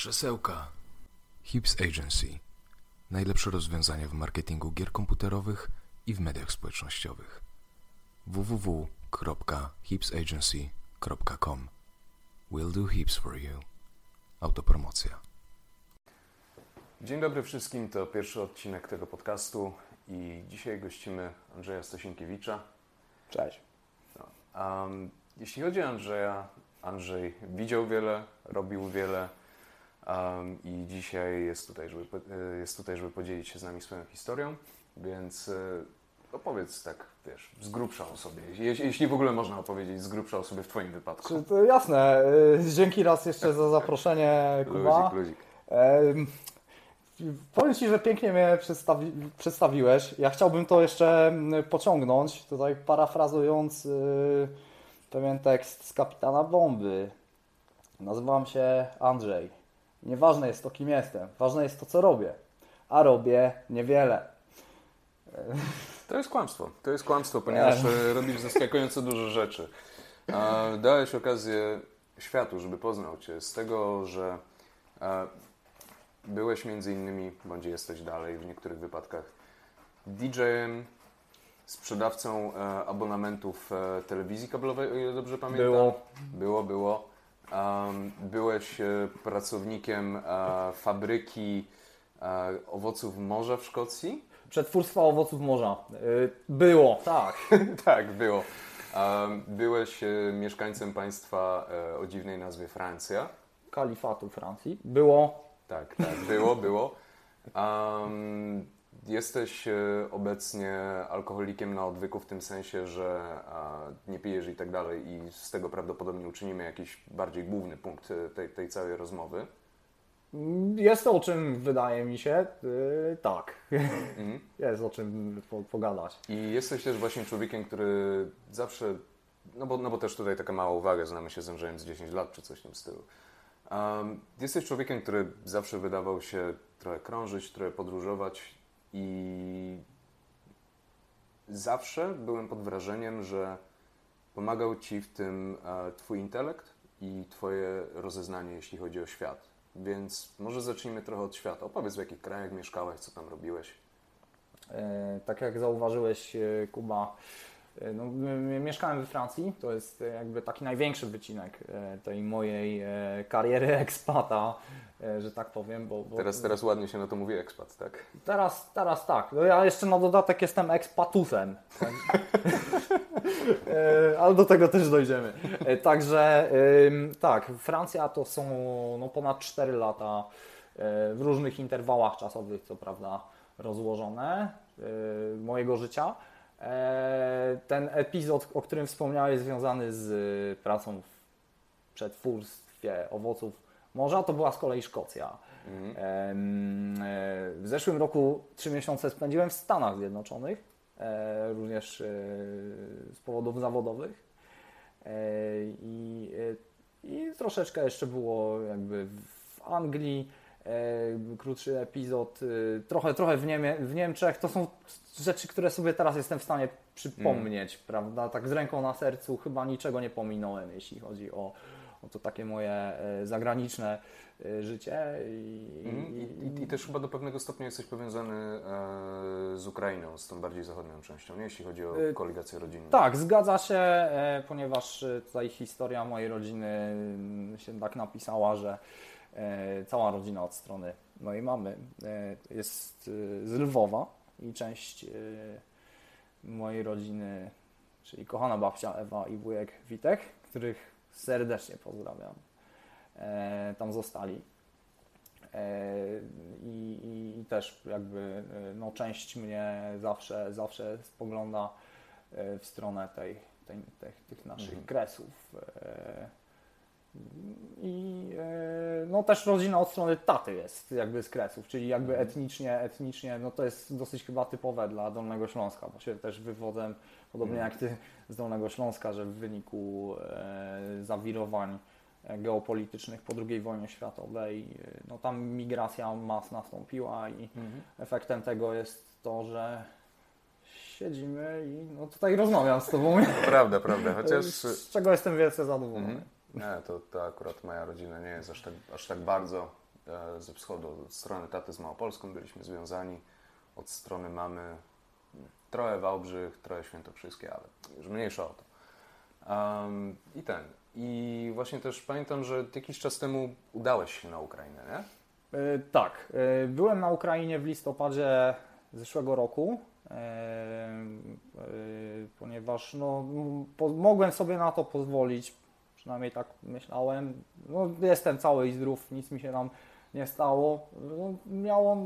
krzesełka. Hips Agency. Najlepsze rozwiązania w marketingu gier komputerowych i w mediach społecznościowych. www.hipsagency.com We'll do hips for you. Autopromocja. Dzień dobry wszystkim, to pierwszy odcinek tego podcastu i dzisiaj gościmy Andrzeja Stosinkiewicza. Cześć. Um, jeśli chodzi o Andrzeja, Andrzej widział wiele, robił wiele um, i dzisiaj jest tutaj, żeby, e, jest tutaj, żeby podzielić się z nami swoją historią, więc e, opowiedz tak, wiesz, z grubsza o sobie, jeśli, jeśli w ogóle można opowiedzieć z grubsza o sobie w Twoim wypadku. To jasne. y, Dzięki raz jeszcze za zaproszenie, Kuba. Luzik, luzik. Em, Powiem Ci, że pięknie mnie przedstawi przedstawiłeś. Ja chciałbym to jeszcze pociągnąć, tutaj parafrazując y, pewien tekst z Kapitana Bomby. Nazywam się Andrzej. Nieważne jest to, kim jestem. Ważne jest to, co robię. A robię niewiele. To jest kłamstwo. To jest kłamstwo, ponieważ Nie. e, robisz zaskakująco dużo rzeczy. Dałeś okazję światu, żeby poznał Cię z tego, że e, byłeś między innymi, bądź jesteś dalej w niektórych wypadkach, DJ-em, sprzedawcą e, abonamentów telewizji kablowej, o ile dobrze pamiętam. Było. Było, było. Byłeś e, pracownikiem e, fabryki e, owoców morza w Szkocji. Przetwórstwa owoców morza. Było, tak. Tak, było. Byłeś mieszkańcem państwa o dziwnej nazwie Francja. Kalifatu Francji. Było. Tak, tak, było, było. Um, jesteś e, obecnie alkoholikiem na odwyku w tym sensie, że nie pijesz i tak dalej i z tego prawdopodobnie uczynimy jakiś bardziej główny punkt e, tej, tej całej rozmowy. Jest o czym, wydaje mi się, yy, tak. Mhm. Jest o czym po, pogadać. I jesteś też właśnie człowiekiem, który zawsze, no bo, no bo też tutaj taka mała uwaga, znamy się z Andrzejem z 10 lat czy coś w tym stylu. Um, jesteś człowiekiem, który zawsze wydawał się trochę krążyć, trochę podróżować i zawsze byłem pod wrażeniem, że pomagał Ci w tym e, Twój intelekt i Twoje rozeznanie, jeśli chodzi o świat. Więc może zacznijmy trochę od świata. Opowiedz, w jakich krajach mieszkałeś, co tam robiłeś. E, Tak jak zauważyłeś, e, Kuba, no, m- m- mieszkałem we Francji. To jest e, jakby taki największy wycinek e, tej mojej e, kariery ekspata, e, że tak powiem. Bo, bo Teraz, teraz ładnie się na to mówi ekspat, tak? Teraz, teraz tak. No ja jeszcze na dodatek jestem ekspatusem. E, Ale do tego też dojdziemy. E, Także tak, Francja to są no, ponad 4 lata e, w różnych interwałach czasowych, co prawda, rozłożone e, mojego życia. E, Ten epizod, o którym wspomniałeś, związany z pracą w przetwórstwie owoców morza, to była z kolei Szkocja. Mhm. E, W zeszłym roku trzy miesiące spędziłem w Stanach Zjednoczonych, e, również z powodów zawodowych. I, I troszeczkę jeszcze było jakby w Anglii, krótszy epizod, e, trochę, trochę w, Niemie, w Niemczech. To są rzeczy, które sobie teraz jestem w stanie przypomnieć, prawda? Tak z ręką na sercu chyba niczego nie pominąłem, jeśli chodzi o, o to takie moje e, zagraniczne e, życie. I, Mhm. I, i, I też chyba do pewnego stopnia jesteś powiązany e, z Ukrainą, z tą bardziej zachodnią częścią, nie? jeśli chodzi o koligację rodzinną. Tak, zgadza się, e, ponieważ tutaj historia mojej rodziny mm, się tak napisała, że e, cała rodzina od strony mojej mamy jest z Lwowa i część e, mojej rodziny, czyli kochana babcia Ewa i wujek Witek, których serdecznie pozdrawiam, e, tam zostali. E, I, i, I też jakby e, no, część mnie zawsze, zawsze spogląda e, w stronę tej, tej, tych, tych naszych Mhm. kresów. I e, no też rodzina od strony taty jest jakby z kresów, czyli jakby Mhm. etnicznie, etnicznie, no to jest dosyć chyba typowe dla Dolnego Śląska, bo się też wywodzę, podobnie Mhm. jak ty z Dolnego Śląska, że w wyniku e, zawirowań e, geopolitycznych po II wojnie światowej, no tam migracja mas nastąpiła i Mhm. efektem tego jest to, że siedzimy i no tutaj rozmawiam z Tobą, Prawda, prawda, chociaż z czego jestem wielce zadowolony. Mhm. Nie, to, to akurat moja rodzina nie jest aż tak, aż tak bardzo e, ze wschodu, od strony taty z Małopolską byliśmy związani, od strony mamy trochę Wałbrzych, trochę Świętokrzyskie, ale już mniejsza o to. Um, I ten. I właśnie też pamiętam, że jakiś czas temu udałeś się na Ukrainę, nie? E, tak, e, byłem na Ukrainie w listopadzie zeszłego roku, e, ponieważ no, mogłem sobie na to pozwolić, przynajmniej tak myślałem. No, jestem cały i zdrów, nic mi się tam nie stało. No, miało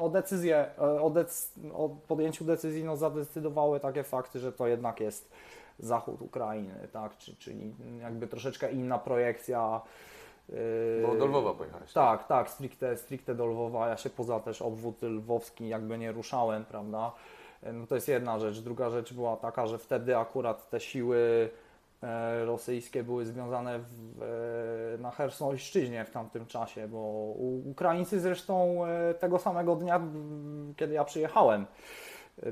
o decyzję, o, dec- o podjęciu decyzji no, zadecydowały takie fakty, że to jednak jest zachód Ukrainy, tak, czyli jakby troszeczkę inna projekcja bo do Lwowa pojechałeś. Tak, tak, tak, stricte, stricte do Lwowa. Ja się poza też obwód lwowski jakby nie ruszałem, prawda? No to jest jedna rzecz. Druga rzecz była taka, że wtedy akurat te siły e, rosyjskie były związane w, e, na Chersonszczyźnie w tamtym czasie, bo Ukraińcy zresztą e, tego samego dnia, kiedy ja przyjechałem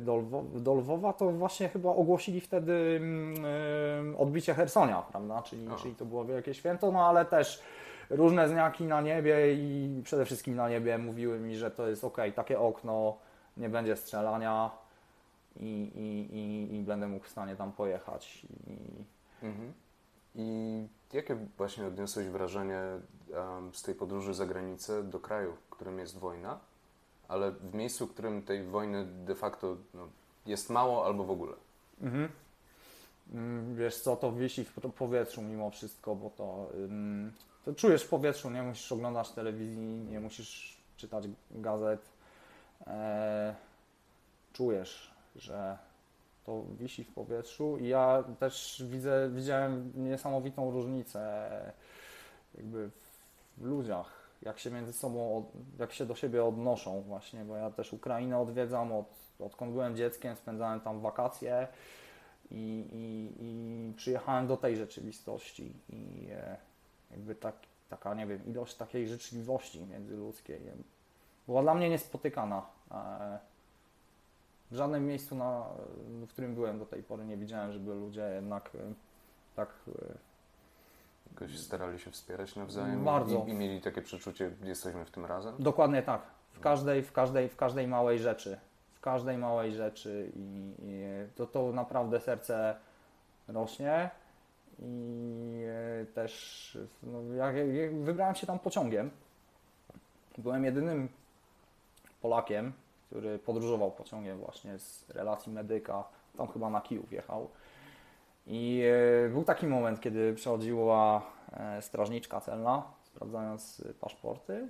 do, do Lwowa, to właśnie chyba ogłosili wtedy odbicie Hersonia, prawda? Czyli, czyli to było wielkie święto, no ale też różne znaki na niebie i przede wszystkim na niebie mówiły mi, że to jest ok, takie okno, nie będzie strzelania i, i, i, i będę mógł w stanie tam pojechać. I, mhm. I jakie właśnie odniosłeś wrażenie um, z tej podróży za granicę do kraju, w którym jest wojna, ale w miejscu, w którym tej wojny de facto no, jest mało albo w ogóle? Mhm. Mm, wiesz co, to wisi w powietrzu mimo wszystko, bo to to czujesz w powietrzu, nie musisz oglądać telewizji, nie musisz czytać gazet. E, czujesz, że to wisi w powietrzu i ja też widzę, widziałem niesamowitą różnicę jakby w ludziach, jak się między sobą, jak się do siebie odnoszą właśnie, bo ja też Ukrainę odwiedzam od, odkąd byłem dzieckiem, spędzałem tam wakacje i, i, i przyjechałem do tej rzeczywistości i e, jakby tak, taka, nie wiem, ilość takiej życzliwości międzyludzkiej była dla mnie niespotykana. W żadnym miejscu, na, w którym byłem do tej pory, nie widziałem, żeby ludzie jednak e, tak. E, Jakoś starali się wspierać nawzajem bardzo. I, i mieli takie przeczucie, jesteśmy w tym razem? Dokładnie tak. W każdej, w każdej, w każdej małej rzeczy. W każdej małej rzeczy i, i to, to naprawdę serce rośnie i e, też no, jak, jak wybrałem się tam pociągiem. Byłem jedynym Polakiem, który podróżował pociągiem właśnie z relacji medyka, tam chyba na Kijów jechał. I e, był taki moment, kiedy przechodziła e, strażniczka celna, sprawdzając paszporty.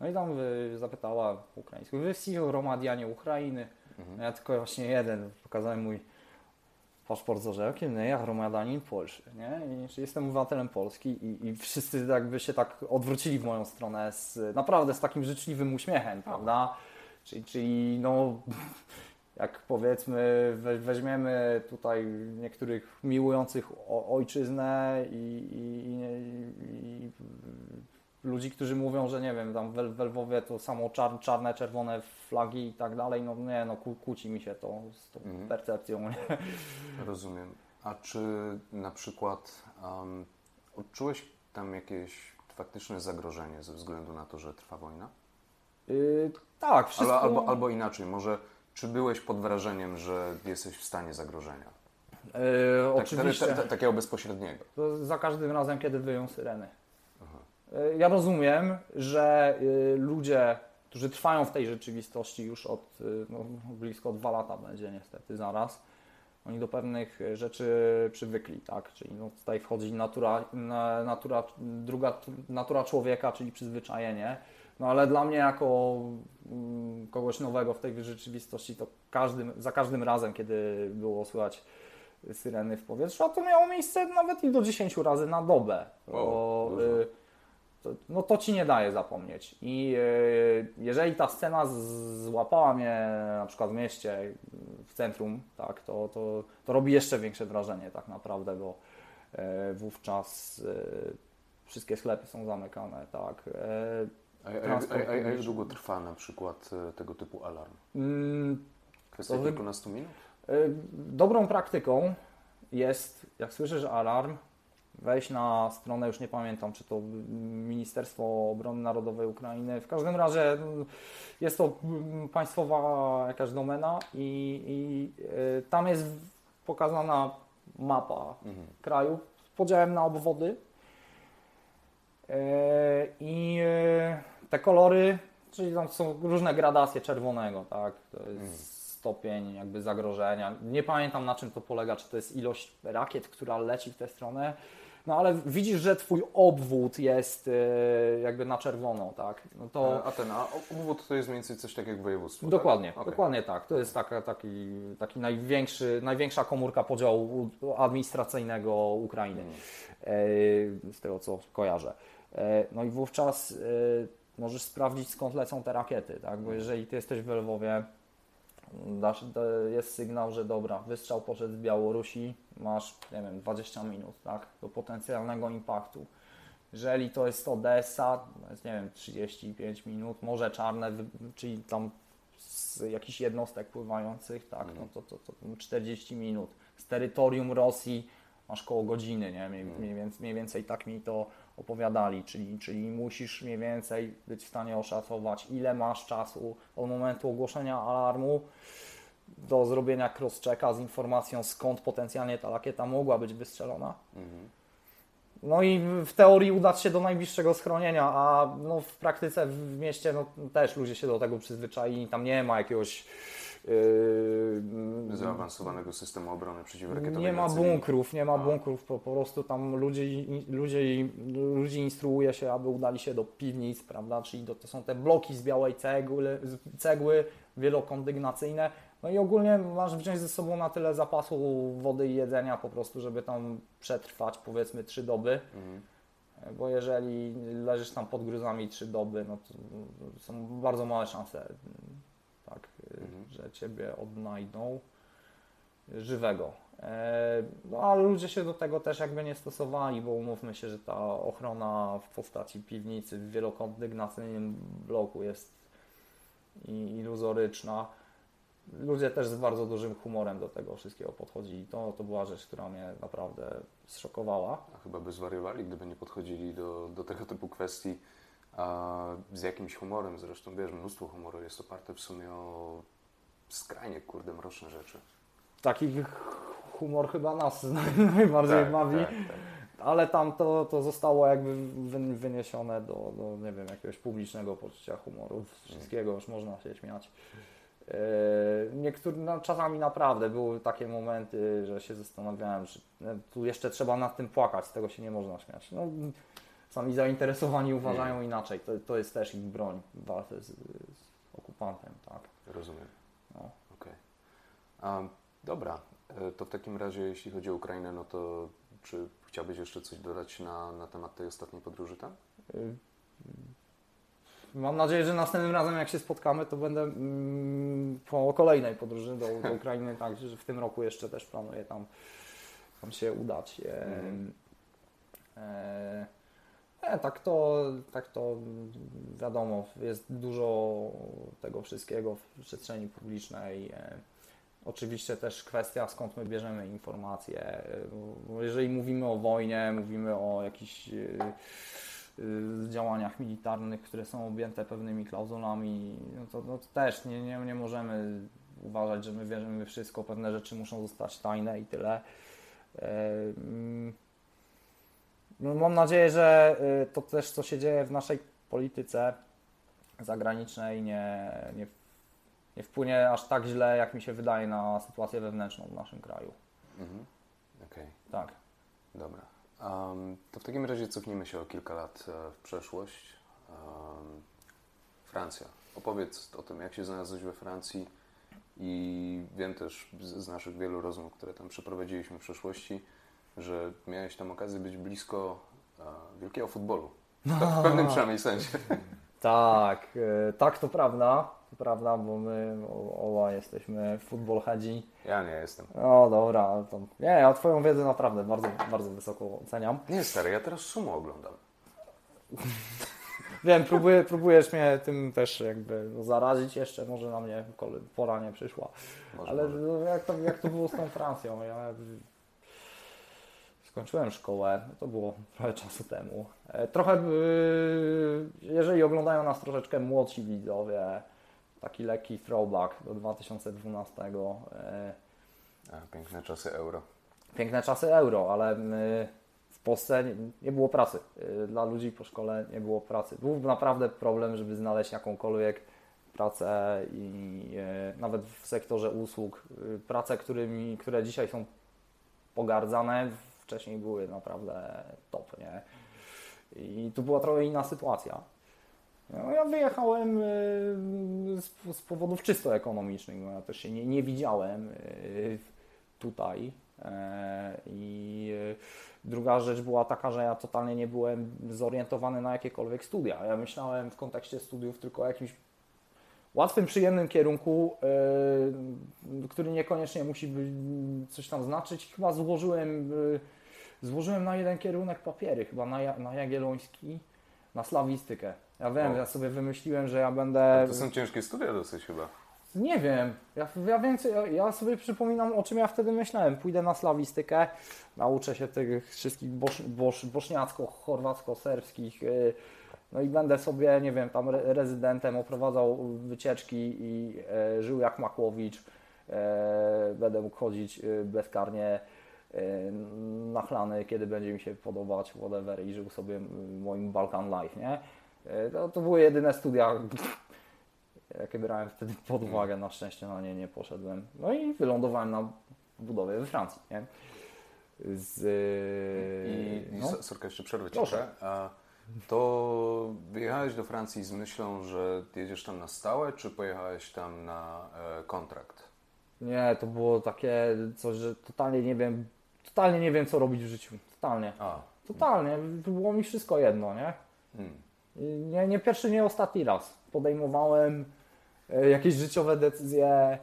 No i tam zapytała po ukraińsku, wy z Romadianie Ukrainy. Mhm. Ja tylko właśnie jeden, pokazałem mój paszport z orzełkiem, nie, ja gromadanin Polszy, nie? I, jestem obywatelem Polski i, i wszyscy jakby się tak odwrócili w moją stronę z, naprawdę z takim życzliwym uśmiechem, prawda? Czyli, czyli no, jak powiedzmy weźmiemy tutaj niektórych miłujących ojczyznę i, i, i ludzi, którzy mówią, że nie wiem, tam w, Lwowie to samo czar, czarne, czerwone flagi i tak dalej, no nie, no kłóci mi się to z tą mhm. percepcją. Nie? Rozumiem. A czy na przykład um, odczułeś tam jakieś faktyczne zagrożenie ze względu na to, że trwa wojna? Yy, tak, wszystko... Albo, albo, albo, inaczej, może czy byłeś pod wrażeniem, że jesteś w stanie zagrożenia? Yy, tak, oczywiście. takiego bezpośredniego. Za każdym razem, kiedy wyją syreny. E, ja rozumiem, że e, ludzie, którzy trwają w tej rzeczywistości już od no, blisko dwa lata będzie niestety zaraz, oni do pewnych rzeczy przywykli, tak? Czyli no, tutaj wchodzi natura, natura, druga natura człowieka, czyli przyzwyczajenie. No ale dla mnie jako mm, kogoś nowego w tej rzeczywistości, to każdym, za każdym razem, kiedy było słychać syreny w powietrzu, a to miało miejsce nawet i do 10 razy na dobę. Wow, to, no to ci nie daje zapomnieć. I e, jeżeli ta scena złapała mnie na przykład w mieście, w centrum, tak, to, to, to robi jeszcze większe wrażenie tak naprawdę, bo e, wówczas e, wszystkie sklepy są zamykane, tak. A, a, a, a, jak długo trwa na przykład tego typu alarm? Mm, Kwestia kilkunastu minut? Dobrą praktyką jest, jak słyszysz alarm, wejść na stronę, już nie pamiętam, czy to Ministerstwo Obrony Narodowej Ukrainy. W każdym razie mm, jest to mm, państwowa jakaś domena i, i y, tam jest pokazana mapa Mhm. kraju z podziałem na obwody. E, I e, te kolory, czyli tam są różne gradacje czerwonego, tak? To jest Mhm. stopień jakby zagrożenia. Nie pamiętam na czym to polega, czy to jest ilość rakiet, która leci w tę stronę. No ale widzisz, że twój obwód jest e, jakby na czerwono, tak? No to A, a ten, a obwód to jest mniej więcej coś tak jak województwo, Dokładnie, tak? Okej. dokładnie tak. To jest taka, taki, taki największy, największa komórka podziału administracyjnego Ukrainy, e, z tego co kojarzę. E, no i wówczas e, możesz sprawdzić skąd lecą te rakiety, tak? Mhm. Bo jeżeli ty jesteś w Lwowie, dasz, da- jest sygnał, że dobra, wystrzał poszedł z Białorusi, masz, nie wiem, 20 minut, tak? Do potencjalnego impaktu. Jeżeli to jest Odessa, to jest, nie wiem, 35 minut, Morze Czarne, czyli tam z jakichś jednostek pływających, tak, no to, to, to 40 minut. Z terytorium Rosji masz koło godziny, nie? Mniej, mniej, więcej, mniej więcej tak mi to opowiadali, czyli, czyli musisz mniej więcej być w stanie oszacować, ile masz czasu od momentu ogłoszenia alarmu do zrobienia cross-checka z informacją, skąd potencjalnie ta rakieta mogła być wystrzelona. Mhm. No i w teorii udać się do najbliższego schronienia, a no w praktyce w mieście no, też ludzie się do tego przyzwyczaili, tam nie ma jakiegoś Zaawansowanego systemu obrony przeciwrakietowej nie ma bunkrów, nie ma bunkrów, po, po prostu tam ludzie, ludzie, ludzi instruuje się, aby udali się do piwnic, prawda, czyli do, to są te bloki z białej cegły, cegły wielokondygnacyjne, no i ogólnie masz wziąć ze sobą na tyle zapasu wody i jedzenia po prostu, żeby tam przetrwać powiedzmy trzy doby, Mhm. bo jeżeli leżysz tam pod gruzami trzy doby, no to są bardzo małe szanse, tak, Mhm. że Ciebie odnajdą żywego. E, No ale ludzie się do tego też jakby nie stosowali, bo umówmy się, że ta ochrona w postaci piwnicy w wielokondygnacyjnym bloku jest iluzoryczna. Ludzie też z bardzo dużym humorem do tego wszystkiego podchodzili. To, to była rzecz, która mnie naprawdę zszokowała. A chyba by zwariowali, gdyby nie podchodzili do, do tego typu kwestii z jakimś humorem. Zresztą wiesz, mnóstwo humoru jest oparte w sumie o skrajnie, kurde, mroczne rzeczy. Taki humor chyba nas najbardziej Tak, bawi. tak, tak. Ale tam to, to zostało jakby wy- wyniesione do, do, nie wiem, jakiegoś publicznego poczucia humoru. Wszystkiego już można się śmiać. Yy, Niektóry, no, czasami naprawdę były takie momenty, że się zastanawiałem, że no, tu jeszcze trzeba nad tym płakać, z tego się nie można śmiać. No, sami zainteresowani uważają inaczej. To, to jest też ich broń w walce z, z okupantem, tak. Rozumiem. No. Okej. A, Dobra, e, to w takim razie, jeśli chodzi o Ukrainę, no to czy chciałbyś jeszcze coś dodać na, na temat tej ostatniej podróży tam? Y, Mam nadzieję, że następnym razem jak się spotkamy, to będę mm, po kolejnej podróży do, do Ukrainy, tak, że w tym roku jeszcze też planuję tam, tam się udać. E, Mhm. e, e, tak, to, tak to wiadomo, jest dużo tego wszystkiego w przestrzeni publicznej. E, Oczywiście też kwestia, skąd my bierzemy informacje. E, Jeżeli mówimy o wojnie, mówimy o jakichś e, działaniach militarnych, które są objęte pewnymi klauzulami, no to, no to też nie, nie, nie możemy uważać, że my wierzymy wszystko, pewne rzeczy muszą zostać tajne i tyle. No, mam nadzieję, że y, to też, co się dzieje w naszej polityce zagranicznej, nie, nie, nie wpłynie aż tak źle, jak mi się wydaje, na sytuację wewnętrzną w naszym kraju. Mhm. Okej, Tak. dobra. Am, to w takim razie cofnijmy się o kilka lat e, w przeszłość. Am, Francja. Opowiedz o tym, jak się znalazłeś we Francji i wiem też z, z naszych wielu rozmów, które tam przeprowadziliśmy w przeszłości, że miałeś tam okazję być blisko e, wielkiego futbolu. W pewnym przynajmniej sensie. Tak, e, tak to prawda, to prawda, bo my oba jesteśmy futbolheadzi. Ja nie jestem. No dobra, ale to, nie, ja Twoją wiedzę naprawdę bardzo, bardzo wysoko oceniam. Nie, stary, ja teraz sumo oglądam. Wiem, próbuję, próbujesz mnie tym też jakby zarazić jeszcze, może na mnie pora nie przyszła. Może, Ale może. no, jak to, jak to było z tą Francją? Ja skończyłem szkołę, to było trochę czasu temu. E, Trochę, yy, jeżeli oglądają nas troszeczkę młodsi widzowie, taki lekki throwback do 2012. e, A, piękne czasy euro. Piękne czasy euro, ale w Polsce nie, było pracy. Dla ludzi po szkole nie było pracy. Był naprawdę problem, żeby znaleźć jakąkolwiek pracę i e, nawet w sektorze usług. Prace, którymi, które dzisiaj są pogardzane, wcześniej były naprawdę top, nie? I tu była trochę inna sytuacja. No, ja wyjechałem y, z, powodów czysto ekonomicznych, bo ja też się nie, nie widziałem y, tutaj. E, I e, druga rzecz była taka, że ja totalnie nie byłem zorientowany na jakiekolwiek studia. Ja myślałem w kontekście studiów tylko o jakimś łatwym, przyjemnym kierunku, który niekoniecznie musi coś tam znaczyć. Chyba złożyłem, złożyłem na jeden kierunek papiery, chyba na, Ja- na Jagielloński, na slawistykę. Ja wiem, O. ja sobie wymyśliłem, że ja będę... To są ciężkie studia dosyć chyba. Nie wiem. Ja, ja więcej, ja, sobie przypominam, o czym ja wtedy myślałem. Pójdę na slawistykę, nauczę się tych wszystkich bosz, bosz, bośniacko-chorwacko-serbskich, yy, no i będę sobie, nie wiem, tam re, rezydentem oprowadzał wycieczki i e, żył jak Makłowicz. E, będę mógł chodzić e, bezkarnie e, na chlany, kiedy będzie mi się podobać, whatever, i żył sobie moim Balkan Life, nie? E, to, to były jedyne studia, jakie brałem wtedy pod uwagę, na szczęście na nie nie poszedłem. No i wylądowałem na budowie we Francji, nie? Z, I, i no, so- sorka, jeszcze przerwę ci Proszę. trochę. A to wyjechałeś do Francji z myślą, że jedziesz tam na stałe, czy pojechałeś tam na e, kontrakt? nie, to było takie coś, że totalnie nie wiem, totalnie nie wiem co robić w życiu, totalnie. A, Totalnie, było mi wszystko jedno, nie? mm. I Nie, nie pierwszy, nie ostatni raz podejmowałem e, jakieś życiowe decyzje,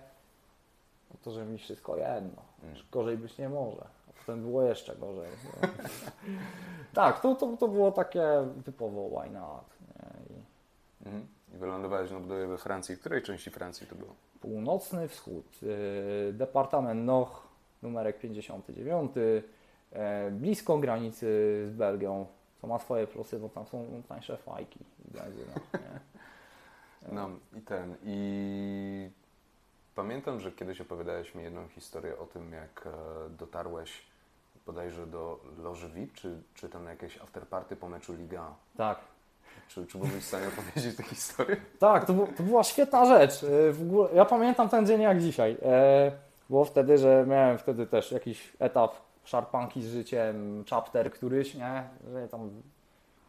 no to, że mi wszystko jedno. Mm. Gorzej być nie może. A potem było jeszcze gorzej. Tak, to, to, to było takie typowo why not. Nie? I Mhm. I wylądowałeś na budowie we Francji. W której części Francji to było? północny wschód, e, departament Noch, numerek 59, e, blisko granicy z Belgią, co ma swoje plusy, bo tam są tańsze fajki i benzyna. No i ten. I pamiętam, że kiedyś opowiadałeś mi jedną historię o tym, jak e, dotarłeś bodajże do loży VIP, czy, czy tam jakieś afterparty po meczu Liga. Tak, Czy, czy byłbyś w stanie opowiedzieć tę historię? Tak, to, to była świetna rzecz. E, ogóle, ja pamiętam ten dzień jak dzisiaj. E, Było wtedy, że miałem wtedy też jakiś etap szarpanki z życiem, chapter któryś, nie? Że tam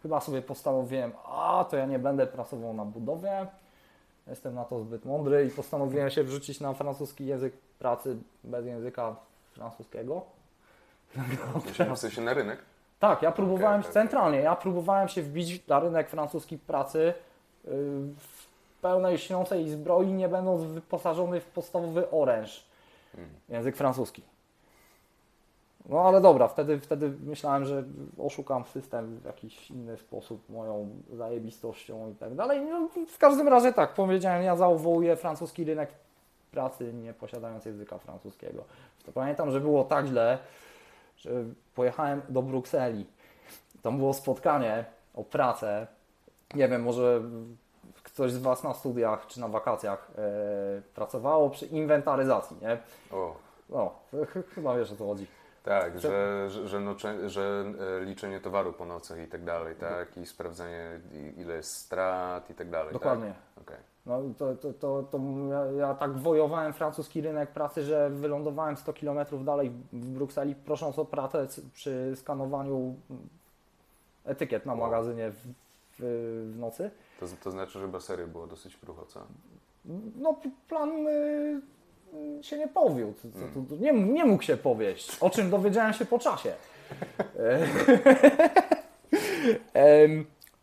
chyba sobie postanowiłem, a to ja nie będę pracował na budowie. Jestem na to zbyt mądry i postanowiłem się wrzucić na francuski język pracy bez języka francuskiego. W sensie na rynek? Tak, ja próbowałem okej. centralnie, ja próbowałem się wbić na rynek francuski pracy yy, w pełnej śniącej zbroi, nie będąc wyposażony w podstawowy oręż. Język francuski. No ale dobra, wtedy, wtedy myślałem, że oszukam system w jakiś inny sposób, moją zajebistością i tak dalej. No, w każdym razie tak, powiedziałem, ja zawołuję francuski rynek pracy, nie posiadając języka francuskiego. To pamiętam, że było tak źle, że pojechałem do Brukseli. Tam było spotkanie o pracę. Nie wiem, może ktoś z Was na studiach czy na wakacjach e, pracowało przy inwentaryzacji, nie? O, No, ch- chyba wiesz o co chodzi. tak, że, że, że, nocze, że e, liczenie towaru po nocach i tak dalej, tak? I sprawdzanie i- ile jest strat i tak dalej. Dokładnie. Tak? Okej. No, to, to, to, to ja, ja tak wojowałem francuski rynek pracy, że wylądowałem 100 km dalej w Brukseli, prosząc o pracę przy skanowaniu etykiet na magazynie w, w, w nocy. To, to znaczy, że basery było dosyć krucho, co? No, plan y, y, się nie powiódł. To, to, nie, nie mógł się powieść, o czym dowiedziałem się po czasie. E,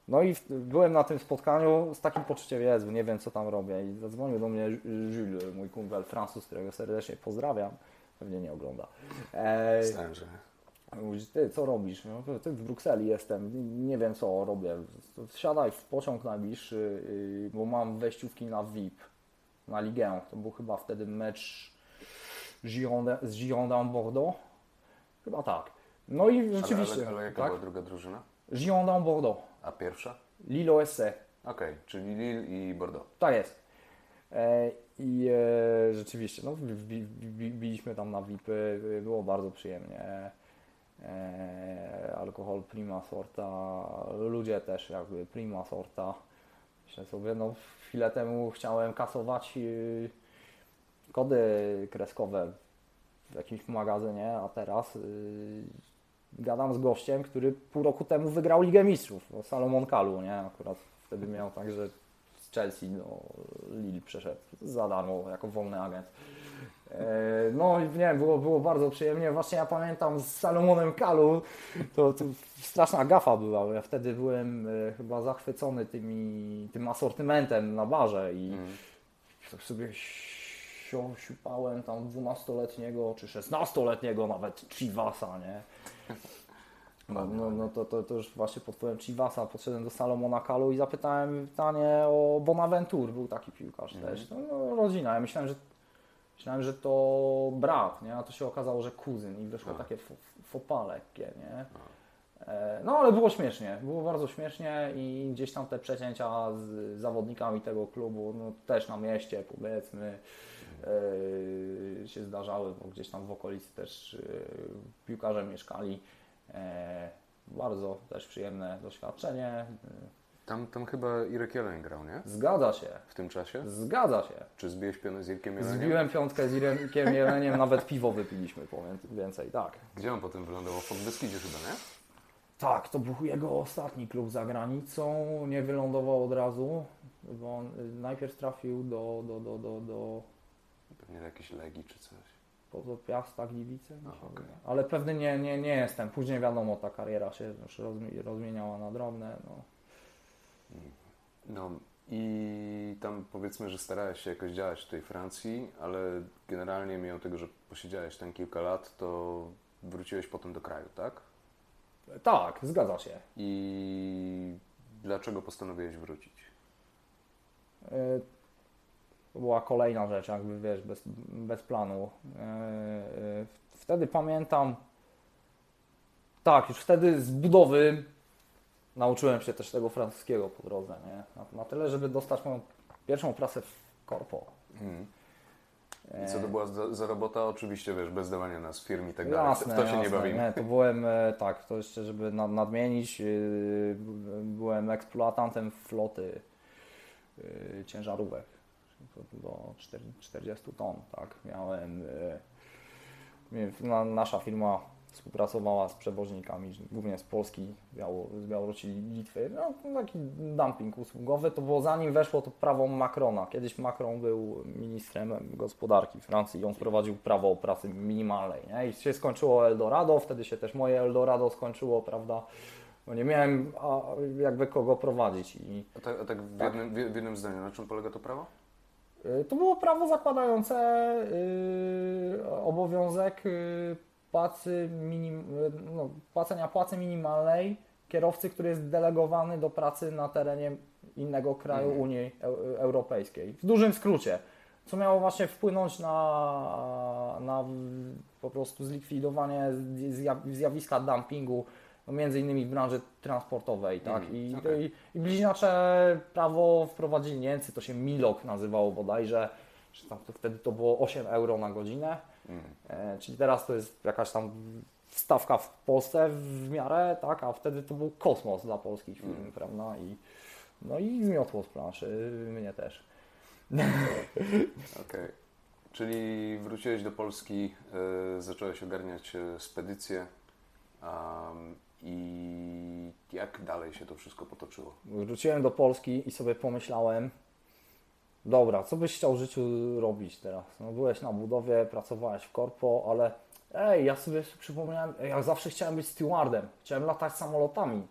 no i byłem na tym spotkaniu z takim poczuciem, Jezu, nie wiem co tam robię. I zadzwonił do mnie Jules, mój kumpel Francuz, którego serdecznie pozdrawiam. Pewnie nie ogląda. E, Stałem, że... Ty co robisz? No, ty w Brukseli jestem, nie wiem co robię. Wsiadaj w pociąg najbliższy, yy, bo mam wejściówki na VIP, na Ligę. To był chyba wtedy mecz z Girondin Bordeaux. Chyba tak. No i Ale, rzeczywiście, ale, ale jaka tak? była druga drużyna? Girondin Bordeaux, A pierwsza? Lille SC. Okej, czyli Lille i Bordeaux. Tak jest. E, I e, rzeczywiście, no, biliśmy tam na VIPy, było bardzo przyjemnie. E, alkohol prima sorta, ludzie też jakby prima sorta. Myślę sobie, no chwilę temu chciałem kasować y, kody kreskowe w jakimś magazynie, a teraz y, gadam z gościem, który pół roku temu wygrał Ligę Mistrzów, no, Salomon Kalu, nie? Akurat wtedy miał tak, że z Chelsea do Lille przeszedł za darmo, jako wolny agent. E, No i nie było, było bardzo przyjemnie. Właśnie ja pamiętam z Salomonem Kalu, to, to straszna gafa była, ja wtedy byłem e, chyba zachwycony tymi, tym asortymentem na barze i Mm. tak sobie siupałem tam 12-letniego czy 16-letniego nawet Chivasa, nie? No, no, no to, to, to już właśnie pod wpływem Chivasa podszedłem do Salomona Kalu i zapytałem pytanie o Bonaventur, był taki piłkarz Mhm. też. No, no, rodzina, ja myślałem, że myślałem, że to brat, nie? A to się okazało, że kuzyn i wyszło A. takie fo- fopa lekkie, nie? E, No ale było śmiesznie, było bardzo śmiesznie i gdzieś tam te przecięcia z zawodnikami tego klubu, no też na mieście powiedzmy e, się zdarzały, bo gdzieś tam w okolicy też e, piłkarze mieszkali. E, Bardzo też przyjemne doświadczenie. Tam, tam chyba Irek Jeleń grał, nie? Zgadza się, W tym czasie? zgadza się. Czy zbiłeś pionę z Irkiem Jeleniem? Zbiłem piątkę z Irenkiem Jeleniem, nawet piwo wypiliśmy powiem więcej, tak. Gdzie on potem wylądował? W Podbeskidzie chyba, nie? Tak, to był jego ostatni klub za granicą. Nie wylądował od razu, bo on y, najpierw trafił do, do, do, do, do Pewnie do jakiejś Legii czy coś. poza Piasta Gliwice. A, wydaje. Ale pewny nie, nie, nie jestem. Później wiadomo, ta kariera się już rozmi- rozmieniała na drobne. No. No i tam powiedzmy, że starałeś się jakoś działać w tej Francji, ale generalnie mimo tego, że posiedziałeś tam kilka lat, to wróciłeś potem do kraju, tak? Tak, zgadza się. I dlaczego postanowiłeś wrócić? Y, To była kolejna rzecz, jakby wiesz, bez, bez planu. Y, y, Wtedy pamiętam, tak, już wtedy z budowy nauczyłem się też tego francuskiego po drodze, nie? Na, na tyle, żeby dostać moją pierwszą pracę w korpo. Mhm. I co to była za, za robota? Oczywiście, wiesz, bez dawania nas firm i tak dalej. Jasne, w to się nie jasne. bawimy. Nie, to byłem, e, tak, to jeszcze, żeby na- nadmienić, yy, byłem eksploatantem floty yy, ciężarówek do 4 40 ton, tak, miałem, miałem- na, nasza firma współpracowała z przewoźnikami, głównie z Polski, Biało, z Białorusi i Litwy, no, taki dumping usługowy, to było zanim weszło to prawo Macrona, kiedyś Macron był ministrem gospodarki Francji i on wprowadził prawo o pracy minimalnej, nie? i się skończyło Eldorado, wtedy się też moje Eldorado skończyło, prawda, bo nie miałem a, jakby kogo prowadzić i A tak, a tak w, Tak. Jednym, w jednym zdaniu, na czym polega to prawo? Y, To było prawo zakładające y, obowiązek y, płacy minim, no, płacenia płacy minimalnej kierowcy, który jest delegowany do pracy na terenie innego kraju Mhm. Unii Eu- Europejskiej. W dużym skrócie, co miało właśnie wpłynąć na, na po prostu zlikwidowanie zja- zjawiska dumpingu, no między innymi w branży transportowej, tak? Mhm, I, okej. i, I bliźniacze prawo wprowadzili Niemcy, to się Milok nazywało bodajże, że tam to, wtedy to było 8 euro na godzinę, Mm. e, czyli teraz to jest jakaś tam stawka w Polsce w miarę, tak? A wtedy to był kosmos dla polskich firm, Mm. prawda? I, no i zmiotło z planszy, mnie też. Okej. Czyli wróciłeś do Polski, y, zacząłeś ogarniać y, spedycję am, i jak dalej się to wszystko potoczyło? Wróciłem do Polski i sobie pomyślałem, dobra, co byś chciał w życiu robić teraz? No, byłeś na budowie, pracowałeś w korpo, ale ej, ja sobie przypomniałem, ej, ja zawsze chciałem być stewardem, chciałem latać samolotami.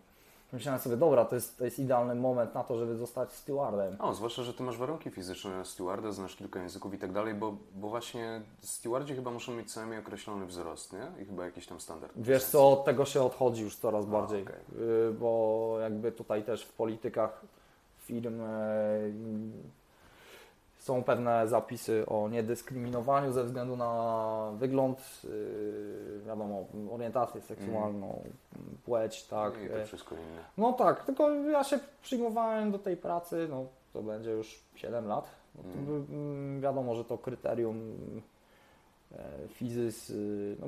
Myślałem sobie, dobra, to jest, to jest idealny moment na to, żeby zostać stewardem. O, zwłaszcza, że ty masz warunki fizyczne na stewarda, znasz kilka języków i tak dalej, bo, bo właśnie stewardzi chyba muszą mieć co najmniej określony wzrost, nie? I chyba jakiś tam standard. Wiesz co, od tego się odchodzi już coraz bardziej, okej. Y, bo jakby tutaj też w politykach firm są pewne zapisy o niedyskryminowaniu ze względu na wygląd, yy, wiadomo, orientację seksualną, płeć, tak. I to wszystko inne. No tak, tylko ja się przyjmowałem do tej pracy, no to będzie już 7 lat. No, Mm. mm, wiadomo, że to kryterium e, fizys y, no,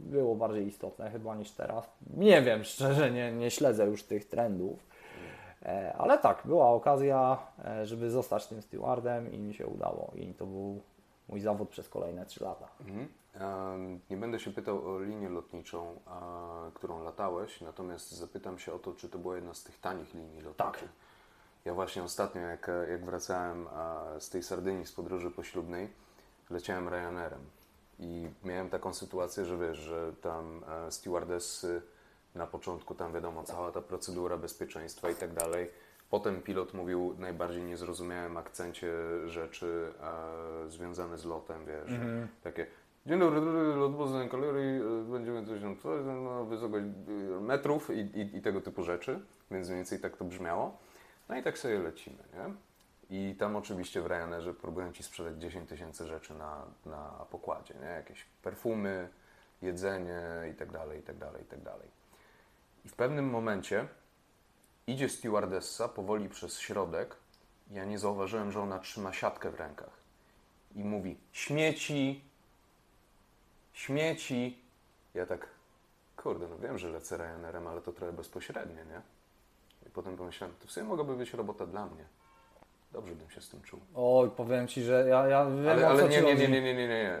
było bardziej istotne chyba niż teraz. Nie wiem, szczerze nie, nie śledzę już tych trendów. E, Ale tak, była okazja, e, żeby zostać tym stewardem i mi się udało. I to był mój zawód przez kolejne 3 lata. Mhm. Nie będę się pytał o linię lotniczą, którą latałeś, natomiast zapytam się o to, czy to była jedna z tych tanich linii lotniczych. Tak. Ja właśnie ostatnio, jak, jak wracałem z tej Sardynii, z podróży poślubnej, leciałem Ryanerem i miałem taką sytuację, że wiesz, że tam e, stewardessy na początku, tam wiadomo, cała ta procedura bezpieczeństwa i tak dalej. Potem pilot mówił najbardziej niezrozumiałym akcencie rzeczy e, związane z lotem, wiesz, Mhm. takie Dzień dobry, lot Boston kalorii, e, będziemy coś tam, coś, no, wysokość e, metrów i, i, i tego typu rzeczy, więc mniej więcej tak to brzmiało. No i tak sobie lecimy, nie? I tam oczywiście w Ryanerze próbują Ci sprzedać 10 tysięcy rzeczy na, na pokładzie, nie? Jakieś perfumy, jedzenie i tak dalej, i tak dalej, i tak dalej. I w pewnym momencie idzie stewardessa powoli przez środek. Ja nie zauważyłem, że ona trzyma siatkę w rękach. I mówi, śmieci, śmieci. Ja tak, kurde, no wiem, że lecę Ryanerem, ale to trochę bezpośrednie, nie? I potem pomyślałem, to w sumie mogłaby być robota dla mnie. Dobrze bym się z tym czuł. Oj, powiem Ci, że ja, ja wiem Ale, ale nie, nie, nie, nie, nie, nie, nie.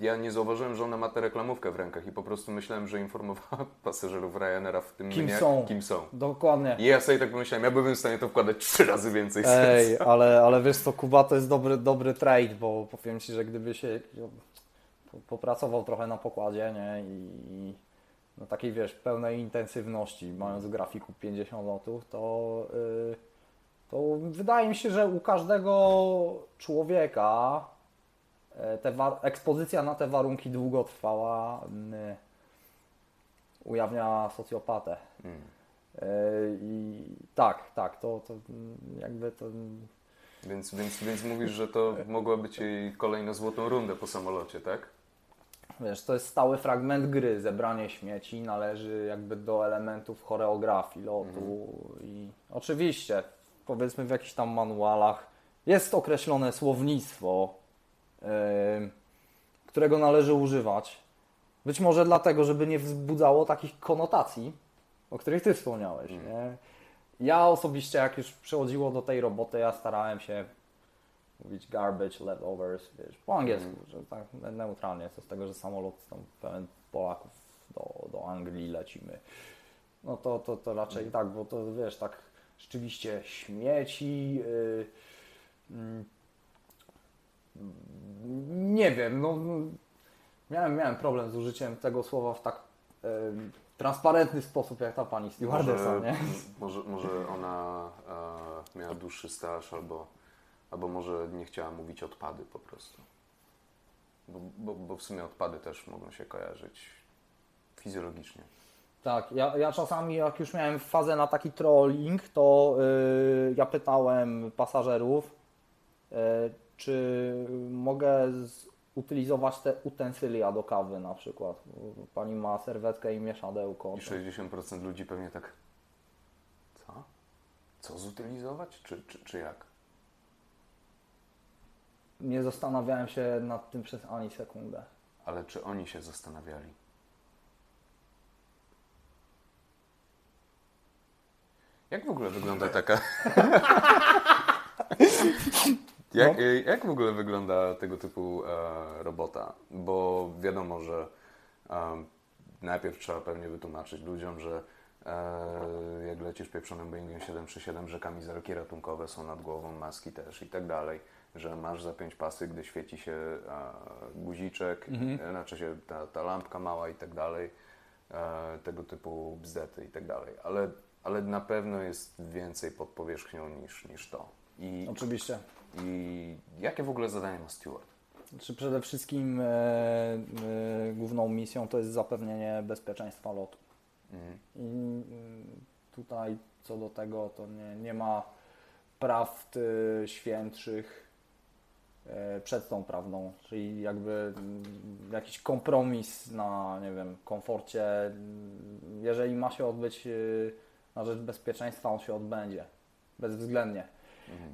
Ja nie zauważyłem, że ona ma tę reklamówkę w rękach i po prostu myślałem, że informowała pasażerów Ryanaira w tym Kim mnie, są. kim są. Dokładnie. I ja sobie tak pomyślałem, ja byłem w stanie to wkładać trzy razy więcej Ej, sensu. ale, ale wiesz co, Kuba to jest dobry, dobry trade, bo powiem Ci, że gdyby się po- popracował trochę na pokładzie, nie, i na takiej, wiesz, pełnej intensywności, mając w grafiku 50 lotów, to, y, to wydaje mi się, że u każdego człowieka e, te ekspozycja na te warunki długotrwała ujawnia socjopatę. Mm. I tak, tak, to, to mm, jakby to. Więc, więc, więc mówisz, że to mogła być jej kolejna złotą rundę po samolocie, tak? Wiesz, to jest stały fragment gry. Zebranie śmieci należy jakby do elementów choreografii lotu. I oczywiście, powiedzmy w jakichś tam manualach jest określone słownictwo, którego należy używać. Być może dlatego, żeby nie wzbudzało takich konotacji, o których Ty wspomniałeś. Nie? Ja osobiście, jak już przychodziło do tej roboty, ja starałem się mówić garbage, leftovers, wiesz, po angielsku, że tak neutralnie, co z tego, że samolot tam pełen Polaków do, do Anglii lecimy. No to, to, to raczej tak, bo to wiesz, tak rzeczywiście śmieci, yy, mm, nie wiem, no miałem, miałem problem z użyciem tego słowa w tak yy, transparentny sposób, jak ta pani stewardessa, Może, nie? może, może ona e, miała dłuższy staż, albo, albo może nie chciała mówić odpady po prostu. Bo, bo, bo w sumie odpady też mogą się kojarzyć fizjologicznie. Tak, ja, ja czasami jak już miałem fazę na taki trolling, to yy, ja pytałem pasażerów, yy, czy mogę utylizować te utensylia do kawy na przykład. Pani ma serwetkę i mieszadełko. I 60% ludzi pewnie tak. Co? Co zutylizować? Czy, czy, czy jak? Nie zastanawiałem się nad tym przez ani sekundę. Ale czy oni się zastanawiali? Jak w ogóle wygląda taka. jak, e, jak w ogóle wygląda tego typu e, robota? Bo wiadomo, że e, najpierw trzeba pewnie wytłumaczyć ludziom, że e, jak lecisz pieprzonym Boeingiem 737, że kamizelki ratunkowe są nad głową, maski też i tak dalej, że masz zapiąć pasy, gdy świeci się e, guziczek, e, znaczy się ta, ta lampka mała i tak dalej, e, tego typu bzdety i tak dalej, ale, ale na pewno jest więcej pod powierzchnią niż, niż to. I, Oczywiście. I jakie w ogóle zadanie ma steward? Czy przede wszystkim e, e, główną misją to jest zapewnienie bezpieczeństwa lotu. Mhm. I tutaj co do tego to nie, nie ma prawd y, świętszych e, przed tą prawdą, czyli jakby mm, jakiś kompromis na, nie wiem, komforcie. Jeżeli ma się odbyć y, na rzecz bezpieczeństwa, on się odbędzie, bezwzględnie.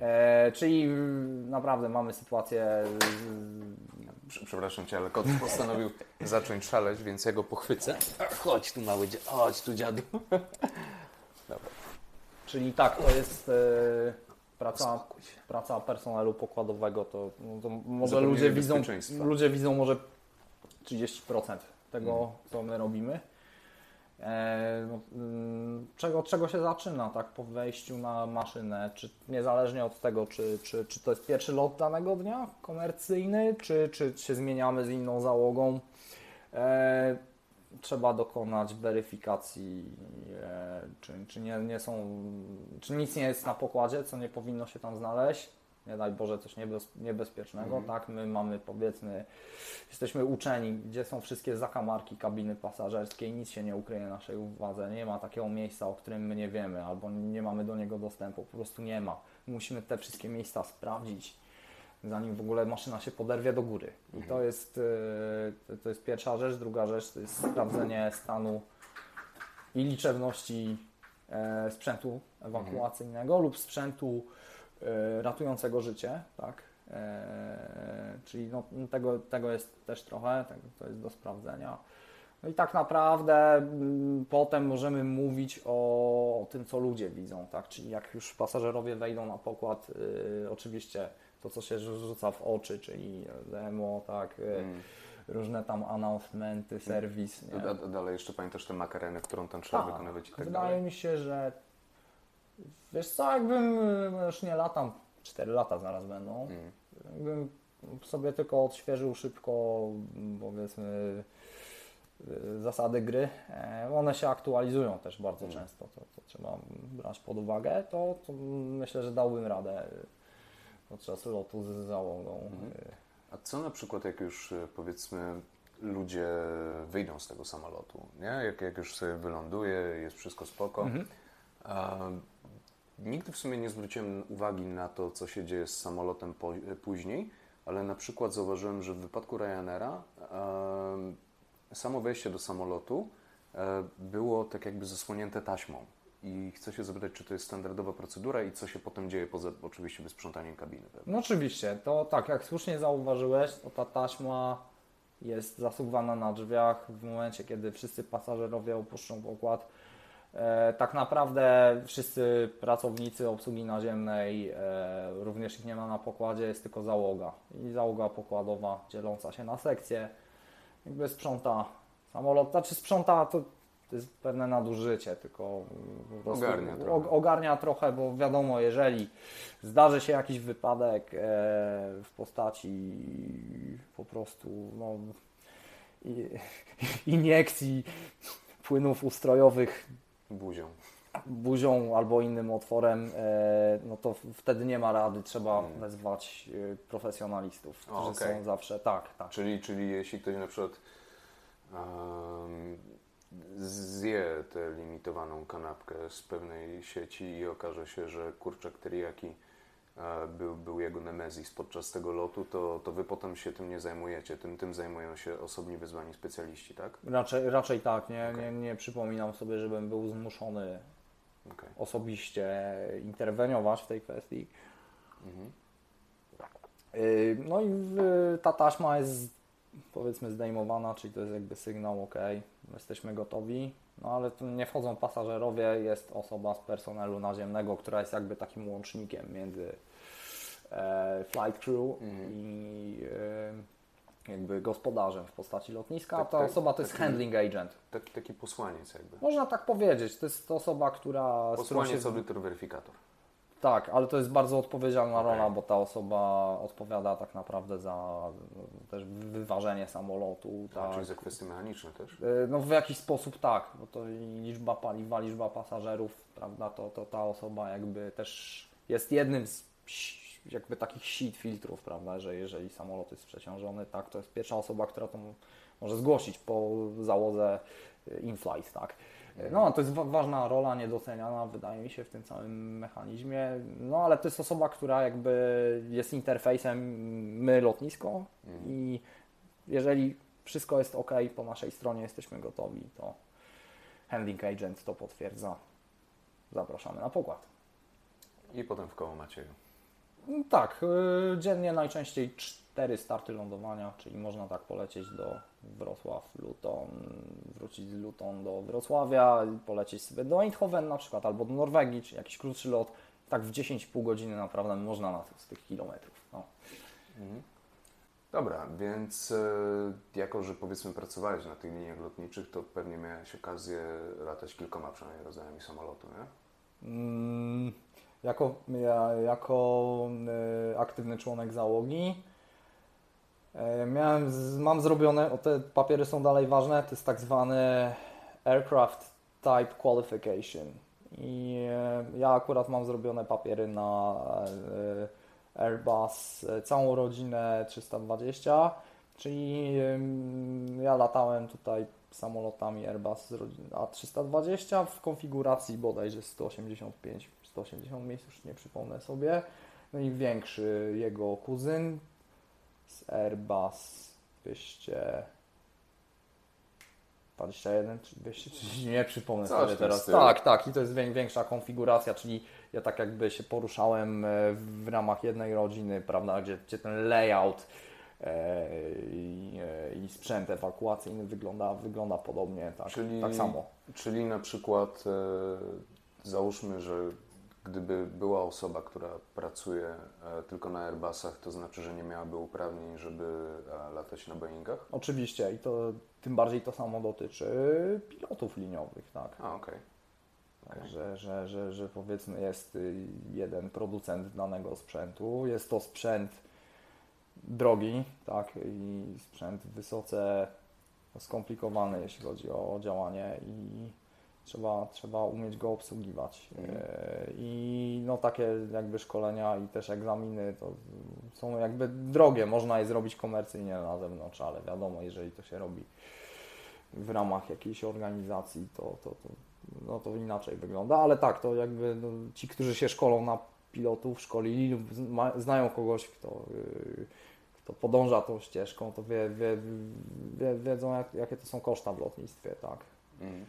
E, czyli naprawdę mamy sytuację. Prze- Przepraszam cię, ale kot postanowił zacząć szaleć, więc ja go pochwycę. Chodź tu mały dziadu. Chodź tu dziadu. Czyli tak, to jest e, praca, praca personelu pokładowego. To, no, to może ludzie widzą, ludzie widzą może 30% tego, co my robimy. E, no, mm, czego, czego się zaczyna, tak, po wejściu na maszynę, czy niezależnie od tego, czy, czy, czy to jest pierwszy lot danego dnia, komercyjny, czy, czy się zmieniamy z inną załogą, e, trzeba dokonać weryfikacji, e, czy, czy, nie, nie są, czy nic nie jest na pokładzie, co nie powinno się tam znaleźć, nie daj Boże coś niebez, niebezpiecznego, tak, my mamy powiedzmy, jesteśmy uczeni, gdzie są wszystkie zakamarki kabiny pasażerskiej, nic się nie ukryje naszej uwadze, nie ma takiego miejsca, o którym my nie wiemy, albo nie mamy do niego dostępu, po prostu nie ma. Musimy te wszystkie miejsca sprawdzić, zanim w ogóle maszyna się poderwie do góry. I to jest, e, to jest pierwsza rzecz. Druga rzecz to jest sprawdzenie stanu i liczebności e, sprzętu ewakuacyjnego lub sprzętu ratującego życie, tak? E, Czyli no, tego, tego jest też trochę, tego, to jest do sprawdzenia. No i tak naprawdę mm, potem możemy mówić o, tym, co ludzie widzą, tak? Czyli jak już pasażerowie wejdą na pokład, y, oczywiście to, co się rzu- rzuca w oczy, czyli demo, tak, y, Mm. różne tam announcementy, serwis. Nie? A, dalej jeszcze pamiętasz tę makarenę, którą tam trzeba Tak. wykonywać i tak Wydaje dalej? mi się, że wiesz co, jakbym już nie latam, 4 lata zaraz będą, Mm. jakbym sobie tylko odświeżył szybko, powiedzmy, y, zasady gry, e, one się aktualizują też bardzo Mm. często, to, to trzeba brać pod uwagę, to, to myślę, że dałbym radę y, podczas lotu z załogą. Y, A co na przykład, jak już powiedzmy ludzie wyjdą z tego samolotu, nie? Jak, jak już sobie wyląduje, jest wszystko spoko. Mhm. A, nigdy w sumie nie zwróciłem uwagi na to, co się dzieje z samolotem po, później, ale na przykład zauważyłem, że w wypadku Ryanaira e, samo wejście do samolotu e, było tak jakby zasłonięte taśmą. I chcę się zapytać, czy to jest standardowa procedura i co się potem dzieje poza oczywiście wysprzątaniem kabiny. No oczywiście, to tak jak słusznie zauważyłeś, to ta taśma jest zasuwana na drzwiach w momencie, kiedy wszyscy pasażerowie opuszczą pokład. E, tak naprawdę wszyscy pracownicy obsługi naziemnej, e, również ich nie ma na pokładzie, jest tylko załoga. I załoga pokładowa dzieląca się na sekcje, jakby sprząta samolot, znaczy sprząta to, to jest pewne nadużycie, tylko Ogarnia trochę. ogarnia trochę, bo wiadomo, jeżeli zdarzy się jakiś wypadek e, w postaci po prostu no, iniekcji płynów ustrojowych Buzią. buzią albo innym otworem, e, no to wtedy nie ma rady, trzeba Mm. wezwać e, profesjonalistów, O, którzy okej. są zawsze, tak, tak. Czyli, czyli jeśli ktoś na przykład em, zje tę limitowaną kanapkę z pewnej sieci i okaże się, że kurczak teriyaki był, był jego nemezis podczas tego lotu, to, to wy potem się tym nie zajmujecie. Tym, tym zajmują się osobni wyzwani specjaliści, tak? Raczej, raczej tak, nie, Okej. nie, nie przypominam sobie, żebym był zmuszony Okej. osobiście interweniować w tej kwestii. Mhm. Yy, No i ta taśma jest powiedzmy zdejmowana, czyli to jest jakby sygnał ok, jesteśmy gotowi. No ale tu nie wchodzą pasażerowie, jest osoba z personelu naziemnego, która jest jakby takim łącznikiem między e, flight crew Mhm. i e, jakby gospodarzem w postaci lotniska. Tak, Ta tak, osoba to jest taki- handling agent. Taki, taki posłaniec jakby. Można tak powiedzieć, to jest osoba, która... z którą Posłaniec, się- audytor, weryfikator. Tak, ale to jest bardzo odpowiedzialna Okej. rola, bo ta osoba odpowiada tak naprawdę za też wyważenie samolotu. A, Tak. czyli za kwestie mechaniczne też. Y, No w jakiś sposób tak, bo to i liczba paliwa, liczba pasażerów, prawda, to, to ta osoba jakby też jest jednym z jakby takich sit filtrów, prawda, że jeżeli samolot jest przeciążony, tak, to jest pierwsza osoba, która to może zgłosić po załodze y, in-flight, tak. No, to jest wa- ważna rola, niedoceniana, wydaje mi się, w tym całym mechanizmie. No, ale to jest osoba, która jakby jest interfejsem my lotnisko Mhm. i jeżeli wszystko jest ok po naszej stronie, jesteśmy gotowi, to handling agent to potwierdza. Zapraszamy na pokład. I potem w koło Macieju. Tak, y, dziennie najczęściej cztery starty lądowania, czyli można tak polecieć do Wrocław, Luton, wrócić z Luton do Wrocławia, polecieć sobie do Eindhoven na przykład, albo do Norwegii, czy jakiś krótszy lot. Tak w 10,5 godziny naprawdę można na tych, z tych kilometrów. No. Mhm. Dobra, więc e, jako, że powiedzmy pracowałeś na tych liniach lotniczych, to pewnie miałeś okazję latać kilkoma przynajmniej rodzajami samolotu, nie? Mm, Jako, ja, jako y, aktywny członek załogi miałem, z, mam zrobione, te papiery są dalej ważne, to jest tak zwany Aircraft Type Qualification i e, ja akurat mam zrobione papiery na e, Airbus, e, całą rodzinę 320, czyli ja latałem tutaj samolotami Airbus z rodziny A320 w konfiguracji bodajże 185, 180 miejsc, już nie przypomnę sobie. No i większy jego kuzyn z Airbus 221 czy 230, nie przypomnę Coś sobie teraz. stylu. Tak, tak, i to jest wię- większa konfiguracja, czyli ja tak jakby się poruszałem e, w ramach jednej rodziny, prawda, gdzie, gdzie ten layout e, i, e, i sprzęt ewakuacyjny wygląda, wygląda podobnie, tak, Czyli- tak samo. Czyli na przykład e, załóżmy, że gdyby była osoba, która pracuje e, tylko na Airbusach, to znaczy, że nie miałaby uprawnień, żeby e, latać na Boeingach? Oczywiście i to tym bardziej to samo dotyczy pilotów liniowych, tak. A, okej. Okej. Że, że, że, że powiedzmy jest y, jeden producent danego sprzętu, jest to sprzęt drogi, tak, i sprzęt wysoce skomplikowany, jeśli chodzi o działanie i trzeba, trzeba umieć go obsługiwać. Mhm. E, I no takie jakby szkolenia i też egzaminy to są jakby drogie, można je zrobić komercyjnie na zewnątrz, ale wiadomo, jeżeli to się robi w ramach jakiejś organizacji, to, to, to, no to inaczej wygląda, ale tak, to jakby no, ci, którzy się szkolą na pilotów, szkolili lub zna- znają kogoś, kto, yy, kto podąża tą ścieżką, to wie, wie, wie, wiedzą, jak, jakie to są koszta w lotnictwie, tak. Mhm.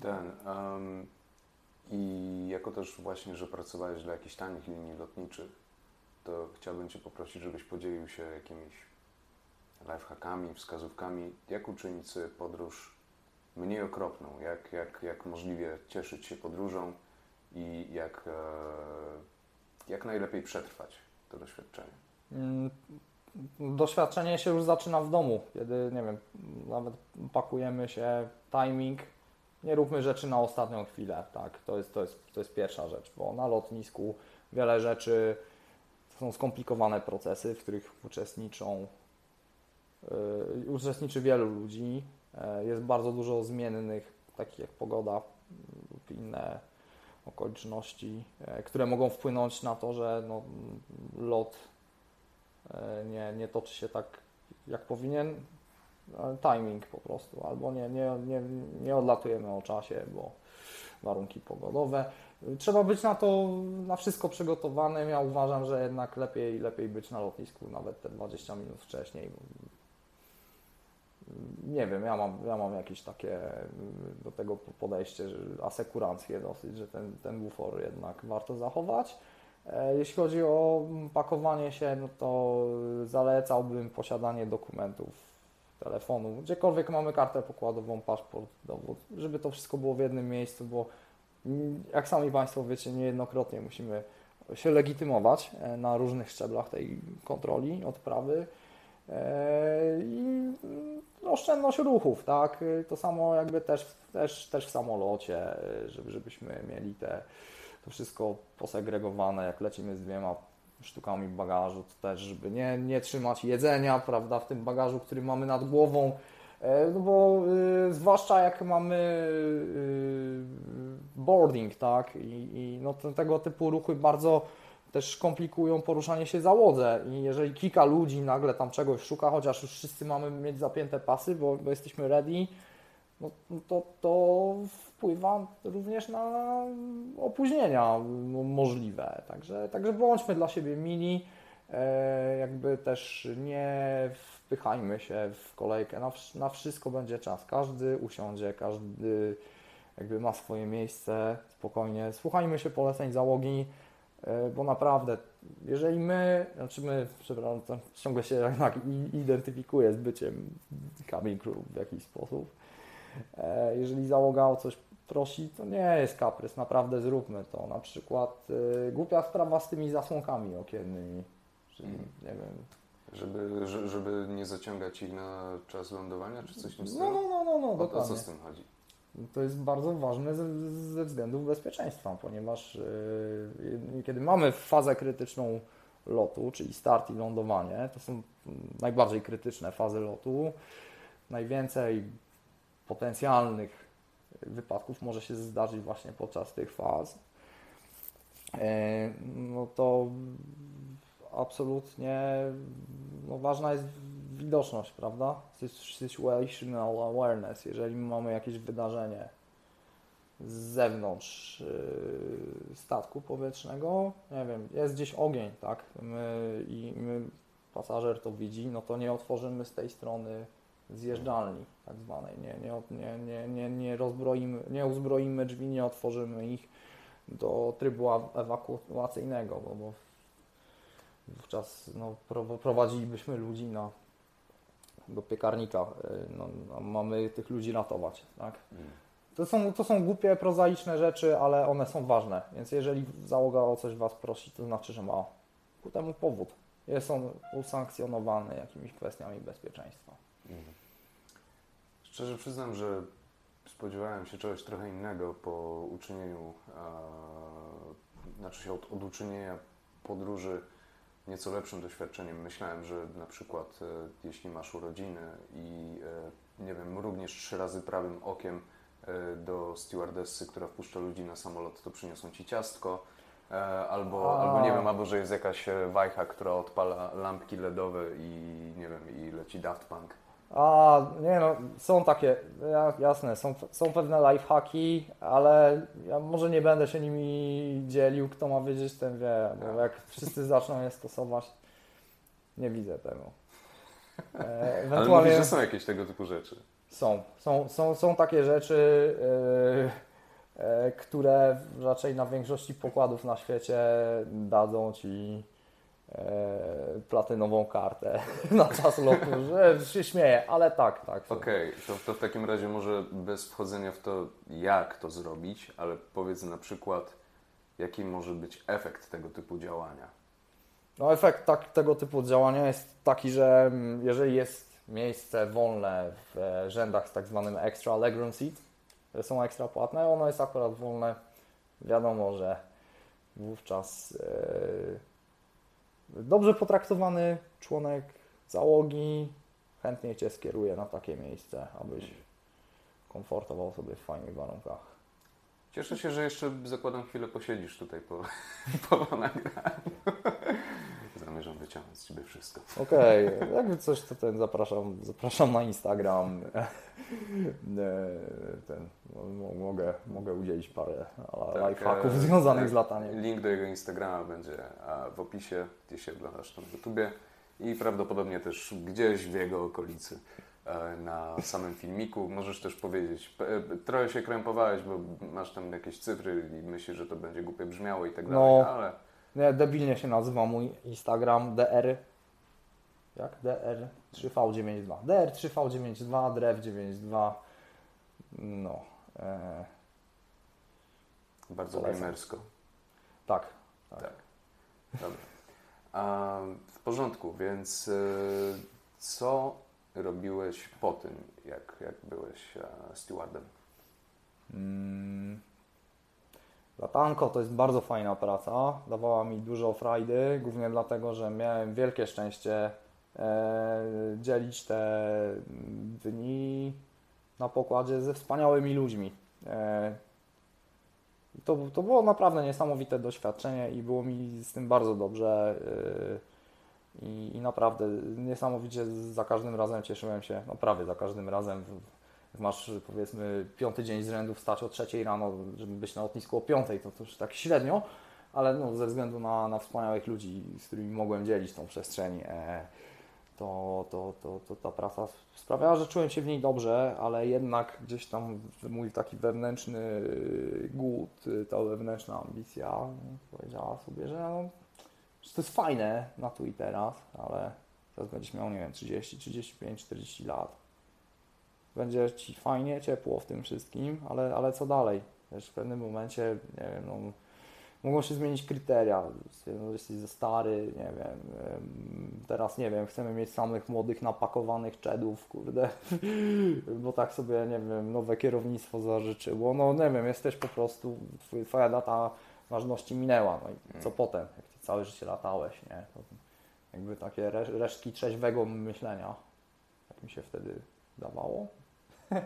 Ten. em, I jako też właśnie, że pracowałeś dla jakichś tanich linii lotniczych, to chciałbym Cię poprosić, żebyś podzielił się jakimiś lifehackami, wskazówkami, jak uczynić sobie podróż mniej okropną, jak, jak, jak możliwie cieszyć się podróżą i jak, e, jak najlepiej przetrwać to doświadczenie. Mm, Doświadczenie się już zaczyna w domu, kiedy, nie wiem, nawet pakujemy się, timing, nie róbmy rzeczy na ostatnią chwilę, tak, to jest, to jest, to jest pierwsza rzecz, bo na lotnisku wiele rzeczy, są skomplikowane procesy, w których uczestniczą, yy, uczestniczy wielu ludzi, yy, jest bardzo dużo zmiennych, takich jak pogoda lub inne okoliczności, yy, które mogą wpłynąć na to, że no, lot e, nie, nie toczy się tak jak powinien, timing po prostu, albo nie, nie, nie, nie odlatujemy o czasie, bo warunki pogodowe. Trzeba być na to, na wszystko przygotowanym. Ja uważam, że jednak lepiej, lepiej być na lotnisku nawet te 20 minut wcześniej. Nie wiem, ja mam, ja mam jakieś takie do tego podejście, że dosyć, że ten, ten bufor jednak warto zachować. E, Jeśli chodzi o pakowanie się, no to zalecałbym posiadanie dokumentów, telefonu, gdziekolwiek mamy kartę pokładową, paszport, dowód, żeby to wszystko było w jednym miejscu, bo mm, jak sami Państwo wiecie, niejednokrotnie musimy się legitymować e, na różnych szczeblach tej kontroli, odprawy e, i mm, oszczędność ruchów, tak? To samo jakby też, też, też w samolocie, e, żeby, żebyśmy mieli te to wszystko posegregowane, jak lecimy z dwiema sztukami bagażu, to też, żeby nie, nie trzymać jedzenia, prawda, w tym bagażu, który mamy nad głową, e, no bo y, zwłaszcza jak mamy y, boarding, tak, i, i no, te, tego typu ruchy bardzo też komplikują poruszanie się załodze. I jeżeli kilka ludzi nagle tam czegoś szuka, chociaż już wszyscy mamy mieć zapięte pasy, bo, bo jesteśmy ready, no, to, to wpływa również na opóźnienia możliwe. Także, także bądźmy dla siebie mili, e, jakby też nie wpychajmy się w kolejkę, na, na wszystko będzie czas. Każdy usiądzie, każdy jakby ma swoje miejsce, spokojnie. Słuchajmy się poleceń załogi, e, bo naprawdę, jeżeli my, znaczy my, przepraszam, ciągle się jednak i- identyfikuję z byciem cabin crew w jakiś sposób. E, Jeżeli załoga o coś prosi, to nie jest kaprys, naprawdę zróbmy to. Na przykład e, głupia sprawa z tymi zasłonkami okiennymi, czyli Mhm. nie wiem, Żeby, że- żeby nie zaciągać ich na czas lądowania, czy coś w tym no, no, no, no, no O, o co dokładnie. z tym chodzi? To jest bardzo ważne ze, ze względów bezpieczeństwa, ponieważ yy, kiedy mamy fazę krytyczną lotu, czyli start i lądowanie, to są mm, najbardziej krytyczne fazy lotu. Najwięcej potencjalnych wypadków może się zdarzyć właśnie podczas tych faz. Yy, No to absolutnie no ważna jest widoczność, prawda? Situational awareness. Jeżeli mamy jakieś wydarzenie z zewnątrz yy, statku powietrznego, nie wiem, jest gdzieś ogień, tak? My, I my, pasażer to widzi, no to nie otworzymy z tej strony zjeżdżalni tak zwanej. Nie, nie, nie, nie, nie, nie rozbroimy, nie uzbroimy drzwi, nie otworzymy ich do trybu ewakuacyjnego, bo, bo wówczas no, pro- prowadzilibyśmy ludzi na, do piekarnika. y, No, no, mamy tych ludzi ratować, tak? Mm. To są, to są głupie, prozaiczne rzeczy, ale one są ważne. Więc jeżeli załoga o coś Was prosi, to znaczy, że ma ku temu powód. Jest on usankcjonowany jakimiś kwestiami bezpieczeństwa. Szczerze przyznam, że spodziewałem się czegoś trochę innego po uczynieniu, e, znaczy się od, od uczynienia podróży nieco lepszym doświadczeniem. Myślałem, że na przykład e, jeśli masz urodziny i e, nie wiem, mrugniesz trzy razy prawym okiem e, do stewardessy, która wpuszcza ludzi na samolot, to przyniosą ci ciastko. E, Albo, A. albo nie wiem, albo że jest jakaś e, wajcha, która odpala lampki LEDowe i nie wiem, i leci Daft Punk. A nie no, są takie, ja- jasne, są, są pewne lifehacki, ale ja może nie będę się nimi dzielił, kto ma wiedzieć, ten wie, bo jak wszyscy zaczną je stosować, nie widzę tego. E, Ale Ewentualnie mówisz, że są jakieś tego typu rzeczy. są, są, są, są takie rzeczy, e, e, które raczej na większości pokładów na świecie dadzą Ci e, platynową kartę na czas lotu, że się śmieję, ale tak, tak. Okej, to, to w takim razie może bez wchodzenia w to, jak to zrobić, ale powiedz na przykład, jaki może być efekt tego typu działania. No efekt tak, tego typu działania jest taki, że mm, jeżeli jest miejsce wolne w e, rzędach z tak zwanym extra legroom seat, są ekstra płatne, ono jest akurat wolne, wiadomo, że wówczas e, dobrze potraktowany członek załogi chętnie Cię skieruje na takie miejsce, abyś komfortował sobie w fajnych warunkach. Cieszę się, że jeszcze zakładam chwilę posiedzisz tutaj po, po nagraniu. Zamierzam wyciągnąć z Ciebie wszystko. Okej, jakby coś, to ten zapraszam, zapraszam na Instagram. E, Ten, no, mogę, mogę udzielić parę Tak, lifehacków e, związanych z lataniem. Link do jego Instagrama będzie w opisie, gdzie się oglądasz na YouTubie i prawdopodobnie też gdzieś w jego okolicy e, na samym filmiku. Możesz też powiedzieć, trochę się krępowałeś, bo masz tam jakieś cyfry i myślisz, że to będzie głupie brzmiało i tak No. dalej, ale Nie, debilnie się nazywa mój Instagram dr. Jak? DR3V92. DR3V92, DREW92. No. E, bardzo gamersko. tak. Tak. Dobra. A, w porządku, więc y, co robiłeś po tym, jak, jak byłeś e, stewardem? Mm. Latanko to jest bardzo fajna praca. Dawała mi dużo frajdy, głównie dlatego, że miałem wielkie szczęście e, dzielić te dni na pokładzie ze wspaniałymi ludźmi. E, to, to było naprawdę niesamowite doświadczenie i było mi z tym bardzo dobrze. e, I, I naprawdę niesamowicie za każdym razem cieszyłem się, no prawie za każdym razem masz powiedzmy piąty dzień z rzędu wstać o trzeciej rano, żeby być na lotnisku o piątej, to, to już tak średnio, ale no, ze względu na, na wspaniałych ludzi, z którymi mogłem dzielić tą przestrzeń, e, to, to, to, to ta praca sprawiała, że czułem się w niej dobrze, ale jednak gdzieś tam mój taki wewnętrzny głód, ta wewnętrzna ambicja powiedziała sobie, że, no, to jest fajne na tu i teraz, ale teraz będziesz miał, nie wiem, 30, 35, 40 lat. Będzie Ci fajnie, ciepło w tym wszystkim, ale, ale co dalej? Wiesz, w pewnym momencie, nie wiem, no, mogą się zmienić kryteria. Stwierdzą, że jesteś za stary, nie wiem. Teraz nie wiem, chcemy mieć samych młodych, napakowanych czedów, kurde, bo tak sobie, nie wiem, nowe kierownictwo zażyczyło. No nie wiem, jesteś po prostu, twoja data ważności minęła. No i co mm. potem, jak ty całe życie latałeś, nie? To jakby takie resztki trzeźwego myślenia, tak mi się wtedy dawało.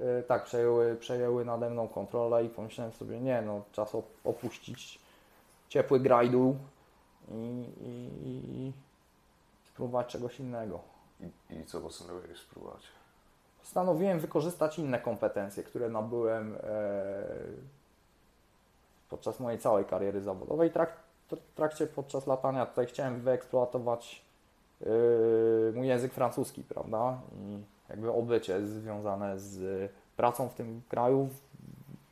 E, tak, przejęły, przejęły nade mną kontrolę i pomyślałem sobie, nie no, czas opuścić ciepły grajdu i, i, i spróbować czegoś innego. I, I co postanowiłeś spróbować? Postanowiłem wykorzystać inne kompetencje, które nabyłem e, podczas mojej całej kariery zawodowej. Trak, w trakcie, podczas latania tutaj chciałem wyeksploatować e, mój język francuski, prawda? I jakby obycie związane z pracą w tym kraju,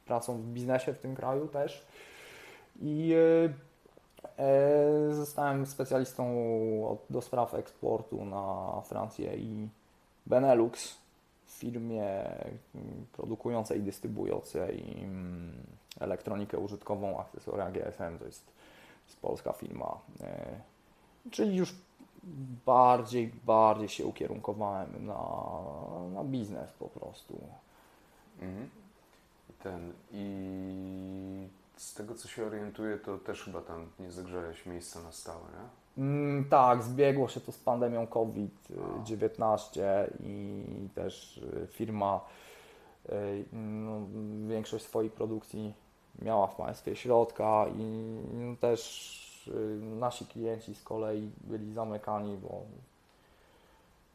pracą w biznesie w tym kraju też. I e, e, zostałem specjalistą do spraw eksportu na Francję i Benelux w firmie produkującej i dystrybuującej mm, elektronikę użytkową, akcesoria GSM, to jest, to jest polska firma. E, czyli już bardziej, bardziej się ukierunkowałem na, na biznes po prostu. Mhm. Ten, I z tego co się orientuję, to też chyba tam nie zagrzałeś miejsca na stałe, nie? Mm, tak, zbiegło się to z pandemią COVID-19 i też y, firma y, no, większość swojej produkcji miała w państwie środka i no, też Y, nasi klienci z kolei byli zamykani, bo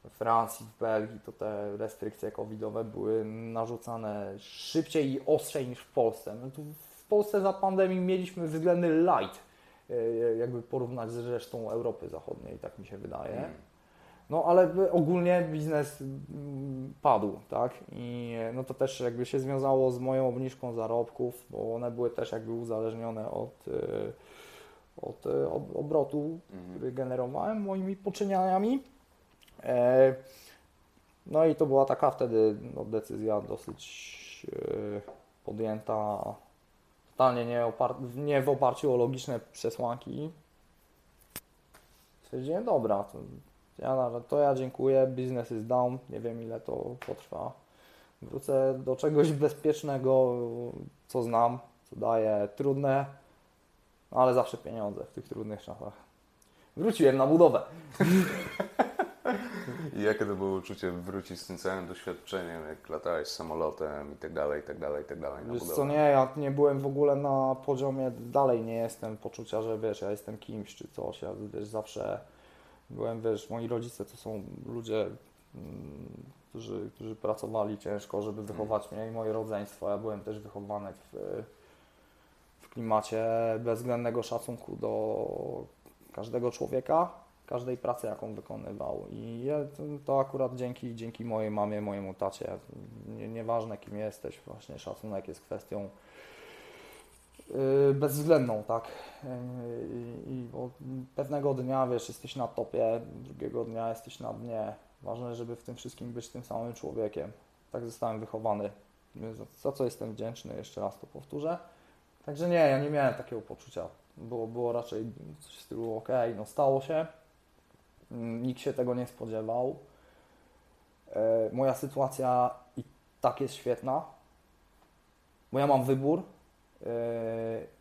w Francji, w Belgii to te restrykcje covidowe były narzucane szybciej i ostrzej niż w Polsce. No tu w Polsce za pandemii mieliśmy względny light, y, jakby porównać z resztą Europy Zachodniej, tak mi się wydaje. Hmm. No ale ogólnie biznes mm, padł, tak? I no to też jakby się związało z moją obniżką zarobków, bo one były też jakby uzależnione od y, od, e, obrotu, mhm. który generowałem moimi poczynianiami. E, no i to była taka wtedy no, decyzja dosyć e, podjęta totalnie nie, opar- nie w oparciu o logiczne przesłanki. Stwierdziłem, dobra, to ja, to ja dziękuję, biznes is down, nie wiem ile to potrwa. Wrócę do czegoś bezpiecznego, co znam, co daje trudne, no, ale zawsze pieniądze w tych trudnych czasach. Wróciłem na budowę. I jakie to było uczucie wrócić z tym całym doświadczeniem, jak latałeś samolotem i tak dalej, i tak dalej, i tak dalej na wiesz budowę? co, nie, ja nie byłem w ogóle na poziomie, dalej nie jestem poczucia, że wiesz, ja jestem kimś czy coś, ja wiesz, zawsze byłem, wiesz, moi rodzice to są ludzie, mm, którzy, którzy pracowali ciężko, żeby wychować mnie i moje rodzeństwo, ja byłem też wychowany w klimacie bezwzględnego szacunku do każdego człowieka, każdej pracy, jaką wykonywał. I to akurat dzięki, dzięki mojej mamie, mojemu tacie, nie, nieważne kim jesteś, właśnie szacunek jest kwestią yy, bezwzględną, tak? Yy, I pewnego dnia, wiesz, jesteś na topie, drugiego dnia jesteś na dnie. Ważne, żeby w tym wszystkim być tym samym człowiekiem. Tak zostałem wychowany. Za co jestem wdzięczny, jeszcze raz to powtórzę. Także nie, ja nie miałem takiego poczucia. Było, było raczej coś w stylu, ok, no stało się, mm, nikt się tego nie spodziewał. E, moja sytuacja i tak jest świetna, bo ja mam wybór. E,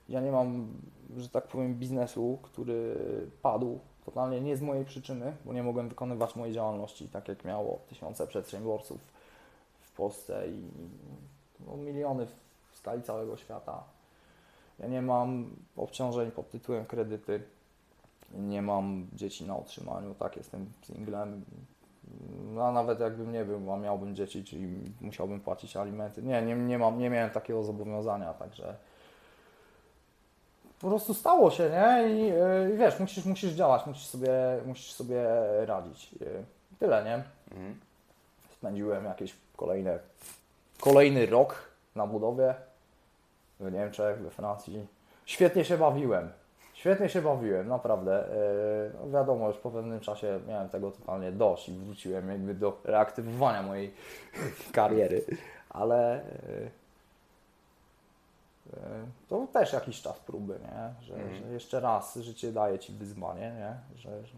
ja nie mam, że tak powiem, biznesu, który padł totalnie nie z mojej przyczyny, bo nie mogłem wykonywać mojej działalności tak jak miało tysiące przedsiębiorców w Polsce i no, miliony w skali całego świata. Ja nie mam obciążeń pod tytułem kredyty, nie mam dzieci na utrzymaniu, tak, jestem singlem, No, a nawet jakbym nie był, a miałbym dzieci, czyli musiałbym płacić alimenty. Nie, nie, nie, mam, nie miałem takiego zobowiązania, także po prostu stało się, nie? I, yy, i wiesz, musisz, musisz działać, musisz sobie, musisz sobie radzić. Yy, tyle, nie? Mhm. Spędziłem jakieś kolejne, kolejny rok na budowie w Niemczech, we Francji. Świetnie się bawiłem. Świetnie się bawiłem, naprawdę. Yy, no wiadomo, już po pewnym czasie miałem tego totalnie dość i wróciłem jakby do reaktywowania mojej kariery, ale yy, yy, to też jakiś czas próby, nie? Że, Mhm. że jeszcze raz życie daje Ci wyzwanie, nie? Że, że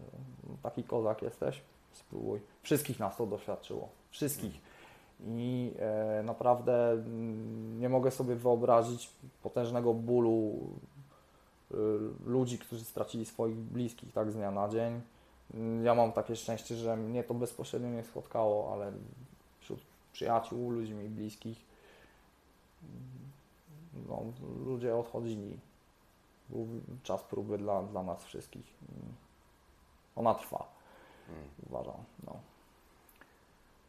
taki kozak jesteś, spróbuj. Wszystkich nas to doświadczyło. Wszystkich. I e, naprawdę mm, nie mogę sobie wyobrazić potężnego bólu y, ludzi, którzy stracili swoich bliskich tak z dnia na dzień. Mm, Ja mam takie szczęście, że mnie to bezpośrednio nie spotkało, ale wśród przyjaciół, ludzi mi bliskich, mm, no, ludzie odchodzili. Był czas próby dla, dla nas wszystkich. Ona trwa, Mm. uważam. No.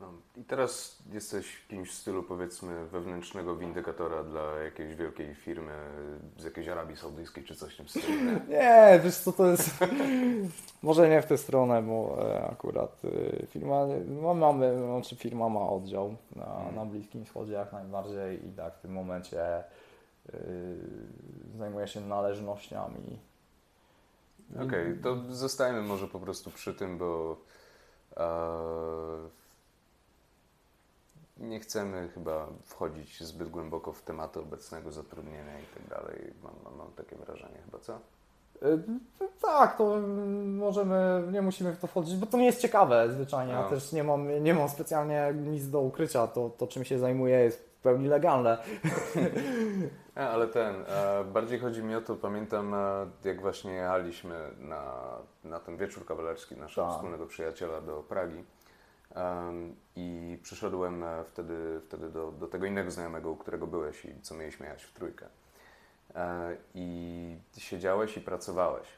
No. I teraz jesteś kimś w stylu powiedzmy wewnętrznego windykatora dla jakiejś wielkiej firmy z jakiejś Arabii Saudyjskiej czy coś w tym stylu. nie? Wiesz co to jest. Może nie w tę stronę, bo e, akurat e, firma, no mamy, znaczy firma ma oddział na, Mhm. na Bliskim Wschodzie jak najbardziej i tak w tym momencie e, zajmuje się należnościami. Okej, to zostajemy może po prostu przy tym, bo nie chcemy chyba wchodzić zbyt głęboko w tematy obecnego zatrudnienia i tak dalej. Mam, mam, takie wrażenie chyba, co? E, Tak, to możemy, nie musimy w to wchodzić, bo to nie jest ciekawe zwyczajnie. Ja No. też nie mam, nie mam specjalnie nic do ukrycia. To, to czym się zajmuję jest w pełni legalne. A, ale ten, e, bardziej chodzi mi o to, pamiętam e, jak właśnie jechaliśmy na, na ten wieczór kawalerski naszego Tak. wspólnego przyjaciela do Pragi i przyszedłem e, wtedy, wtedy do, do tego innego znajomego, u którego byłeś i co mieliśmy jechać w trójkę. E, I siedziałeś i pracowałeś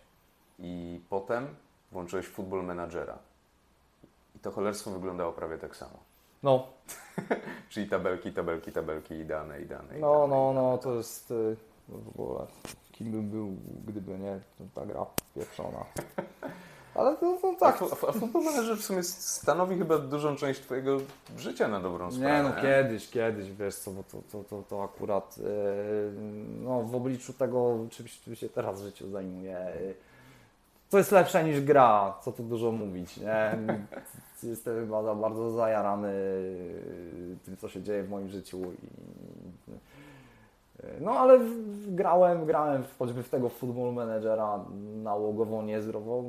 i potem włączyłeś futbol menadżera i to cholerstwo wyglądało prawie tak samo. No, Czyli tabelki, tabelki, tabelki i dane, i dane. i No, dane, no, no, to jest y, w ogóle kim bym był, gdyby nie ta gra pieprzona. Ale to, to A, tak. a Manager w sumie stanowi chyba dużą część Twojego życia na dobrą Nie sprawę. no, kiedyś, kiedyś, wiesz co, bo to, to, to, to akurat y, no, w obliczu tego, czym, czym się teraz w życiu zajmuję, y, to jest lepsze niż gra, co tu dużo mówić, nie? Jestem chyba za bardzo zajarany y, tym, co się dzieje w moim życiu i No ale grałem, grałem choćby w tego football managera nałogowo, niezdrowo,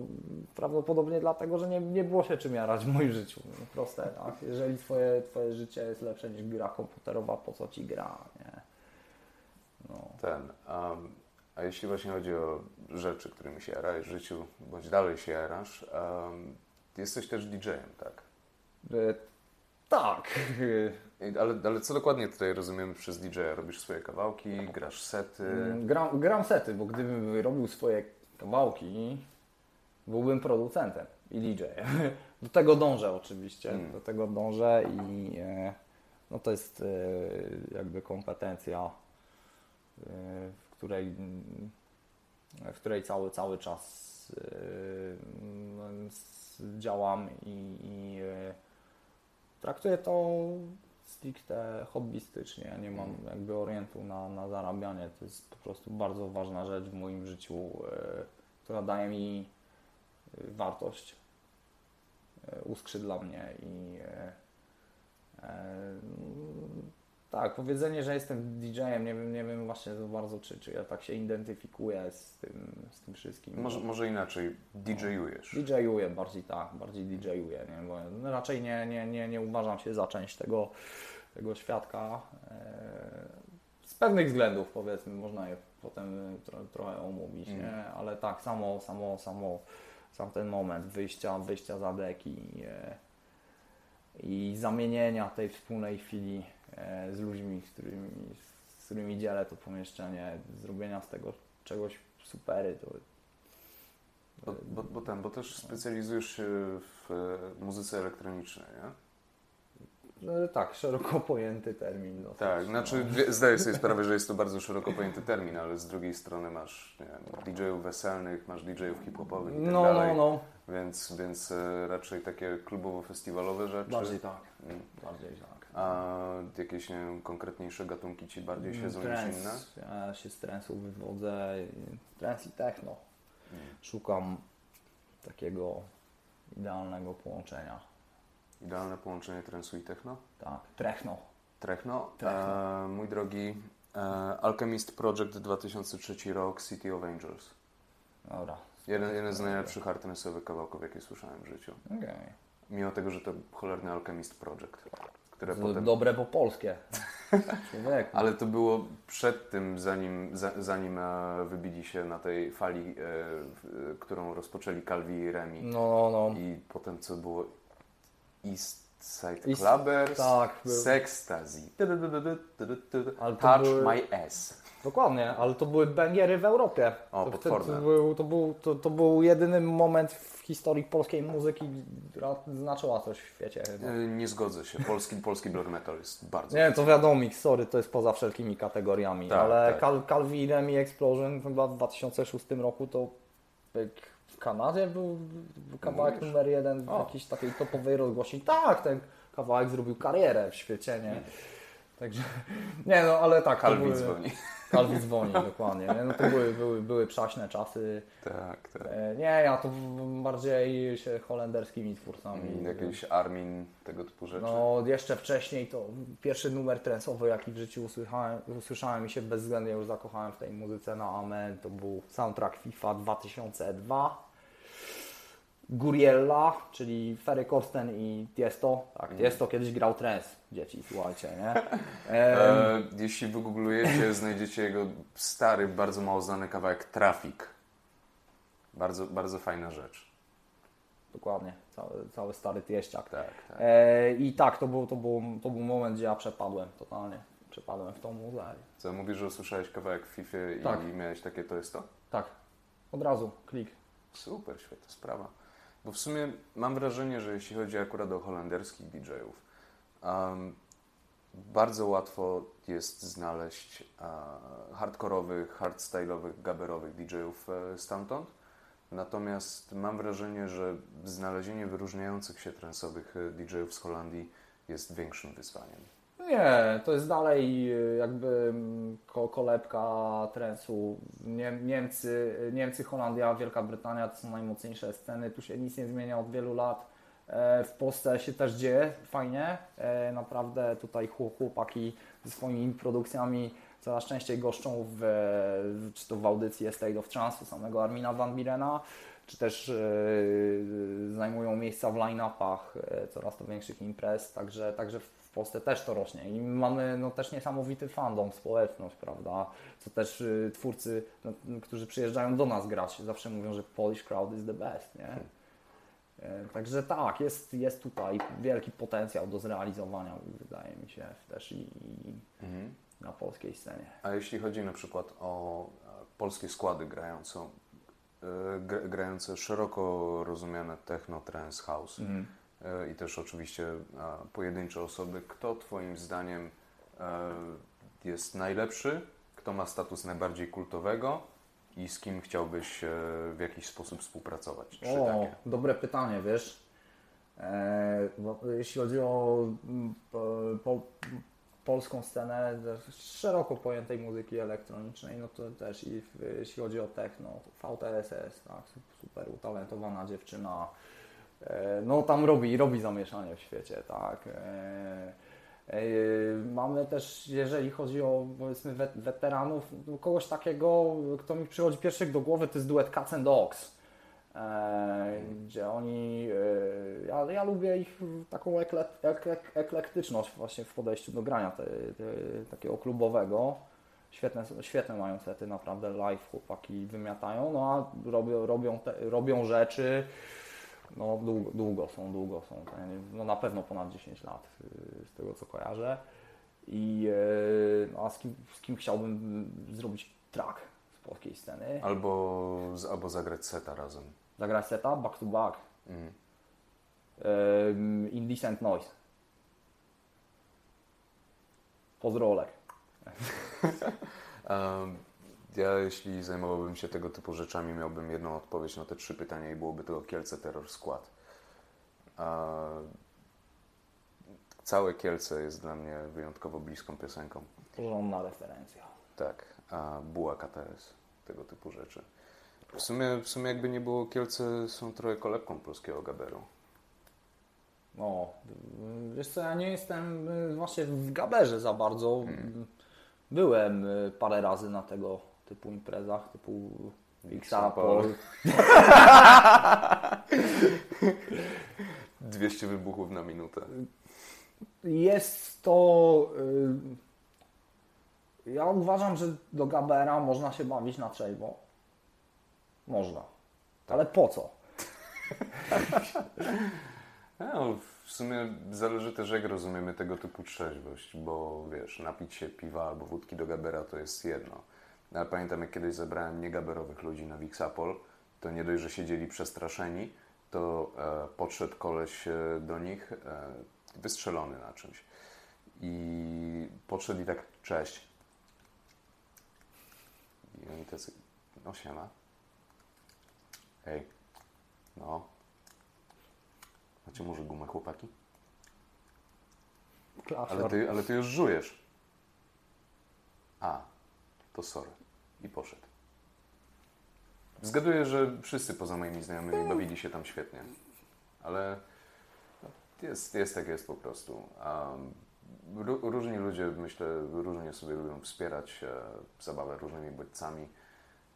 prawdopodobnie dlatego, że nie, nie było się czym jarać w moim życiu. No, proste, tak? Jeżeli twoje, twoje życie jest lepsze niż gra komputerowa, po co ci gra, nie? No. Ten, um, a jeśli właśnie chodzi o rzeczy, którymi się jarałeś w życiu, bądź dalej się jarasz, um, jesteś też DJ-em, tak? Tak. Ale, ale co dokładnie tutaj rozumiemy przez DJ-a? Robisz swoje kawałki, grasz sety? Mm, Gram, gram sety, bo gdybym robił swoje kawałki, byłbym producentem i DJ. Do tego dążę oczywiście, Mm. do tego dążę i e, no to jest e, jakby kompetencja, e, w której, mm, w której cały, cały czas działam i, i traktuję to stricte hobbystycznie. Nie mam jakby orientu na, na zarabianie. To jest po prostu bardzo ważna rzecz w moim życiu, e, która daje mi e, wartość, e, uskrzydla mnie i tak, powiedzenie, że jestem DJ-em, nie wiem, nie wiem właśnie za bardzo, czy, czy ja tak się identyfikuję z tym, z tym wszystkim. Może, może inaczej, DJ-ujesz. DJ-uję bardziej tak, bardziej DJ-uję, nie? bo no raczej nie, nie, nie, nie uważam się za część tego, tego świadka. e, Z pewnych względów powiedzmy, można je potem tro, trochę omówić, Mm. nie? ale tak, samo, samo, samo, sam ten moment wyjścia, wyjścia za deki e, i zamienienia tej wspólnej chwili z ludźmi, z którymi, z którymi dzielę to pomieszczenie, zrobienia z tego czegoś supery, to Bo, bo, bo bo też specjalizujesz się w e, muzyce elektronicznej, nie? No, tak, szeroko pojęty termin. dosyć, Tak, no. znaczy wie- zdaję sobie sprawę, że jest to bardzo szeroko pojęty termin, ale z drugiej strony masz DJ-ów weselnych, masz DJ-ów hip-hopowych i tak No, dalej, no, no. Więc, więc e, raczej takie klubowo-festiwalowe rzeczy. Bardziej tak. Mm. Bardziej tak. A jakieś wiem, konkretniejsze gatunki Ci bardziej siedzą niż Trans. inne? Ja się z trensu wywodzę. Trans i techno. Mm. Szukam takiego idealnego połączenia. Idealne połączenie transu i techno? Tak, techno. Techno. Techno. E, mój drogi, e, Alchemist Project 2003 rok, City of Angels. Dobra. Jeden, jeden z najlepszych hardtransowych kawałków, jakie słyszałem w życiu. Okej. Mimo tego, że to cholerny Alchemist Project, które To potem... Dobre po polskie. Człowiek. Ale to było przed tym, zanim, za, zanim e, wybili się na tej fali, e, e, którą rozpoczęli Calvi i Remi. No, no, no. I potem co było? East Side East- Clubbers, tak. Sextasy, Touch były- My Ass. Dokładnie, ale to były bangiery w Europie. O, to, potworne. to, był, to, był, to, to był jedyny moment w historii polskiej muzyki, która znaczyła coś w świecie chyba. E, Nie zgodzę się. Polski, polski black metal jest bardzo... Nie, to wiadomo, sorry, to jest poza wszelkimi kategoriami, Tak, ale tak. Cal, Calvi Remi Explosion chyba w 2006 roku to w Kanadzie był był kawałek Mówisz? numer jeden w O. jakiejś takiej topowej rozgłośni. Tak, ten kawałek zrobił karierę w świecie, nie? Także, nie no, ale tak, Calvi były- dzwoni. Calvi dzwoni, dokładnie. Nie? No to były, były, były przaśne czasy. Tak, tak. E, Nie, ja to bardziej się holenderskimi twórcami. Mm, Jakiś Armin, tego typu rzeczy. No, jeszcze wcześniej to pierwszy numer trensowy, jaki w życiu usłyszałem, usłyszałem i się bezwzględnie już zakochałem w tej muzyce na Amen, to był soundtrack FIFA 2002. Guriella, czyli Ferry Corsten i Tiesto. Tak, Mhm. Tiesto kiedyś grał trens, dzieci, słuchajcie, nie? E, jeśli wygooglujecie, znajdziecie jego stary, bardzo mało znany kawałek Traffic. Bardzo, bardzo fajna rzecz. Dokładnie, cały, cały stary tieściak. Tak, tak. E, I tak, to był, to, był, to był moment, gdzie ja przepadłem totalnie. Przepadłem w tą muzę. Co, mówisz, że usłyszałeś kawałek w FIFA i Tak. miałeś takie, to jest to? Tak, od razu, klik. Super, świetna sprawa. Bo w sumie mam wrażenie, że jeśli chodzi akurat o holenderskich DJ-ów, um, bardzo łatwo jest znaleźć uh, hardkorowych, hardstyle'owych, gaberowych DJ-ów e, stamtąd. Natomiast mam wrażenie, że znalezienie wyróżniających się transowych e, DJ-ów z Holandii jest większym wyzwaniem. Nie, to jest dalej y, jakby mm, ko kolebka trensu. Nie, Niemcy, Niemcy, Holandia, Wielka Brytania to są najmocniejsze sceny. Tu się nic nie zmienia od wielu lat. E, W Polsce się też dzieje fajnie. E, Naprawdę tutaj chłop- chłopaki ze swoimi produkcjami coraz częściej goszczą w, czy to w audycji State of Trance samego Armina Van Birena, czy też e, zajmują miejsca w line-upach coraz to większych imprez, także, także Polsce też to rośnie i mamy no, też niesamowity fandom, społeczność, prawda, co też y, twórcy, no, którzy przyjeżdżają do nas grać, zawsze mówią, że Polish crowd is the best, nie? E, Także tak, jest, jest tutaj wielki potencjał do zrealizowania, wydaje mi się, też i, i na polskiej scenie. A jeśli chodzi na przykład o polskie składy grające, e, gra- grające szeroko rozumiane techno, trance, house Mhm. E, i też oczywiście pojedyncze osoby, kto Twoim zdaniem e, jest najlepszy, kto ma status najbardziej kultowego i z kim chciałbyś e, w jakiś sposób współpracować? Trzy O, takie. dobre pytanie, wiesz. Bo jeśli chodzi o mm, po, po, polską scenę szeroko pojętej muzyki elektronicznej, no to też i w, jeśli chodzi o techno, VTSS, tak, super utalentowana dziewczyna, no tam robi, robi zamieszanie w świecie, tak. E, e, Mamy też, jeżeli chodzi o powiedzmy wet- weteranów, no, kogoś takiego, kto mi przychodzi pierwszy do głowy, to jest duet Cats and Dogs. E, gdzie oni, e, ja, ja lubię ich taką ekle, ekle, eklektyczność właśnie w podejściu do grania te, te, takiego klubowego. Świetne, świetne mają sety, naprawdę live chłopaki wymiatają, no a robią, robią, te, robią rzeczy, no długo, długo są, długo są, no na pewno ponad 10 lat y, z tego co kojarzę. I e, no, a z kim, z kim chciałbym zrobić track polskiej sceny. Albo, z- albo zagrać seta razem. Zagrać seta back to back. Mhm. Ym, Indecent Noise. Pozdrolek. Um, ja jeśli zajmowałbym się tego typu rzeczami, miałbym jedną odpowiedź na te trzy pytania i byłoby to Kielce Terror Squad. A, całe Kielce jest dla mnie wyjątkowo bliską piosenką. Porządna referencja. Tak, a Buła KTS, tego typu rzeczy. W sumie, w sumie jakby nie było, Kielce są trochę kolebką polskiego gaberu. No, wiesz co, ja nie jestem y, właśnie w gaberze za bardzo. Byłem y, parę razy na tego typu imprezach, typu Xapol. 200 wybuchów na minutę. Jest to. y, Ja uważam, że do Gabera można się bawić na trzeźwo. Można. Ale po co? No, w sumie zależy też jak rozumiemy tego typu trzeźwość, bo wiesz, napić się piwa albo wódki do gabera to jest jedno. No, ale pamiętam jak kiedyś zebrałem niegaberowych ludzi na Wixapol, to nie dość, że siedzieli przestraszeni, to e, podszedł koleś e, do nich e, wystrzelony na czymś. I podszedł i tak, cześć. I oni tacy, no siema. Hej. No, Macie może gumę, chłopaki? Ale ty, ale ty już żujesz. A, to sorry. I poszedł. Zgaduję, że wszyscy poza moimi znajomymi bawili się tam świetnie. Ale no, jest, jest jak jest po prostu. Ró- różni ludzie, myślę, różnie sobie lubią wspierać e, zabawę różnymi bodźcami,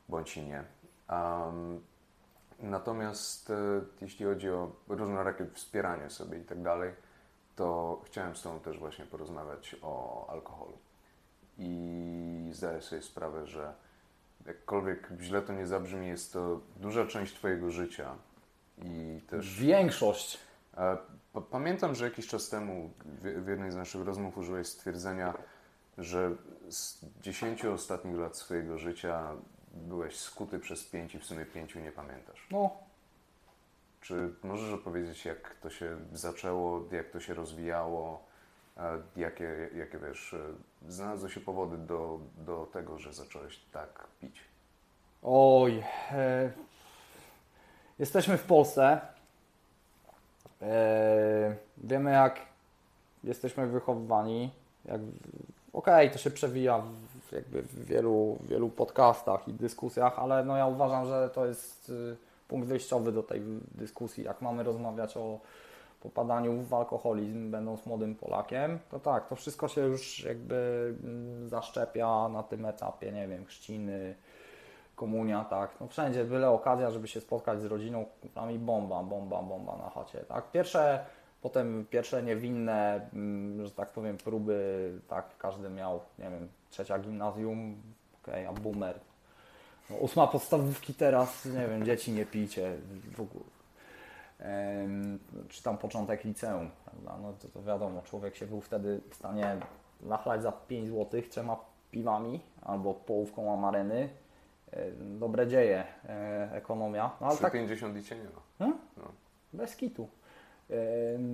bądź i nie. Um, Natomiast e, jeśli chodzi o różnorakie wspieranie sobie i tak dalej, to chciałem z Tobą też właśnie porozmawiać o alkoholu. I zdaję sobie sprawę, że jakkolwiek źle to nie zabrzmi, jest to duża część Twojego życia. I też Większość. Pa- Pamiętam, że jakiś czas temu w jednej z naszych rozmów użyłeś stwierdzenia, że z 10 ostatnich lat swojego życia byłeś skuty przez 5 i w sumie 5 nie pamiętasz. No, Czy możesz opowiedzieć, jak to się zaczęło, jak to się rozwijało, jakie, jakie wiesz, e, znalazły się powody do, do tego, że zacząłeś tak pić? Oj, e, jesteśmy w Polsce. E, wiemy, jak jesteśmy wychowywani. Jak, Okej, to się przewija w, jakby w wielu, wielu podcastach i dyskusjach, ale no ja uważam, że to jest y, punkt wyjściowy do tej dyskusji. Jak mamy rozmawiać o popadaniu w alkoholizm, będąc młodym Polakiem, to tak, to wszystko się już jakby mm, zaszczepia na tym etapie, nie wiem, chrzciny, komunia, tak, no wszędzie, byle okazja, żeby się spotkać z rodziną, kumplami, bomba, bomba, bomba na chacie, tak. Pierwsze, potem pierwsze niewinne, mm, że tak powiem, próby, tak, każdy miał, nie wiem, trzecia gimnazjum, okej, a boomer. No, ósma podstawówki teraz, nie wiem, dzieci nie pijcie w ogóle. Czy tam początek liceum, prawda? No to, to wiadomo, człowiek się był wtedy w stanie nachlać za 5 zł trzema piwami albo połówką amareny. E, Dobre dzieje, e, ekonomia. No ale tak 3,50 i cię nie ma. Hmm? No. bez kitu.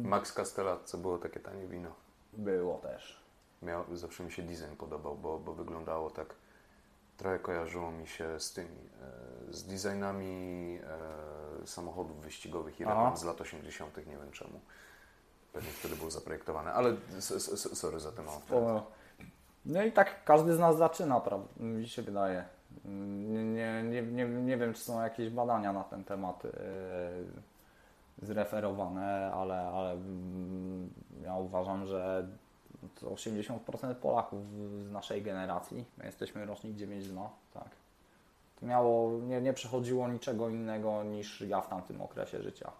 Max Castellat, było takie tanie wino. Było też. Miał, zawsze mi się design podobał, bo, bo wyglądało tak, trochę kojarzyło mi się z tymi, e, z designami e, samochodów wyścigowych i Aha. reklam z lat 80., nie wiem czemu. Pewnie wtedy był zaprojektowany, ale sorry za ten. O, No i tak każdy z nas zaczyna, prawda? Mi się wydaje. Nie, nie, nie, nie, wiem, czy są jakieś badania na ten temat e, zreferowane, ale, ale mm, ja uważam, że 80% Polaków z naszej generacji, my jesteśmy rocznik 9-2, tak. To miało, nie, nie przechodziło niczego innego niż ja w tamtym okresie życia.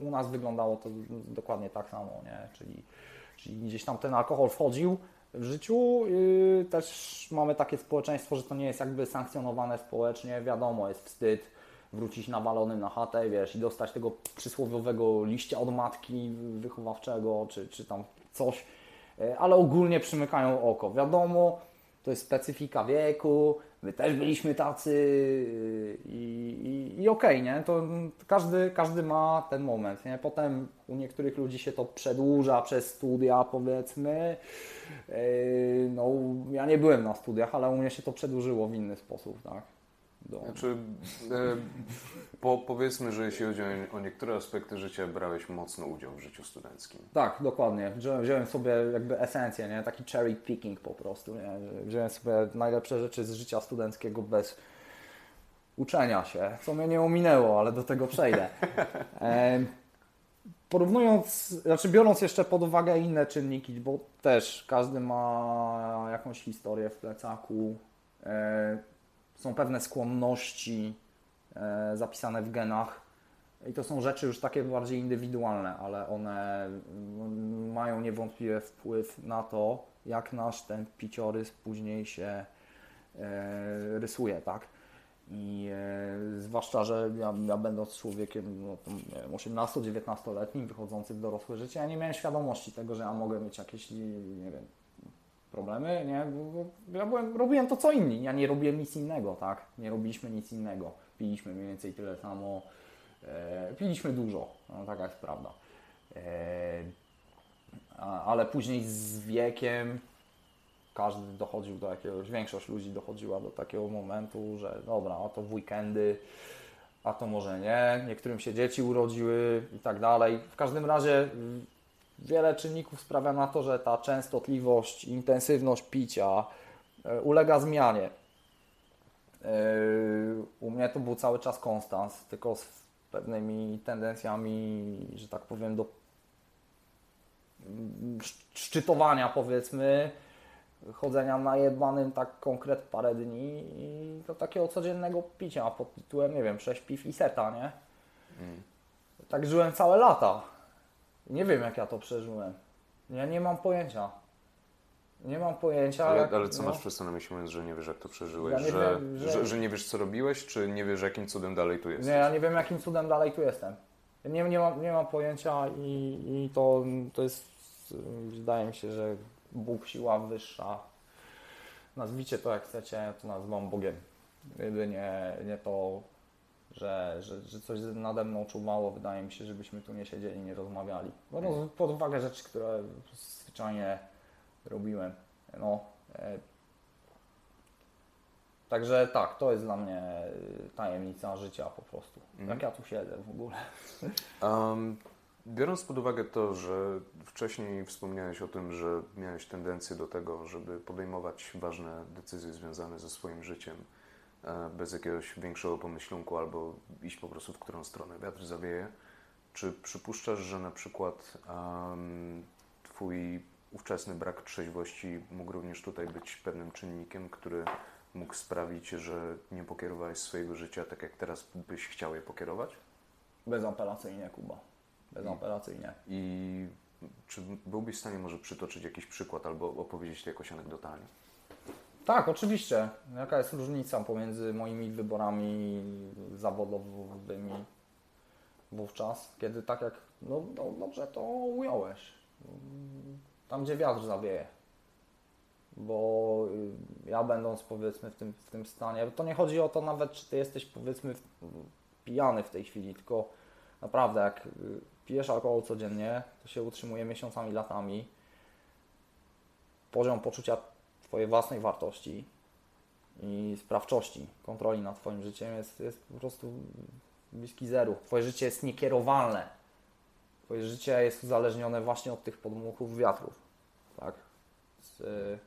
U nas wyglądało to dokładnie tak samo, nie? Czyli, czyli gdzieś tam ten alkohol wchodził w życiu. Yy, też mamy takie społeczeństwo, że to nie jest jakby sankcjonowane społecznie. Wiadomo, jest wstyd wrócić nawalonym na chatę, wiesz, i dostać tego przysłowiowego liścia od matki wychowawczego, czy, czy tam coś. Yy, Ale ogólnie przymykają oko. Wiadomo, to jest specyfika wieku, my też byliśmy tacy y, i, i, i okej, nie? To każdy, każdy ma ten moment, nie? Potem u niektórych ludzi się to przedłuża przez studia, powiedzmy. Yy, No, ja nie byłem na studiach, ale u mnie się to przedłużyło w inny sposób, tak? Do... Znaczy, e, po, powiedzmy, że jeśli chodzi o, o niektóre aspekty życia, brałeś mocno udział w życiu studenckim. Tak, dokładnie. Wziąłem, wziąłem sobie jakby esencję, nie? Taki cherry picking po prostu, nie? Wziąłem sobie najlepsze rzeczy z życia studenckiego bez uczenia się, co mnie nie ominęło, ale do tego przejdę. Em, Porównując, znaczy biorąc jeszcze pod uwagę inne czynniki, bo też każdy ma jakąś historię w plecaku, e, są pewne skłonności e, zapisane w genach, i to są rzeczy już takie bardziej indywidualne, ale one mm, mają niewątpliwie wpływ na to, jak nasz ten piciorys później się e, rysuje, tak? I e, zwłaszcza, że ja, ja będąc człowiekiem no, tam, nie wiem, 18-19-letnim, wychodzącym w dorosłe życie, ja nie miałem świadomości tego, że ja mogę mieć jakieś, nie wiem, problemy, nie? Ja byłem, robiłem to co inni, ja nie robiłem nic innego, tak? Nie robiliśmy nic innego. Piliśmy mniej więcej tyle samo, e, piliśmy dużo, no, taka jest prawda. E, a, ale później z wiekiem każdy dochodził do jakiegoś, większość ludzi dochodziła do takiego momentu, że dobra, a to w weekendy, a to może nie, niektórym się dzieci urodziły i tak dalej. W każdym razie wiele czynników sprawia na to, że ta częstotliwość, intensywność picia e, ulega zmianie. E, U mnie to był cały czas konstans, tylko z pewnymi tendencjami, że tak powiem, do mm, sz- szczytowania powiedzmy, chodzenia najebanym tak konkret parę dni i do takiego codziennego picia pod tytułem, nie wiem, 6 piw i seta, nie? Mm. Tak żyłem całe lata. Nie wiem, jak ja to przeżyłem. Ja nie mam pojęcia. Nie mam pojęcia. Ale, ale co no. masz przez to na myśli, mówiąc, że nie wiesz, jak to przeżyłeś? Ja że, wiem, że... że- Że, nie wiesz, co robiłeś, czy nie wiesz, jakim cudem dalej tu jesteś? Nie, ja nie wiem, jakim cudem dalej tu jestem. Nie, nie, mam, nie mam pojęcia i, i to, to jest, wydaje mi się, że Bóg, siła wyższa. Nazwijcie to jak chcecie, to nazywam Bogiem. Gdyby nie, nie to, że, że, że coś nade mną czuwało, wydaje mi się, żebyśmy tu nie siedzieli, nie rozmawiali. Biorąc pod uwagę rzeczy, które zwyczajnie robiłem. No, e, Także tak, to jest dla mnie y, tajemnica życia po prostu. Mhm. Jak ja tu siedzę w ogóle. Um, biorąc pod uwagę to, że wcześniej wspomniałeś o tym, że miałeś tendencję do tego, żeby podejmować ważne decyzje związane ze swoim życiem e, bez jakiegoś większego pomyślunku albo iść po prostu w którą stronę wiatr zawieje, czy przypuszczasz, że na przykład um, Twój ówczesny brak trzeźwości mógł również tutaj być pewnym czynnikiem, który mógł sprawić, że nie pokierowałeś swojego życia tak, jak teraz byś chciał je pokierować? Bezapelacyjnie, Kuba. Bezapelacyjnie. I czy byłbyś w stanie może przytoczyć jakiś przykład albo opowiedzieć to jakoś anegdotalnie? Tak, oczywiście. Jaka jest różnica pomiędzy moimi wyborami zawodowymi wówczas, kiedy tak jak, no, no dobrze to ująłeś. Tam, gdzie wiatr zawieje. Bo y, ja będąc powiedzmy w tym, w tym stanie, to nie chodzi o to nawet, czy ty jesteś powiedzmy pijany w tej chwili, tylko naprawdę jak y, pijesz alkohol codziennie, to się utrzymuje miesiącami, latami. Poziom poczucia Twojej własnej wartości i sprawczości, kontroli nad Twoim życiem jest, jest po prostu bliski zeru. Twoje życie jest niekierowalne. Twoje życie jest uzależnione właśnie od tych podmuchów wiatrów. Tak? Z, y,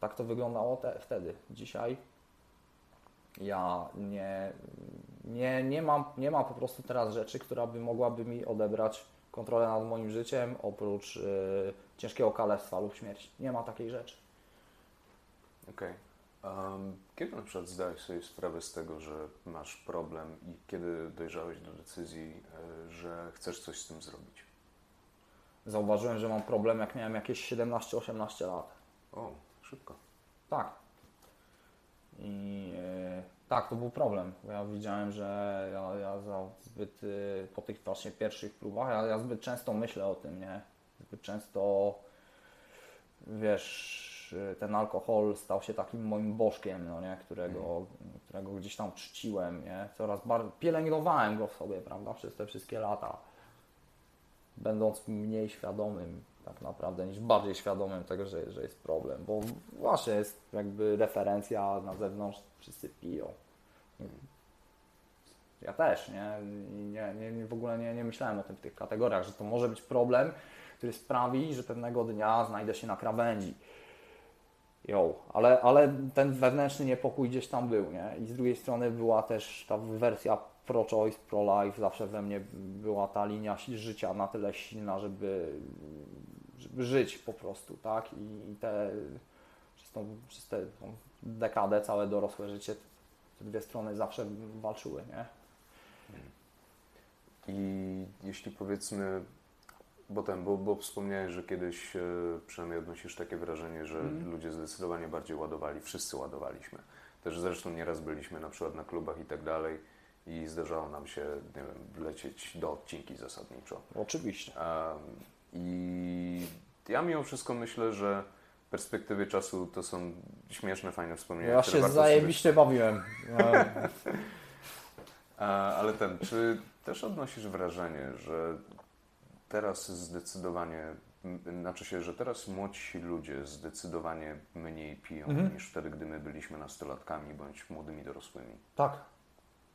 tak to wyglądało te, wtedy. Dzisiaj ja nie, nie, nie, mam, nie ma po prostu teraz rzeczy, która by mogłaby mi odebrać kontrolę nad moim życiem oprócz y, ciężkiego kalectwa lub śmierci. Nie ma takiej rzeczy. Okej. Em, kiedy na przykład zdałeś sobie sprawę z tego, że masz problem i kiedy dojrzałeś do decyzji, e, że chcesz coś z tym zrobić? Zauważyłem, że mam problem, jak miałem jakieś 17-18 lat. O, szybko. Tak. I e, tak, to był problem, bo ja widziałem, że ja, ja za zbyt e, po tych właśnie pierwszych próbach, ja, ja zbyt często myślę o tym, nie? Zbyt często wiesz, już y, ten alkohol stał się takim moim bożkiem, no nie? Którego, którego gdzieś tam czciłem, nie? Coraz bardziej pielęgnowałem go w sobie, prawda, przez te wszystkie lata. Będąc mniej świadomym tak naprawdę, niż bardziej świadomym tego, że, że jest problem, bo właśnie jest jakby referencja na zewnątrz, wszyscy piją. Ja też, nie? Nie, nie, nie w ogóle nie, nie myślałem o tym w tych kategoriach, że to może być problem, który sprawi, że pewnego dnia znajdę się na krawędzi. Jo, ale, ale ten wewnętrzny niepokój gdzieś tam był, nie? I z drugiej strony była też ta wersja pro-choice, pro-life, zawsze we mnie była ta linia życia na tyle silna, żeby, żeby żyć po prostu, tak? I, te, przez, tą, przez tę dekadę, całe dorosłe życie, te dwie strony zawsze walczyły, nie? I jeśli powiedzmy, bo, ten, bo, bo wspomniałeś, że kiedyś e, przynajmniej odnosisz takie wrażenie, że Mhm. ludzie zdecydowanie bardziej ładowali, wszyscy ładowaliśmy. Też zresztą nieraz byliśmy na przykład na klubach i tak dalej i zdarzało nam się, nie wiem, lecieć do odcinki zasadniczo. Oczywiście. Em, I ja mimo wszystko myślę, że w perspektywie czasu to są śmieszne, fajne wspomnienia. Ja się warto sobie- zajebiście bawiłem. E, ale ten, czy też odnosisz wrażenie, że teraz zdecydowanie, znaczy się, że teraz młodsi ludzie zdecydowanie mniej piją Mhm. niż wtedy, gdy my byliśmy nastolatkami bądź młodymi dorosłymi? Tak,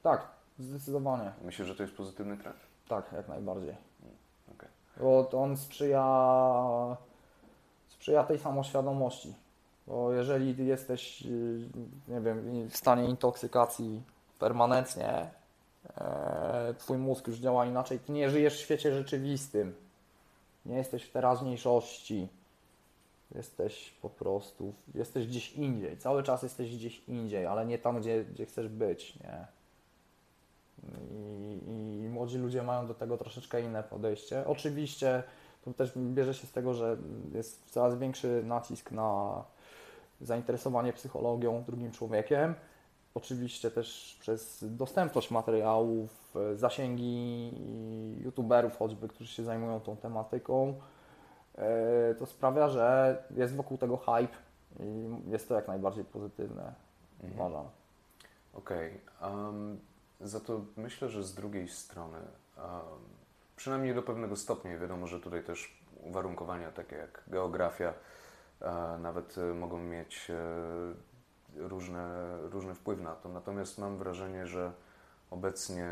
tak, zdecydowanie. Myślę, że to jest pozytywny trend. Tak, jak najbardziej. Okej. Bo to on sprzyja, sprzyja tej samoświadomości. Bo jeżeli jesteś, yy, nie wiem, w stanie intoksykacji permanentnie, twój mózg już działa inaczej, ty nie żyjesz w świecie rzeczywistym. Nie jesteś w teraźniejszości. Jesteś po prostu, jesteś gdzieś indziej. Cały czas jesteś gdzieś indziej, ale nie tam, gdzie, gdzie chcesz być, nie? I, I młodzi ludzie mają do tego troszeczkę inne podejście. Oczywiście to też bierze się z tego, że jest coraz większy nacisk na zainteresowanie psychologią, drugim człowiekiem. Oczywiście też przez dostępność materiałów, e, zasięgi youtuberów choćby, którzy się zajmują tą tematyką. E, To sprawia, że jest wokół tego hype i jest to jak najbardziej pozytywne, uważam. Okej. em, za to myślę, że z drugiej strony, em, przynajmniej do pewnego stopnia, wiadomo, że tutaj też uwarunkowania takie jak geografia e, nawet mogą mieć różne, różny wpływ na to. Natomiast mam wrażenie, że obecnie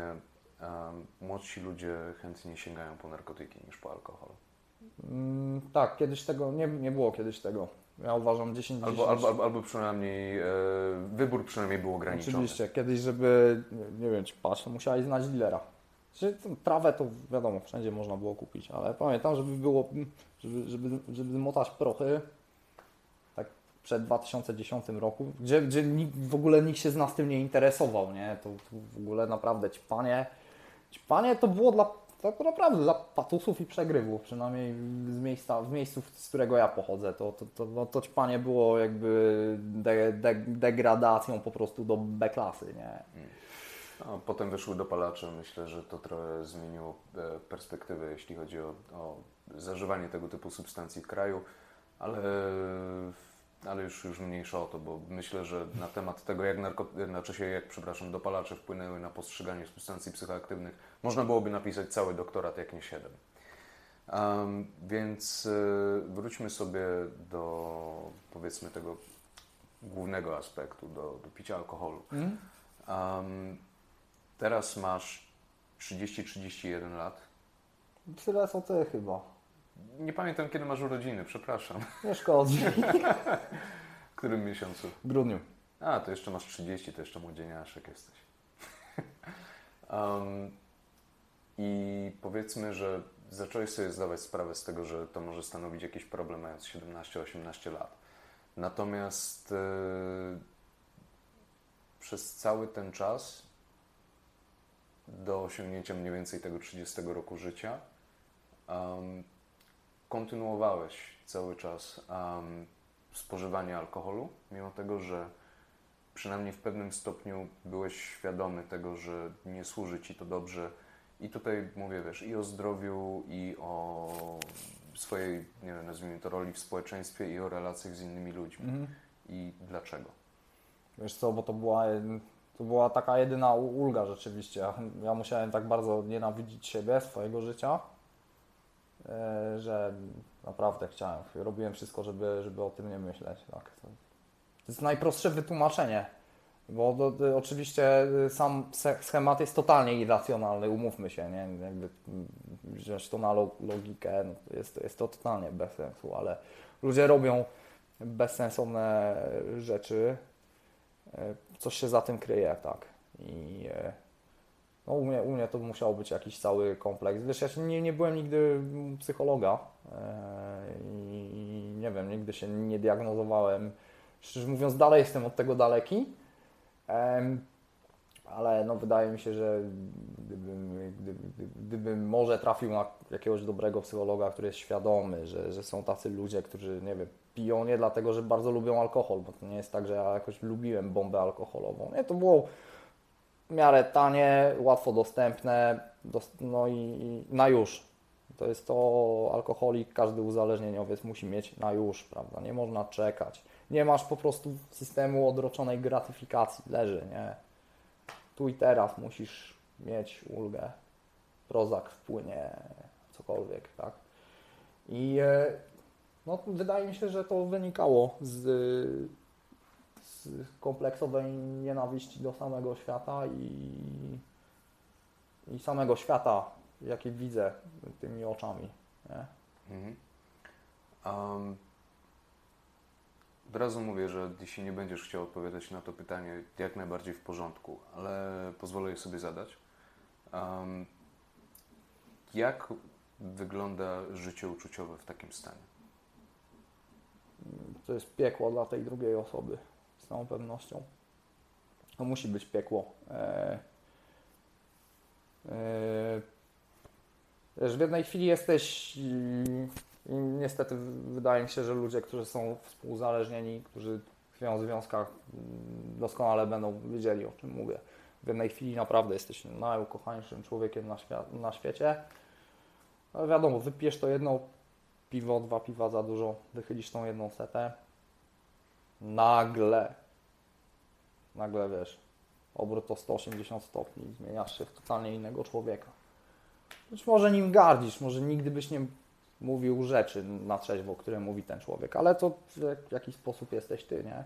em, młodsi ludzie chętniej sięgają po narkotyki niż po alkohol. Mm, tak, kiedyś tego nie, nie było kiedyś tego. Ja uważam 10 Albo, 10. albo, albo, albo przynajmniej e, wybór przynajmniej był ograniczony. Oczywiście, kiedyś, żeby, nie, wiem, czy to musiałeś znać dealera. Trawę to wiadomo, wszędzie można było kupić, ale pamiętam, żeby było, żeby, żeby, żeby motać prochy, przed 2010 roku, gdzie, gdzie nikt, w ogóle nikt się z nas tym nie interesował, nie? To, to w ogóle naprawdę ci panie, ci panie to było dla, tak naprawdę dla patusów i przegrywów, przynajmniej z miejsca, w miejscu, z którego ja pochodzę, to, to, to, no, to ćpanie było jakby de, de, degradacją po prostu do B-klasy, nie? No, potem wyszły dopalacze. Myślę, że to trochę zmieniło e, perspektywę, jeśli chodzi o, o zażywanie tego typu substancji w kraju, ale, ale już, już mniejsza o to, bo myślę, że na temat tego, jak, narko, znaczy się, jak przepraszam, dopalacze wpłynęły na postrzeganie substancji psychoaktywnych, można byłoby napisać cały doktorat, jak nie siedem. Em, więc e, wróćmy sobie do powiedzmy tego głównego aspektu, do, do picia alkoholu. Mm? Um, teraz masz 30-31 lat. Tyle co ty chyba. Nie pamiętam, kiedy masz urodziny, przepraszam. Nie szkodzi. W którym miesiącu? W grudniu. A, to jeszcze masz 30, to jeszcze młodzieniaszek jesteś. um, I powiedzmy, że zacząłeś sobie zdawać sprawę z tego, że to może stanowić jakiś problem mając 17-18 lat. Natomiast e, przez cały ten czas do osiągnięcia mniej więcej tego 30 roku życia um, kontynuowałeś cały czas um, spożywanie alkoholu, mimo tego, że przynajmniej w pewnym stopniu byłeś świadomy tego, że nie służy Ci to dobrze. I tutaj mówię, wiesz, i o zdrowiu, i o swojej, nie wiem, nazwijmy to roli w społeczeństwie i o relacjach z innymi ludźmi. Mhm. I dlaczego? Wiesz co, bo to była, to była taka jedyna ulga rzeczywiście. Ja- musiałem tak bardzo nienawidzić siebie, swojego życia, że naprawdę chciałem. Robiłem wszystko, żeby, żeby o tym nie myśleć. Tak. To, jest najprostsze wytłumaczenie. Bo oczywiście y, sam schemat jest totalnie irracjonalny, umówmy się, nie? Jakby mm, wziąć to na lo- logikę, no jest, jest to totalnie bez sensu, ale ludzie robią bezsensowne rzeczy, e, coś się za tym kryje, tak. I e, no u, mnie, u mnie to musiał być jakiś cały kompleks. Wiesz, ja nie, nie byłem nigdy psychologa e, i nie wiem, nigdy się nie diagnozowałem. Szczerze mówiąc, dalej jestem od tego daleki. Ale no, wydaje mi się, że gdybym, gdyby, gdybym może trafił na jakiegoś dobrego psychologa, który jest świadomy, że, że są tacy ludzie, którzy, nie wiem, piją nie dlatego, że bardzo lubią alkohol, bo to nie jest tak, że ja jakoś lubiłem bombę alkoholową. Nie, to było w miarę tanie, łatwo dostępne, dos- no i, i na już. To jest to alkoholik, każdy uzależnieniowiec musi mieć na już, prawda? Nie można czekać. Nie masz po prostu systemu odroczonej gratyfikacji, leży, nie? Tu i teraz musisz mieć ulgę. Prozak wpłynie, cokolwiek, tak? I e, no, wydaje mi się, że to wynikało z, z kompleksowej nienawiści do samego świata i, i samego świata, jaki widzę tymi oczami. Nie? Mhm. Um, od razu mówię, że jeśli nie będziesz chciał odpowiadać na to pytanie, jak najbardziej w porządku, ale pozwolę je sobie zadać. Um, jak wygląda życie uczuciowe w takim stanie? To jest piekło dla tej drugiej osoby, z całą pewnością. To musi być piekło. E, e, w jednej chwili jesteś i, niestety wydaje mi się, że ludzie, którzy są współzależnieni, którzy tkwią w związkach, mm, doskonale będą wiedzieli, o czym mówię. W jednej chwili naprawdę jesteś najukochańszym człowiekiem na, na świecie. Ale wiadomo, wypijesz to jedno piwo, dwa piwa za dużo, wychylisz tą jedną setę, nagle, nagle wiesz, obrót o 180 stopni, zmieniasz się w totalnie innego człowieka. Być może nim gardzisz, może nigdy byś nie mówił rzeczy na trzeźwo, które mówi ten człowiek, ale to w jakiś sposób jesteś ty, nie?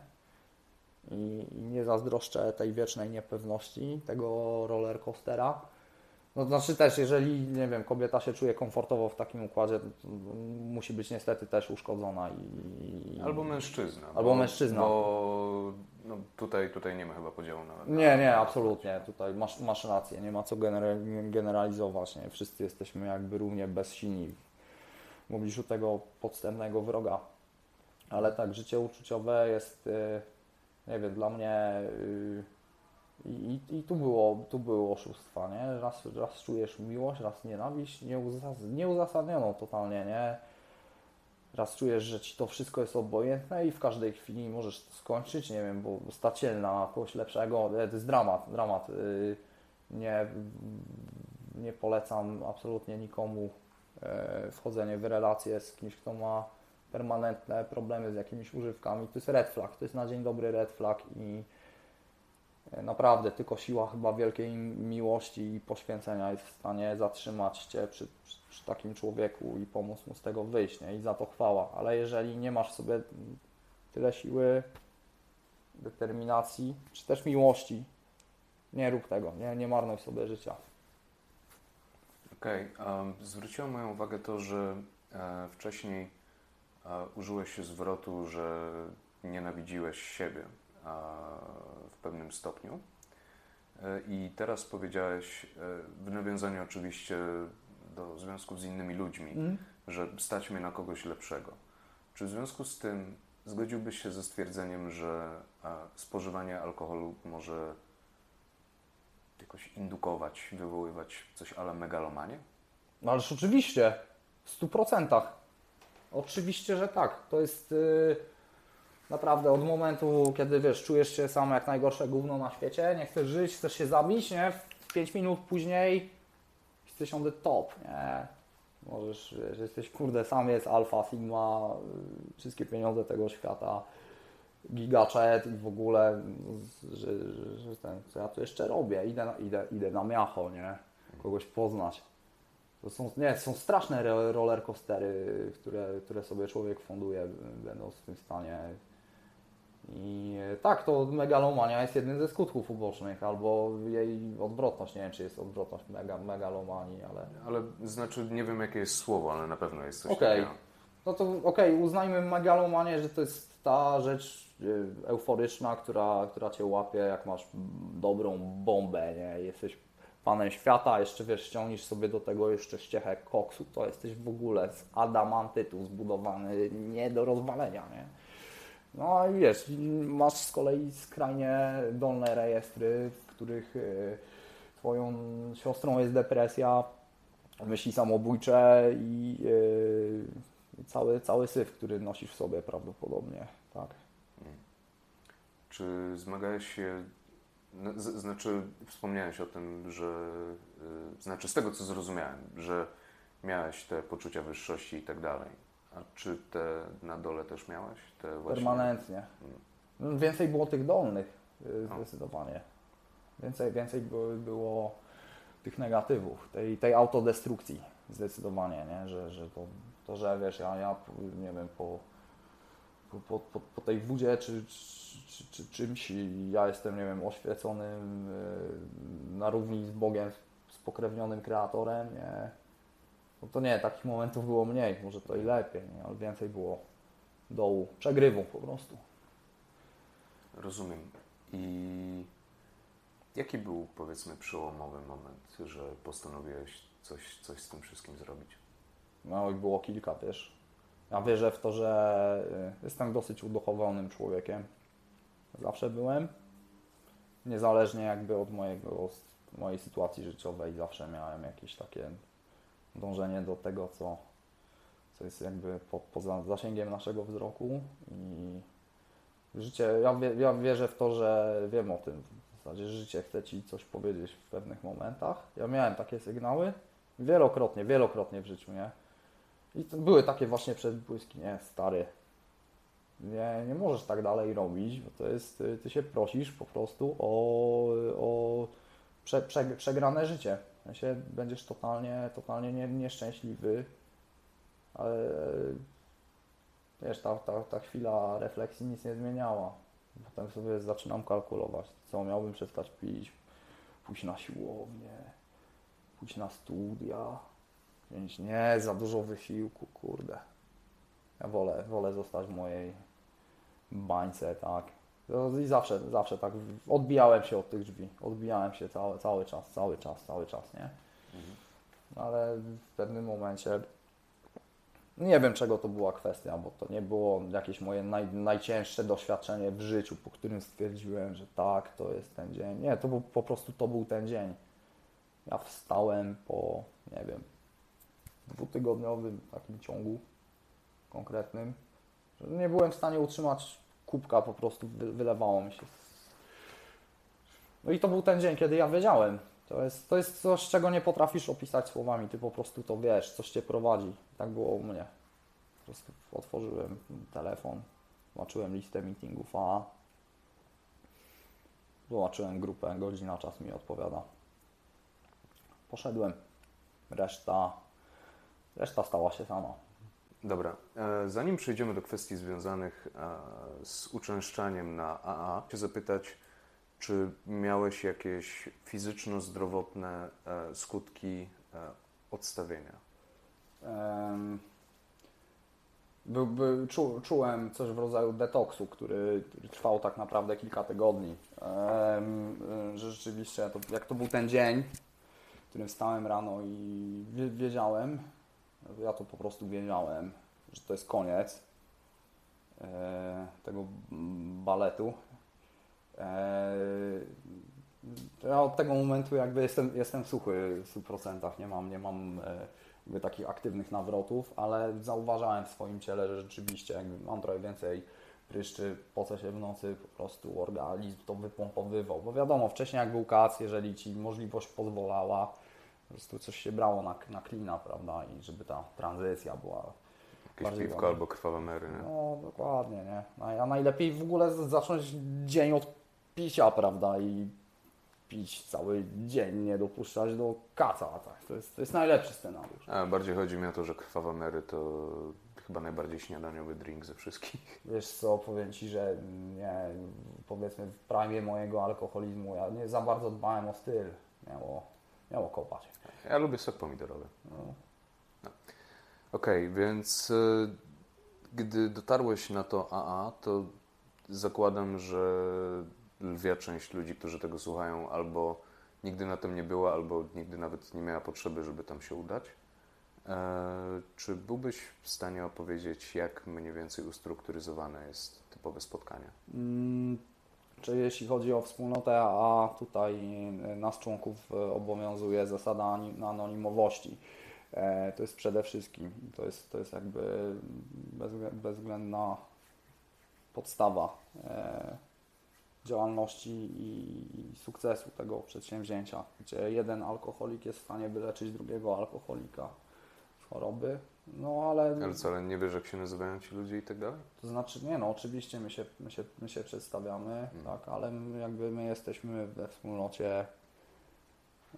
I, i nie zazdroszczę tej wiecznej niepewności, tego rollercoastera. No znaczy też, jeżeli, nie wiem, kobieta się czuje komfortowo w takim układzie, to musi być niestety też uszkodzona i... Albo mężczyzna. Albo mężczyzna. Bo no, tutaj, tutaj nie ma chyba podziału na. Nie, nie, absolutnie. Tutaj masz, masz rację, nie ma co gener- generalizować. Nie? Wszyscy jesteśmy jakby równie bezsilni w obliczu tego podstępnego wroga. Ale tak, życie uczuciowe jest, y, nie wiem, dla mnie y, i, i, tu było, tu były oszustwa, nie? Raz, raz czujesz miłość, raz nienawiść, nieuzas- nieuzasadnioną totalnie, nie? Raz czujesz, że ci to wszystko jest obojętne i w każdej chwili możesz to skończyć, nie wiem, bo stać się na kogoś lepszego. E, To jest dramat, dramat. Y, Nie, nie polecam absolutnie nikomu e, wchodzenie w relacje z kimś, kto ma permanentne problemy z jakimiś używkami. To jest red flag, to jest na dzień dobry red flag i naprawdę tylko siła chyba wielkiej miłości i poświęcenia jest w stanie zatrzymać Cię przy, przy, przy takim człowieku i pomóc mu z tego wyjść, nie? I za to chwała. Ale jeżeli nie masz w sobie tyle siły, determinacji, czy też miłości, nie rób tego, nie, nie marnuj sobie życia. Okej, em, zwróciło moją uwagę to, że e, wcześniej e, użyłeś się zwrotu, że nienawidziłeś siebie e, w pewnym stopniu. E, I teraz powiedziałeś, e, w nawiązaniu oczywiście do związków z innymi ludźmi, że stać mnie na kogoś lepszego. Czy w związku z tym zgodziłbyś się ze stwierdzeniem, że spożywanie alkoholu może jakoś indukować, wywoływać coś ale megalomanię? No ależ oczywiście, w stu procentach. Oczywiście, że tak. To jest yy, naprawdę od momentu, kiedy wiesz, czujesz się sam jak najgorsze gówno na świecie, nie chcesz żyć, chcesz się zabić, nie? W 5 minut później jesteś on the top, nie? Możesz, wiesz, jesteś kurde, sam jest alfa, sigma, y, wszystkie pieniądze tego świata, gigachet i w ogóle, że, że, że ten, co ja tu jeszcze robię, idę na, idę, idę na miacho, nie? Kogoś poznać. To są, nie, są straszne ro- rollercoastery, które, które sobie człowiek funduje, będąc w tym stanie. I e, tak, to megalomania jest jednym ze skutków ubocznych, albo jej odwrotność. Nie wiem, czy jest odwrotność mega, megalomanii, ale. Ale znaczy, nie wiem jakie jest słowo, ale na pewno jest coś Okej. takiego. No to okej, uznajmy megalomanię, że to jest ta rzecz y, euforyczna, która, która cię łapie, jak masz dobrą bombę, nie? Jesteś panem świata, jeszcze wiesz, ściągniesz sobie do tego jeszcze ściechę koksu, to jesteś w ogóle z adamantytu zbudowany, nie do rozwalenia, nie? No i wiesz, masz z kolei skrajnie dolne rejestry, w których y, twoją siostrą jest depresja, myśli samobójcze i y, cały, cały syf, który nosisz w sobie prawdopodobnie, tak. Czy zmagałeś się, znaczy wspomniałeś o tym, że, y, znaczy z tego co zrozumiałem, że miałeś te poczucia wyższości i tak dalej. A czy te na dole też miałeś? Te właśnie... Permanentnie. No, Więcej było tych dolnych, y, No. zdecydowanie. Więcej, więcej było, tych negatywów, tej, tej autodestrukcji zdecydowanie, nie? Że, że to, to, że wiesz, ja, ja nie wiem, po, po, po, po, tej wódzie czy, czy, czy czymś ja jestem, nie wiem, oświeconym y, na równi z Bogiem, spokrewnionym kreatorem, nie? No to nie, takich momentów było mniej, może to i lepiej, nie? ale więcej było dołu, przegrywu po prostu. Rozumiem. I jaki był, powiedzmy, przełomowy moment, że postanowiłeś coś, coś z tym wszystkim zrobić? No i było kilka, wiesz. Ja wierzę w to, że y, jestem dosyć uduchowionym człowiekiem. Zawsze byłem. Niezależnie jakby od mojego, mojej sytuacji życiowej, zawsze miałem jakieś takie dążenie do tego, co, co jest jakby po, poza zasięgiem naszego wzroku i życie, ja, ja wierzę w to, że wiem o tym. W zasadzie życie chce Ci coś powiedzieć w pewnych momentach. Ja miałem takie sygnały wielokrotnie, wielokrotnie w życiu, nie? I były takie właśnie przebłyski, nie, stary, nie, nie możesz tak dalej robić, bo to jest, ty się prosisz po prostu o, o prze, prze, przegrane życie. Sensie będziesz totalnie, totalnie nie, nieszczęśliwy, ale wiesz, ta, ta, ta chwila refleksji nic nie zmieniała. Potem sobie zaczynam kalkulować, co miałbym przestać pić, pójść na siłownię, pójść na studia, wziąć nie za dużo wysiłku, kurde. Ja wolę, wolę zostać w mojej bańce, tak. No I zawsze, zawsze tak odbijałem się od tych drzwi. Odbijałem się cały, cały czas, cały czas, cały czas, nie? Ale w pewnym momencie nie wiem czego to była kwestia, bo to nie było jakieś moje naj, najcięższe doświadczenie w życiu, po którym stwierdziłem, że tak, to jest ten dzień. Nie, to był, po prostu to był ten dzień. Ja wstałem po, nie wiem, dwutygodniowym takim ciągu konkretnym, że nie byłem w stanie utrzymać kubka, po prostu wy- wylewało mi się. No i to był ten dzień, kiedy ja wiedziałem. To jest, to jest coś, czego nie potrafisz opisać słowami, ty po prostu to wiesz, coś cię prowadzi. Tak było u mnie. Po prostu otworzyłem telefon, zobaczyłem listę meetingów A, zobaczyłem grupę, godzina, czas mi odpowiada. Poszedłem. Reszta, reszta stała się sama. Dobra, e, zanim przejdziemy do kwestii związanych e, z uczęszczaniem na AA, chcę zapytać, czy miałeś jakieś fizyczno-zdrowotne e, skutki odstawienia? Em, Był, był, czu, czułem coś w rodzaju detoksu, który, który trwał tak naprawdę kilka tygodni. Y, Że rzeczywiście, to, jak to był ten dzień, w którym wstałem rano i wie- wiedziałem, ja to po prostu wiedziałem, że to jest koniec e, tego baletu. E, Ja od tego momentu jakby jestem, jestem suchy w 100%, nie mam, nie mam e, jakby takich aktywnych nawrotów, ale zauważałem w swoim ciele, że rzeczywiście jakby mam trochę więcej pryszczy, pocę się w nocy, po prostu organizm to wypompowywał, bo wiadomo, wcześniej jak był jeżeli Ci możliwość pozwalała, Po prostu coś się brało na, na klina, prawda? I żeby ta tranzycja była Jakieś bardziej piwko albo krwawe mery, nie? No, dokładnie, nie? A a najlepiej w ogóle zacząć dzień od picia, prawda? I pić cały dzień, nie dopuszczać do kaca. Tak? To, jest, to jest najlepszy scenariusz. A bardziej chodzi mi o to, że krwawe mery to chyba najbardziej śniadaniowy drink ze wszystkich. Wiesz co, powiem Ci, że nie, powiedzmy w prime mojego alkoholizmu ja nie za bardzo dbałem o styl. Miało, miało kopać. Ja lubię sok pomidorowy. No. Okej, więc y, gdy dotarłeś na to AA, to zakładam, że lwia część ludzi, którzy tego słuchają, albo nigdy na tym nie była, albo nigdy nawet nie miała potrzeby, żeby tam się udać. E, czy byłbyś w stanie opowiedzieć, jak mniej więcej ustrukturyzowane jest typowe spotkanie? Czy jeśli chodzi o wspólnotę, a tutaj nas członków y, obowiązuje zasada anonimowości. E, To jest przede wszystkim, to jest, to jest jakby bezwzglę- bezwzględna podstawa e, działalności i sukcesu tego przedsięwzięcia, gdzie jeden alkoholik jest w stanie wyleczyć drugiego alkoholika z choroby. No ale Ale co, ale nie wiesz, jak się nazywają ci ludzie i tak dalej? to znaczy, nie no, oczywiście my się, my się, my się przedstawiamy, tak, ale jakby my jesteśmy we wspólnocie,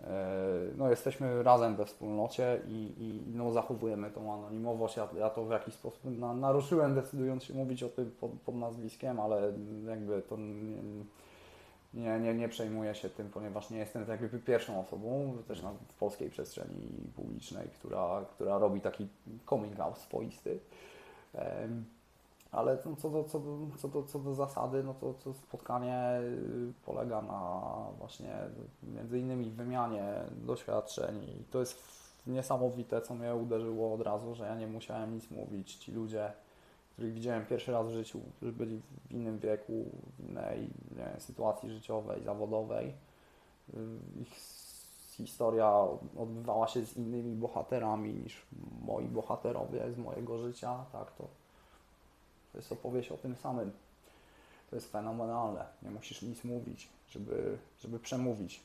e, no jesteśmy razem we wspólnocie i, i no, zachowujemy tą anonimowość. Ja, ja to w jakiś sposób na, naruszyłem, decydując się mówić o tym pod, pod nazwiskiem, ale jakby to nie, nie, nie, nie przejmuję się tym, ponieważ nie jestem jakby pierwszą osobą też w polskiej przestrzeni publicznej, która, która robi taki coming out swoisty. Em, ale no, co, do, co, do, co, do, co do zasady, no to, to spotkanie y, polega na właśnie między innymi wymianie doświadczeń i to jest niesamowite, co mnie uderzyło od razu, że ja nie musiałem nic mówić. Ci ludzie, których widziałem pierwszy raz w życiu, którzy byli w innym wieku, w innej sytuacji życiowej, zawodowej, y, ich historia odbywała się z innymi bohaterami niż moi bohaterowie z mojego życia, tak, to to jest opowieść o tym samym. To jest fenomenalne. Nie musisz nic mówić, żeby, żeby przemówić.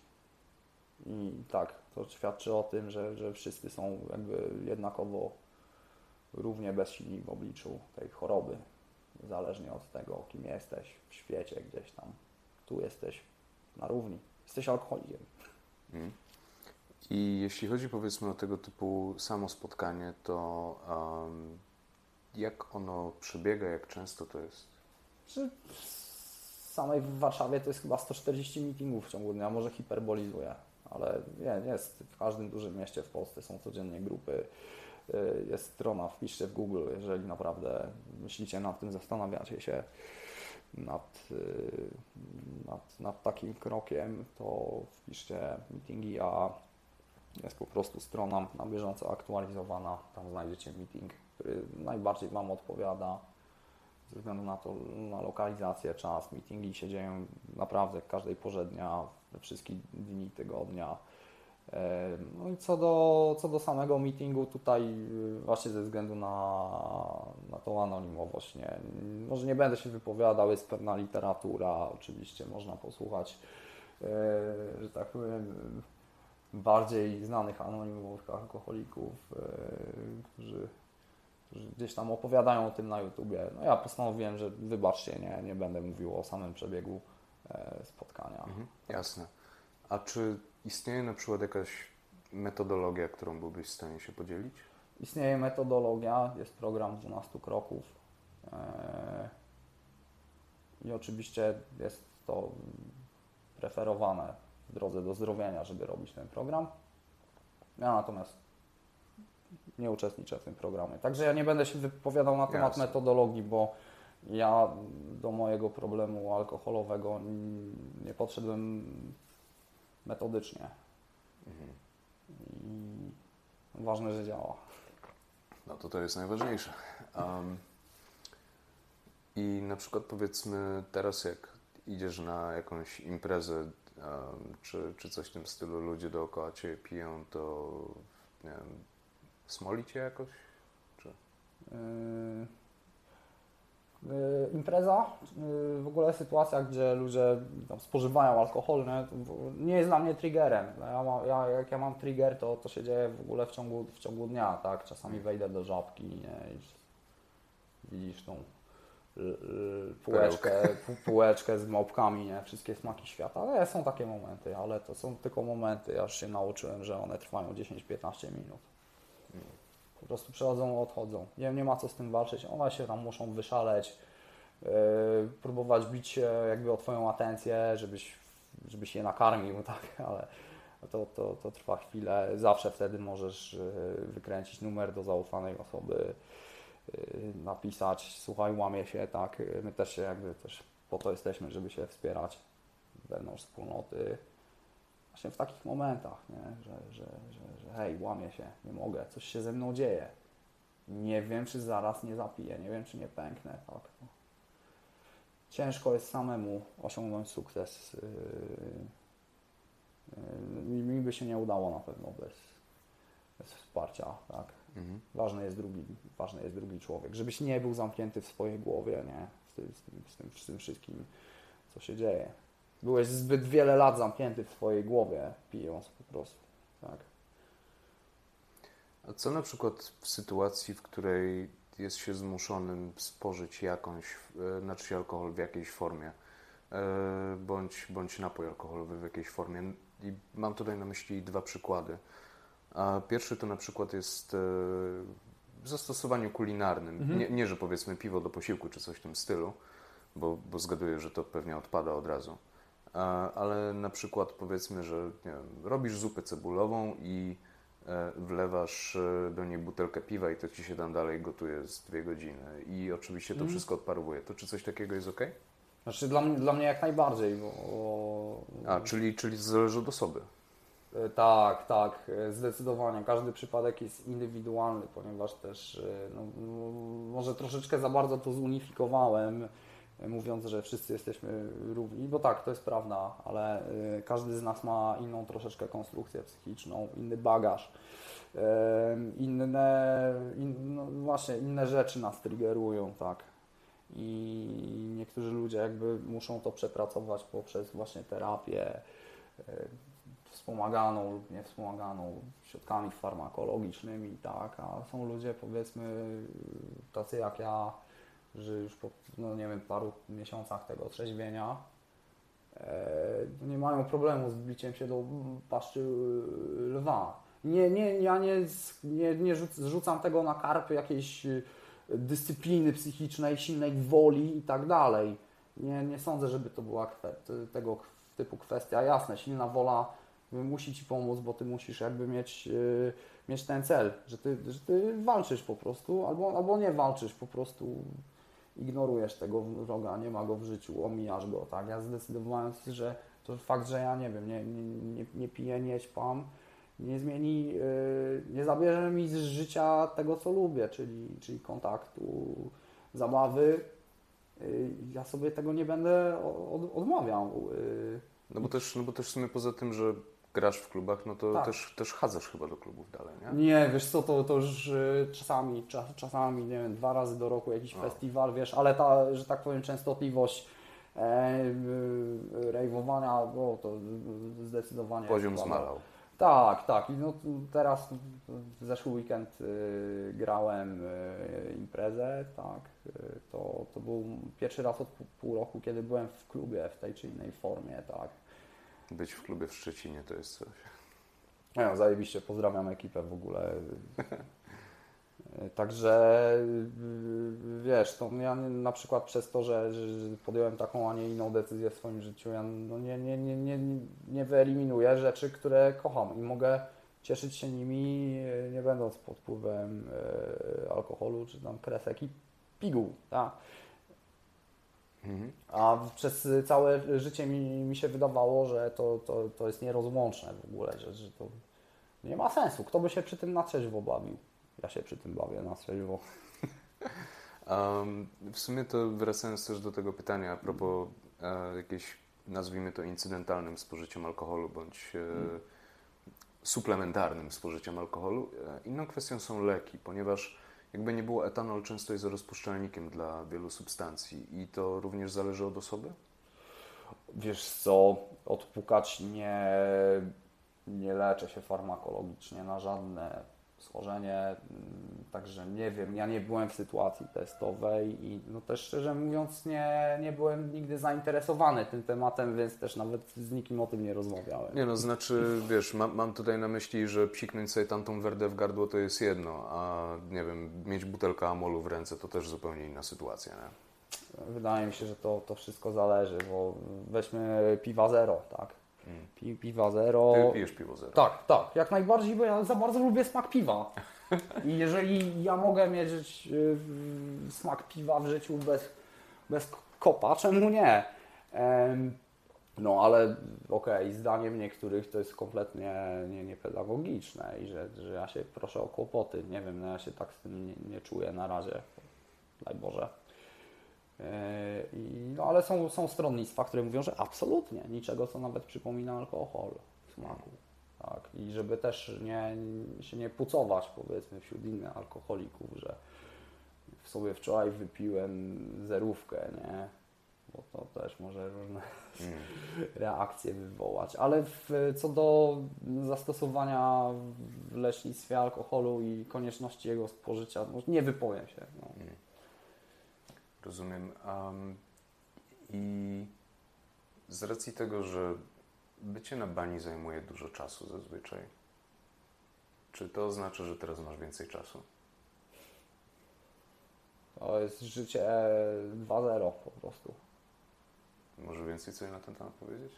I tak, to świadczy o tym, że, że wszyscy są jakby jednakowo równie bezsilni w obliczu tej choroby. Niezależnie od tego, kim jesteś w świecie gdzieś tam. Tu jesteś na równi. Jesteś alkoholikiem. Mm. I jeśli chodzi powiedzmy o tego typu samo spotkanie, to em, jak ono przebiega, jak często to jest? W samej w Warszawie to jest chyba 140 meetingów w ciągu dnia, może hiperbolizuję, ale nie, jest w każdym dużym mieście w Polsce są codziennie grupy, jest strona, wpiszcie w Google, jeżeli naprawdę myślicie nad tym, zastanawiacie się nad, y, nad, nad takim krokiem, to wpiszcie meetingi, a jest po prostu strona na bieżąco aktualizowana, tam znajdziecie meeting, który najbardziej Wam odpowiada ze względu na to, na lokalizację, czas, meetingi się dzieją naprawdę każdej porze dnia, we wszystkich dni tygodnia. No i co do, co do samego meetingu, tutaj y, właśnie ze względu na, na tą anonimowość, nie, może nie będę się wypowiadał, jest pewna literatura, oczywiście można posłuchać, e, że tak powiem, bardziej znanych anonimowych alkoholików, e, którzy którzy gdzieś tam opowiadają o tym na YouTubie. No ja postanowiłem, że wybaczcie, nie, nie będę mówił o samym przebiegu e, spotkania. Mhm, jasne. A czy istnieje na przykład jakaś metodologia, którą byłbyś w stanie się podzielić? Istnieje metodologia, jest program 12 kroków e, i oczywiście jest to preferowane w drodze do zdrowienia, żeby robić ten program. Ja natomiast nie uczestniczę w tym programie. Także ja nie będę się wypowiadał na temat Jasne. metodologii, bo ja do mojego problemu alkoholowego nie podszedłem metodycznie. I ważne, że działa. No to to jest najważniejsze. Um, I na przykład powiedzmy teraz jak idziesz na jakąś imprezę, um, czy, czy coś w tym stylu, ludzie dookoła Ciebie piją, to nie wiem, smoli Cię jakoś? Czy... Yy, impreza, y, w ogóle sytuacja, gdzie ludzie spożywają alkohol, nie, nie jest dla mnie triggerem. No Ja ma, ja, jak ja mam trigger, to to się dzieje w ogóle w ciągu, w ciągu dnia, tak? Czasami wejdę do żabki nie, i widzisz tą l- półeczkę, półeczkę z małpkami, nie? Wszystkie smaki świata. Ale są takie momenty, ale to są tylko momenty. Ja już się nauczyłem, że one trwają 10-15 minut. Po prostu przychodzą, odchodzą. Nie, nie ma co z tym walczyć. One się tam muszą wyszaleć, yy, próbować bić się jakby o Twoją atencję, żebyś, żebyś je nakarmił, tak, ale to, to, to trwa chwilę. Zawsze wtedy możesz yy, wykręcić numer do zaufanej osoby, yy, napisać, słuchaj, łamie się, tak, my też się jakby też po to jesteśmy, żeby się wspierać wewnątrz wspólnoty. Właśnie w takich momentach, nie? Że, że, że, że hej, łamię się, nie mogę, coś się ze mną dzieje. Nie wiem, czy zaraz nie zapiję, nie wiem, czy nie pęknę. Tak. Ciężko jest samemu osiągnąć sukces. Yy, yy, Mi by się nie udało na pewno bez, bez wsparcia. Tak. Mhm. Ważny jest, drugi, ważny jest drugi człowiek, żebyś nie był zamknięty w swojej głowie, nie? Z, tym, z, tym, z tym wszystkim, co się dzieje. Byłeś zbyt wiele lat zamknięty w swojej głowie, pijąc po prostu. Tak. A co na przykład w sytuacji, w której jest się zmuszonym spożyć jakąś, e, znaczy alkohol w jakiejś formie, e, bądź, bądź napój alkoholowy w jakiejś formie? I mam tutaj na myśli dwa przykłady. A pierwszy to na przykład jest e, w zastosowaniu kulinarnym. Mhm. Nie, nie, że powiedzmy piwo do posiłku czy coś w tym stylu, bo, bo zgaduję, że to pewnie odpada od razu. Ale na przykład powiedzmy, że wiem, robisz zupę cebulową i e, wlewasz e, do niej butelkę piwa i to ci się tam dalej gotuje z dwie godziny. I oczywiście to Mhm. wszystko odparowuje. To czy coś takiego jest ok? Znaczy dla mnie, dla mnie jak najbardziej, bo... A, czyli, czyli zależy od osoby. E, Tak, tak, zdecydowanie. Każdy przypadek jest indywidualny, ponieważ też no, może troszeczkę za bardzo to zunifikowałem, mówiąc, że wszyscy jesteśmy równi, bo tak, to jest prawda, ale e, każdy z nas ma inną troszeczkę konstrukcję psychiczną, inny bagaż. e, Inne, in, no właśnie, inne rzeczy nas triggerują, tak. I niektórzy ludzie jakby muszą to przepracować poprzez właśnie terapię, e, wspomaganą lub niewspomaganą środkami farmakologicznymi, tak, a są ludzie powiedzmy tacy jak ja, że już po, no nie wiem, paru miesiącach tego trzeźwienia e, nie mają problemu z wbiciem się do paszczy e, lwa. Nie, nie, ja nie, nie, nie rzuc- zrzucam tego na karpy jakiejś e, dyscypliny psychicznej, silnej woli i tak dalej. Nie, nie sądzę, żeby to była tego typu kwestia. Jasne, silna wola musi Ci pomóc, bo Ty musisz jakby mieć, mieć ten cel, że ty, że ty walczysz po prostu, albo, albo nie walczysz, po prostu ignorujesz tego wroga, nie ma go w życiu, omijasz go, tak? Ja zdecydowałem, że to fakt, że ja nie wiem, nie, nie, nie, piję, nie ćpam, nie zmieni, yy, nie zabierze mi z życia tego, co lubię, czyli, czyli kontaktu, zabawy. Yy, ja sobie tego nie będę od, odmawiał. Yy, No bo też, no bo też w sumie poza tym, że grasz w klubach, no to Tak. też, też chadzasz chyba do klubów dalej, nie? Nie, wiesz co, to, to już czasami, czas, czasami, nie wiem, dwa razy do roku jakiś No. festiwal, wiesz, ale ta, że tak powiem, częstotliwość e, y, rejwowania, no to zdecydowanie... Poziom zmalał. Tak, tak. I no, teraz w zeszły weekend y, grałem y, imprezę, tak. Y, to, to był pierwszy raz od pół, pół roku, kiedy byłem w klubie w tej czy innej formie, tak. Być w klubie w Szczecinie to jest coś. Ja, zajebiście, pozdrawiam ekipę w ogóle. Także wiesz, to ja na przykład przez to, że, że podjąłem taką, a nie inną decyzję w swoim życiu, ja no nie, nie, nie, nie, nie wyeliminuję rzeczy, które kocham i mogę cieszyć się nimi, yy, nie będąc pod wpływem yy, alkoholu czy tam kresek i piguł. Tak? Mhm. A przez całe życie mi, mi się wydawało, że to, to, to jest nierozłączne w ogóle, że, że to nie ma sensu. Kto by się przy tym na trzeźwo bawił? Ja się przy tym bawię na trzeźwo. Um, w sumie to wracając też do tego pytania a propos e, jakiejś, nazwijmy to incydentalnym spożyciem alkoholu bądź e, suplementarnym spożyciem alkoholu, e, inną kwestią są leki, ponieważ jakby nie było, etanol często jest rozpuszczalnikiem dla wielu substancji i to również zależy od osoby? Wiesz co, odpukać nie, nie leczę się farmakologicznie na żadne schorzenie, mm, także nie wiem, ja nie byłem w sytuacji testowej i no też szczerze mówiąc nie, nie byłem nigdy zainteresowany tym tematem, więc też nawet z nikim o tym nie rozmawiałem. Nie no, znaczy, wiesz, mam, mam tutaj na myśli, że psiknąć sobie tamtą werdę w gardło to jest jedno, a nie wiem, mieć butelkę amolu w ręce to też zupełnie inna sytuacja, nie? Wydaje mi się, że to, to wszystko zależy, bo weźmy piwa zero, tak? Mm. Pi, piwa zero. Ty pijesz piwo zero. Tak, tak, jak najbardziej, bo ja za bardzo lubię smak piwa. I jeżeli ja mogę mieć y, smak piwa w życiu bez, bez kopa, czemu nie? No ale okej, zdaniem niektórych to jest kompletnie nie, niepedagogiczne i że, że ja się proszę o kłopoty. Nie wiem, no ja się tak z tym nie, nie czuję na razie. Daj Boże. I, no ale są, są stronnictwa, które mówią, że absolutnie niczego, co nawet przypomina alkohol w smaku. Tak? I żeby też nie, się nie pucować powiedzmy wśród innych alkoholików, że w sobie wczoraj wypiłem zerówkę, nie? Bo to też może różne Mm. reakcje wywołać. Ale w, co do zastosowania w leśnictwie alkoholu i konieczności jego spożycia, no, nie wypowiem się. No. Mm. Rozumiem. Um, I z racji tego, że bycie na bani zajmuje dużo czasu zazwyczaj, czy to oznacza, że teraz masz więcej czasu? To jest życie 2.0 po prostu. Może więcej coś na ten temat powiedzieć?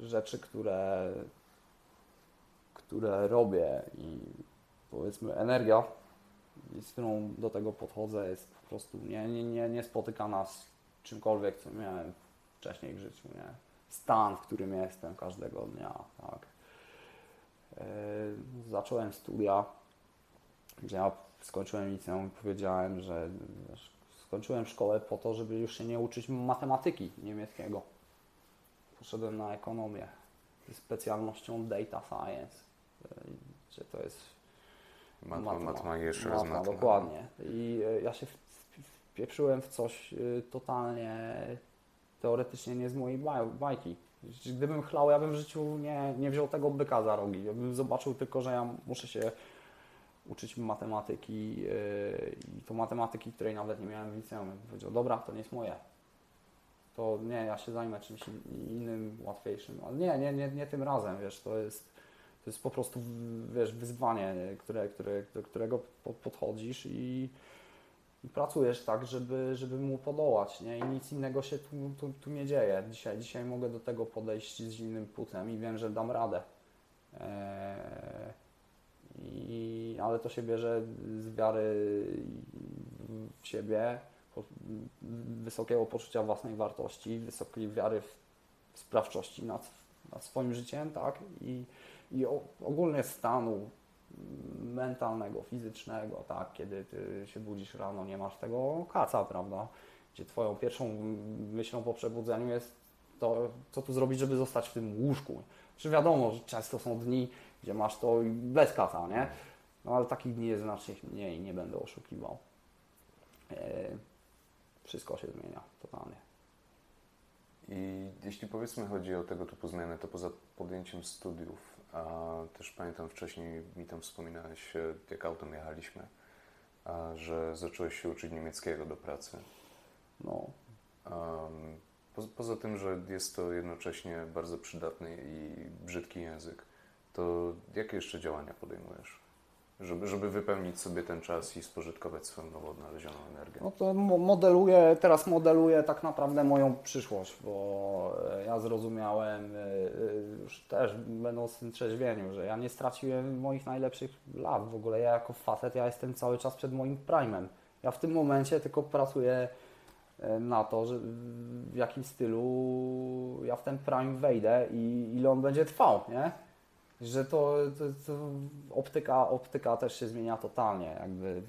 Rzeczy, które, które robię i powiedzmy energia, z którą do tego podchodzę, jest po prostu nie, nie, nie, niespotykana z czymkolwiek, co miałem wcześniej w życiu. Nie? Stan, w którym jestem każdego dnia. Tak? Yy, zacząłem studia, gdzie ja skończyłem liceum i powiedziałem, że wiesz, skończyłem szkołę po to, żeby już się nie uczyć matematyki niemieckiego. Poszedłem na ekonomię specjalnością data science, gdzie to jest Matma, Matma. matma jeszcze raz matma, matma. dokładnie. I e, ja się wpieprzyłem w coś e, totalnie teoretycznie nie z mojej baj- bajki. Gdybym chlał, ja bym w życiu nie, nie wziął tego byka za rogi. Ja bym zobaczył tylko, że ja muszę się uczyć matematyki e, i to matematyki, której nawet nie miałem w liceum. Ja bym powiedział, dobra, to nie jest moje. To nie, ja się zajmę czymś in- innym, łatwiejszym. Ale nie, nie, nie, nie tym razem, wiesz, to jest to jest po prostu, wiesz, wyzwanie, które, które, do którego po- podchodzisz i, pracujesz tak, żeby, żeby mu podołać, nie? I nic innego się tu, tu, tu nie dzieje. Dzisiaj, dzisiaj mogę do tego podejść z innym płucem i wiem, że dam radę. Eee, i, ale to się bierze z wiary w siebie, wysokiego poczucia własnej wartości, wysokiej wiary w sprawczości nad, nad swoim życiem, tak? I, i ogólnie stanu mentalnego, fizycznego, tak? Kiedy ty się budzisz rano, nie masz tego kaca, prawda? Gdzie twoją pierwszą myślą po przebudzeniu jest to, co tu zrobić, żeby zostać w tym łóżku. Czy wiadomo, że często są dni, gdzie masz to bez kaca, nie? No ale takich dni jest znacznie mniej, nie będę oszukiwał. E, wszystko się zmienia totalnie. I jeśli powiedzmy chodzi o tego typu zmiany, to poza podjęciem studiów, a też pamiętam wcześniej mi tam wspominałeś, e, jak autem jechaliśmy, że zacząłeś się uczyć niemieckiego do pracy. No, po, poza tym, że jest to jednocześnie bardzo przydatny i brzydki język, to jakie jeszcze działania podejmujesz, żeby, żeby wypełnić sobie ten czas i spożytkować swoją nowo odnalezioną energię? No to mo- modeluję, teraz modeluję tak naprawdę moją przyszłość, bo e, ja zrozumiałem e, e, już też będąc w tym trzeźwieniu, że ja nie straciłem moich najlepszych lat. W ogóle ja jako facet, ja jestem cały czas przed moim primem. Ja w tym momencie tylko pracuję na to, że w jakim stylu ja w ten prime wejdę i ile on będzie trwał, nie? Że to, to, to optyka, optyka też się zmienia totalnie, jakby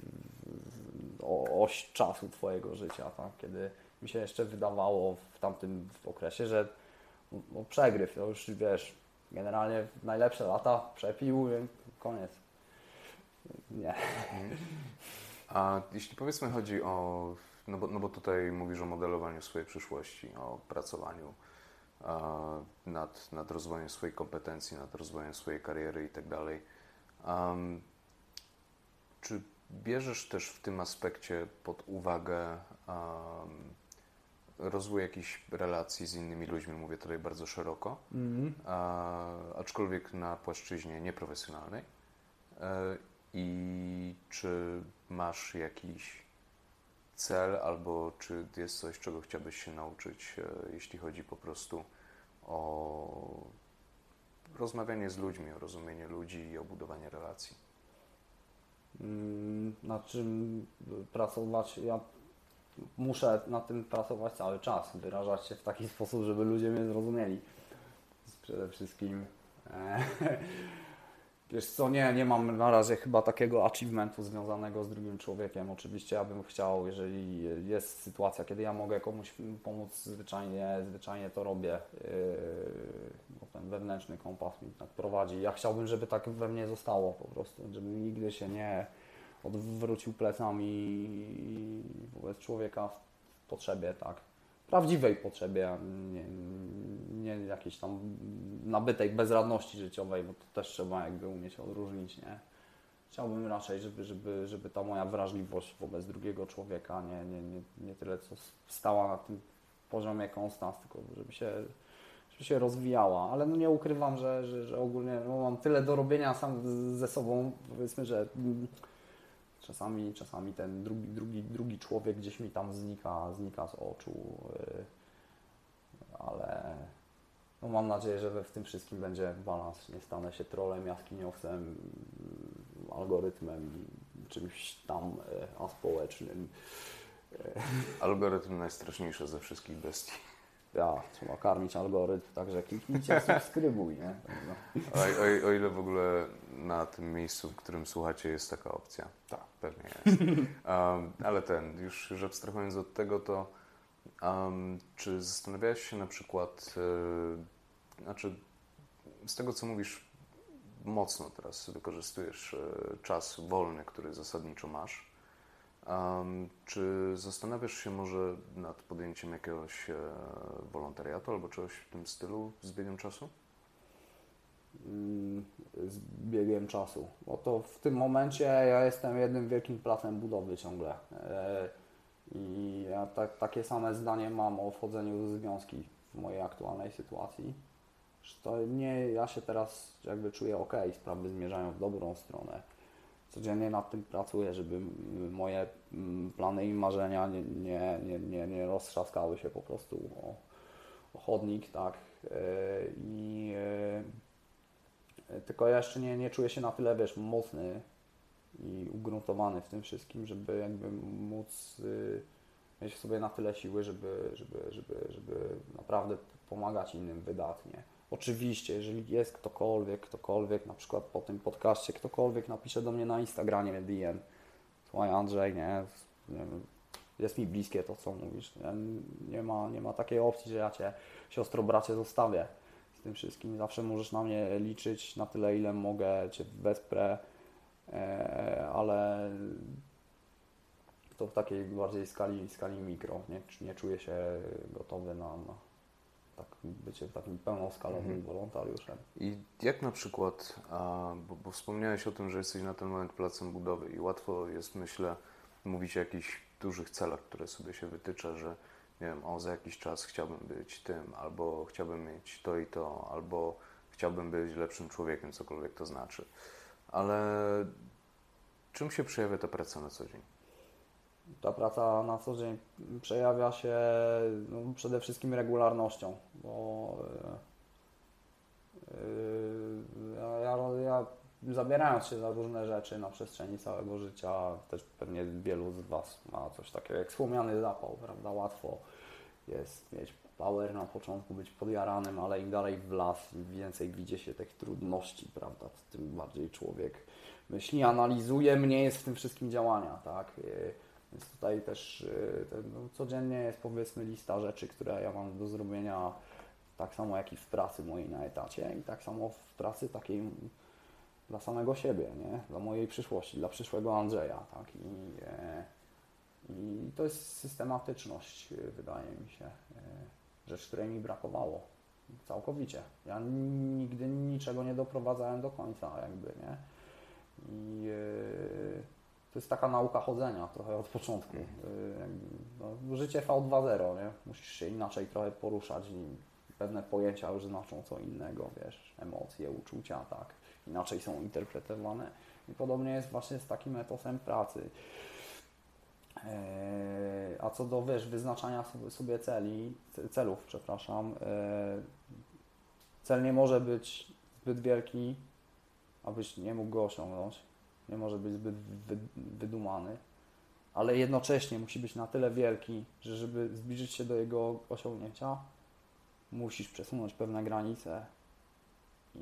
oś czasu Twojego życia, tak? kiedy mi się jeszcze wydawało w tamtym okresie, że no, przegryw, to już wiesz, generalnie najlepsze lata, przepił, koniec. Nie. A jeśli powiedzmy chodzi o, no bo, no bo tutaj mówisz o modelowaniu swojej przyszłości, o pracowaniu nad, nad rozwojem swojej kompetencji, nad rozwojem swojej kariery i tak dalej. Um, czy bierzesz też w tym aspekcie pod uwagę um, rozwój jakichś relacji z innymi ludźmi, mówię tutaj bardzo szeroko, Mhm. a, aczkolwiek na płaszczyźnie nieprofesjonalnej. E, I czy masz jakiś cel, albo czy jest coś, czego chciałbyś się nauczyć, e, jeśli chodzi po prostu o rozmawianie z ludźmi, o rozumienie ludzi i o budowanie relacji? Mm, nad czym pracować. Ja muszę nad tym pracować cały czas, wyrażać się w taki sposób, żeby ludzie mnie zrozumieli. Przede wszystkim. Wiesz co, nie, nie mam na razie chyba takiego achievementu związanego z drugim człowiekiem. Oczywiście ja bym chciał, jeżeli jest sytuacja, kiedy ja mogę komuś pomóc, zwyczajnie, zwyczajnie to robię. Yy, ten wewnętrzny kompas mi tak prowadzi. Ja chciałbym, żeby tak we mnie zostało po prostu, żebym nigdy się nie odwrócił plecami wobec człowieka w potrzebie, tak. Prawdziwej potrzebie, nie, nie jakiejś tam nabytej bezradności życiowej, bo to też trzeba jakby umieć odróżnić, nie? Chciałbym raczej, żeby, żeby, żeby ta moja wrażliwość wobec drugiego człowieka nie, nie, nie, nie tyle co stała na tym poziomie konstans, tylko żeby się, żeby się rozwijała. Ale no nie ukrywam, że, że, że ogólnie no mam tyle do robienia sam ze sobą, powiedzmy, że mm, czasami, czasami ten drugi, drugi, drugi człowiek gdzieś mi tam znika, znika z oczu, yy, ale no mam nadzieję, że w tym wszystkim będzie balans. Nie stanę się trolem, jaskiniowcem, algorytmem, czymś tam yy, aspołecznym. Algorytm najstraszniejszy ze wszystkich bestii. Ja, trzeba karmić algorytm, także kliknijcie, subskrybuj, nie? O, o, o ile w ogóle na tym miejscu, w którym słuchacie, jest taka opcja. Tak. Pewnie jest. Um, ale ten, już, już abstrahując od tego, to um, czy zastanawiałeś się na przykład, e, znaczy z tego co mówisz, mocno teraz wykorzystujesz e, czas wolny, który zasadniczo masz. Um, czy zastanawiasz się może nad podjęciem jakiegoś e, wolontariatu albo czegoś w tym stylu z biegiem czasu? Mm, z biegiem czasu. Bo to w tym momencie ja jestem jednym wielkim placem budowy ciągle. E, I ja tak, takie same zdanie mam o wchodzeniu w związki w mojej aktualnej sytuacji. Że to nie, ja się teraz jakby czuję ok, sprawy zmierzają w dobrą stronę. Codziennie nad tym pracuję, żeby moje plany i marzenia nie, nie, nie, nie, nie roztrzaskały się po prostu o, o chodnik, tak. E, I e, tylko ja jeszcze nie, nie czuję się na tyle, wiesz, mocny i ugruntowany w tym wszystkim, żeby jakby móc y, mieć w sobie na tyle siły, żeby, żeby, żeby, żeby naprawdę pomagać innym wydatnie. Oczywiście, jeżeli jest ktokolwiek, ktokolwiek, na przykład po tym podcaście, ktokolwiek napisze do mnie na Instagramie DM, słuchaj Andrzej, nie, jest mi bliskie to, co mówisz. Nie, nie, ma, nie ma takiej opcji, że ja Cię, siostro, bracie, zostawię z tym wszystkim. Zawsze możesz na mnie liczyć na tyle, ile mogę, Cię wesprę, e, ale to w takiej bardziej skali, skali mikro. Nie, nie czuję się gotowy na, na tak bycie takim pełnoskalowym Mhm. wolontariuszem. I jak na przykład, a, bo, bo wspomniałeś o tym, że jesteś na ten moment placem budowy i łatwo jest, myślę, mówić o jakichś dużych celach, które sobie się wytycza, że nie wiem, o za jakiś czas chciałbym być tym, albo chciałbym mieć to i to, albo chciałbym być lepszym człowiekiem, cokolwiek to znaczy. Ale czym się przejawia ta praca na co dzień? Ta praca na co dzień przejawia się no, przede wszystkim regularnością, bo yy, ja, ja, ja zabierając się za różne rzeczy na przestrzeni całego życia, też pewnie wielu z Was ma coś takiego jak wspomniany zapał, prawda? Łatwo jest mieć power na początku, być podjaranym, ale im dalej w las, im więcej widzi się tych trudności, prawda? Tym bardziej człowiek myśli, analizuje, mniej jest w tym wszystkim działania, tak? Więc tutaj też ten, no, codziennie jest powiedzmy lista rzeczy, które ja mam do zrobienia, tak samo jak i w pracy mojej na etacie i tak samo w pracy takiej dla samego siebie, nie? dla mojej przyszłości, dla przyszłego Andrzeja. Tak? I, e, I to jest systematyczność, e, wydaje mi się, e, rzecz, której mi brakowało całkowicie. Ja nigdy niczego nie doprowadzałem do końca, jakby, nie? I e, to jest taka nauka chodzenia trochę od początku. E, no, życie V2.0, nie? Musisz się inaczej trochę poruszać i pewne pojęcia już znaczą co innego, wiesz, emocje, uczucia, tak, inaczej są interpretowane. I podobnie jest właśnie z takim etosem pracy. Eee, a co do, wiesz, wyznaczania sobie, celi, celów, przepraszam, eee, cel nie może być zbyt wielki, abyś nie mógł go osiągnąć. Nie może być zbyt wydumany, ale jednocześnie musi być na tyle wielki, że żeby zbliżyć się do jego osiągnięcia, musisz przesunąć pewne granice i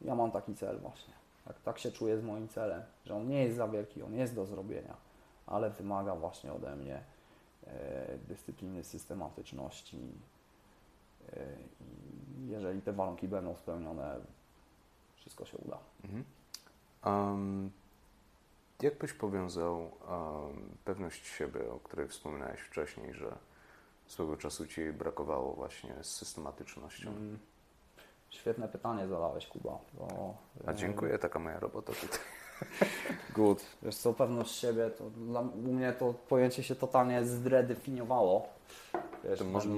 ja mam taki cel właśnie. Tak, tak się czuję z moim celem, że on nie jest za wielki, on jest do zrobienia, ale wymaga właśnie ode mnie e, dyscypliny, systematyczności e, jeżeli te warunki będą spełnione, wszystko się uda. Mhm. Um, jak byś powiązał um, pewność siebie, o której wspominałeś wcześniej, że swego czasu Ci brakowało właśnie z systematycznością? Mm. Świetne pytanie zadałeś, Kuba. Bo, A dziękuję, taka moja robota tutaj. Good. Wiesz co, pewność siebie, to dla, u mnie to pojęcie się totalnie zredefiniowało. Wiesz, to może,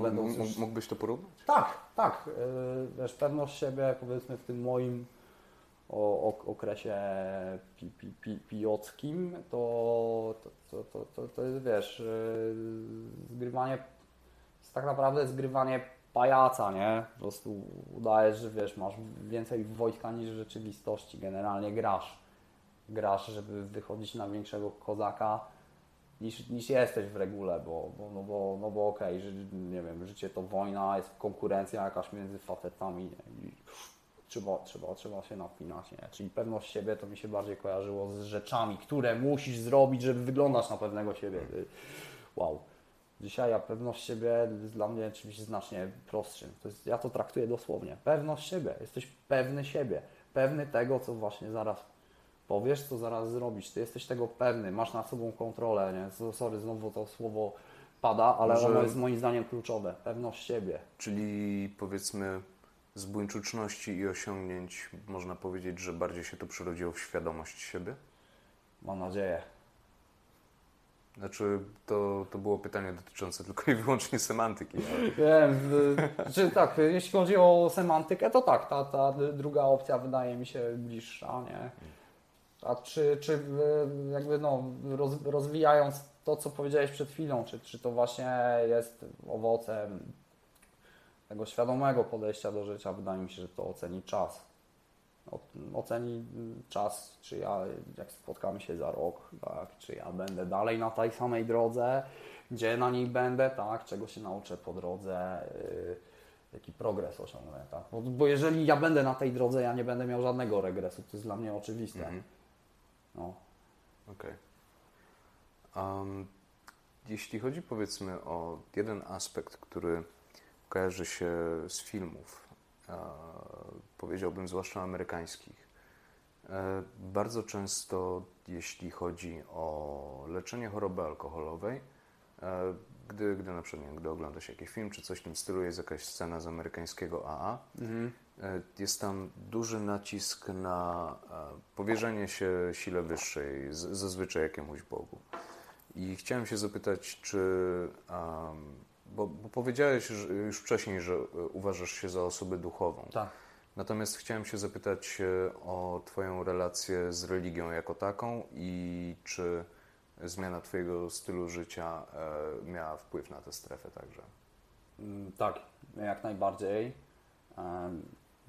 mógłbyś to porównać? Tak, tak. Y, wiesz, pewność siebie, powiedzmy w tym moim o, o okresie pi, pi, pi, to, to, to, to, to jest, wiesz, y, zgrywanie tak naprawdę zgrywanie pajaca, nie? Po prostu udajesz, że wiesz, masz więcej wojska niż w rzeczywistości. Generalnie grasz. Grasz, żeby wychodzić na większego kozaka niż, niż jesteś w regule, bo, bo, no bo, no bo okej, okay, nie wiem, życie to wojna, jest konkurencja jakaś między facetami nie? Trzeba, trzeba, trzeba się napinać, nie? Czyli pewność siebie to mi się bardziej kojarzyło z rzeczami, które musisz zrobić, żeby wyglądać na pewnego siebie. Wow. Dzisiaj a pewność siebie jest dla mnie czymś znacznie prostszym. To jest, ja to traktuję dosłownie. Pewność siebie. Jesteś pewny siebie. Pewny tego, co właśnie zaraz powiesz, co zaraz zrobisz. Ty jesteś tego pewny. Masz nad sobą kontrolę. Nie? Sorry, znowu to słowo pada, ale Może... ono jest moim zdaniem kluczowe. Pewność siebie. Czyli powiedzmy z buńczuczności i osiągnięć można powiedzieć, że bardziej się to przyrodziło w świadomość siebie? Mam nadzieję. Znaczy, to, to było pytanie dotyczące tylko i wyłącznie semantyki. Wiem, znaczy, tak, jeśli chodzi o semantykę, to tak, ta, ta druga opcja wydaje mi się bliższa, nie? A czy, czy jakby no, roz, rozwijając to, co powiedziałeś przed chwilą, czy, czy to właśnie jest owocem tego świadomego podejścia do życia, wydaje mi się, że to oceni czas oceni czas, czy ja, jak spotkamy się za rok, tak, czy ja będę dalej na tej samej drodze, gdzie na niej będę, tak, czego się nauczę po drodze, yy, jaki progres osiągnę, tak. Bo, bo, jeżeli ja będę na tej drodze, ja nie będę miał żadnego regresu, to jest dla mnie oczywiste. Mhm. No. Okej. Okay. Um, jeśli chodzi powiedzmy o jeden aspekt, który kojarzy się z filmów, powiedziałbym zwłaszcza amerykańskich. E, bardzo często, jeśli chodzi o leczenie choroby alkoholowej, e, gdy, gdy na przykład gdy ogląda się jakiś film czy coś w tym stylu, jest jakaś scena z amerykańskiego AA, mhm. E, jest tam duży nacisk na powierzenie się sile wyższej, zazwyczaj jakiemuś Bogu. I chciałem się zapytać, czy um, bo, bo powiedziałeś już wcześniej, że uważasz się za osobę duchową. Tak. Natomiast chciałem się zapytać e, o Twoją relację z religią jako taką i czy zmiana Twojego stylu życia e, miała wpływ na tę strefę także? Mm, tak, jak najbardziej.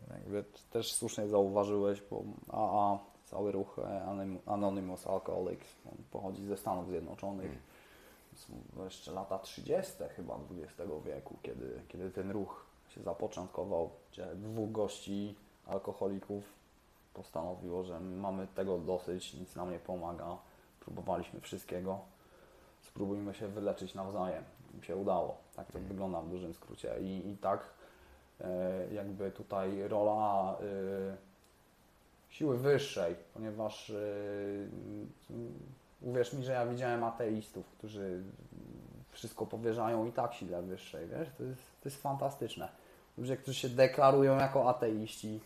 Jakby też słusznie zauważyłeś, bo AA, cały ruch e, Anonymous Alcoholics, on pochodzi ze Stanów Zjednoczonych. Są jeszcze lata 30. chyba XX wieku, kiedy, kiedy ten ruch się zapoczątkował, gdzie dwóch gości alkoholików postanowiło, że mamy tego dosyć, nic nam nie pomaga, próbowaliśmy wszystkiego, spróbujmy się wyleczyć nawzajem. Im się udało. Tak to wygląda w dużym skrócie. I, i tak e, jakby tutaj rola e, siły wyższej, ponieważ yy, uwierz mi, że ja widziałem ateistów, którzy wszystko powierzają i tak sile wyższej, wiesz, to jest, to jest fantastyczne. Ludzie, którzy się deklarują jako ateiści,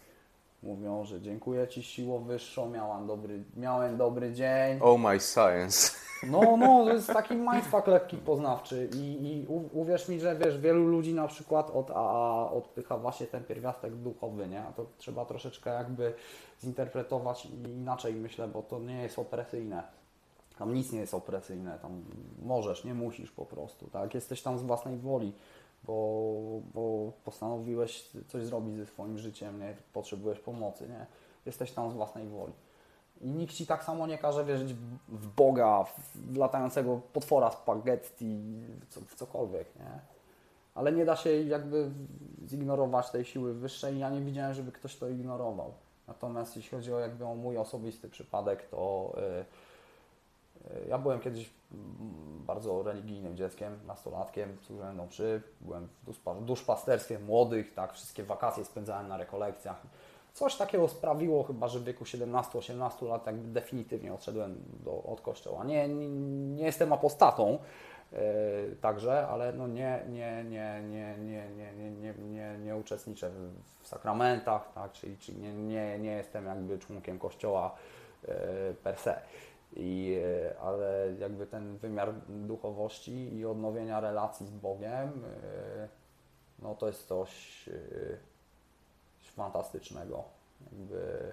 mówią, że dziękuję Ci siło wyższą, miałem dobry, miałem dobry dzień. Oh my science. No, no, to jest taki mindfuck lekki poznawczy i, i uwierz mi, że wiesz, wielu ludzi na przykład od AA odpycha właśnie ten pierwiastek duchowy, nie? A to trzeba troszeczkę jakby zinterpretować inaczej, myślę, bo to nie jest opresyjne. Tam nic nie jest opresyjne, tam możesz, nie musisz po prostu, tak? Jesteś tam z własnej woli, bo, bo postanowiłeś coś zrobić ze swoim życiem, nie? Potrzebujesz pomocy, nie? Jesteś tam z własnej woli. I nikt ci tak samo nie każe wierzyć w- Boga, w latającego potwora spaghetti, w, co, w cokolwiek, nie? Ale nie da się jakby zignorować tej siły wyższej. Ja nie widziałem, żeby ktoś to ignorował. Natomiast jeśli chodzi o jakby o mój osobisty przypadek, to y, y, ja byłem kiedyś bardzo religijnym dzieckiem, nastolatkiem, służyłem mszy, byłem w duszpa- duszpasterstwie młodych, tak, wszystkie wakacje spędzałem na rekolekcjach. Coś takiego sprawiło chyba, że w wieku 17-18 lat jakby definitywnie odszedłem do, od kościoła. Nie, nie, nie jestem apostatą e, także, ale no nie, nie, nie, nie, nie, nie, nie, nie, nie, nie uczestniczę w, sakramentach, tak, czyli, czyli nie, nie, nie jestem jakby członkiem kościoła e, per se. I, e, ale jakby ten wymiar duchowości i odnowienia relacji z Bogiem, e, no to jest coś, e, coś fantastycznego. Jakby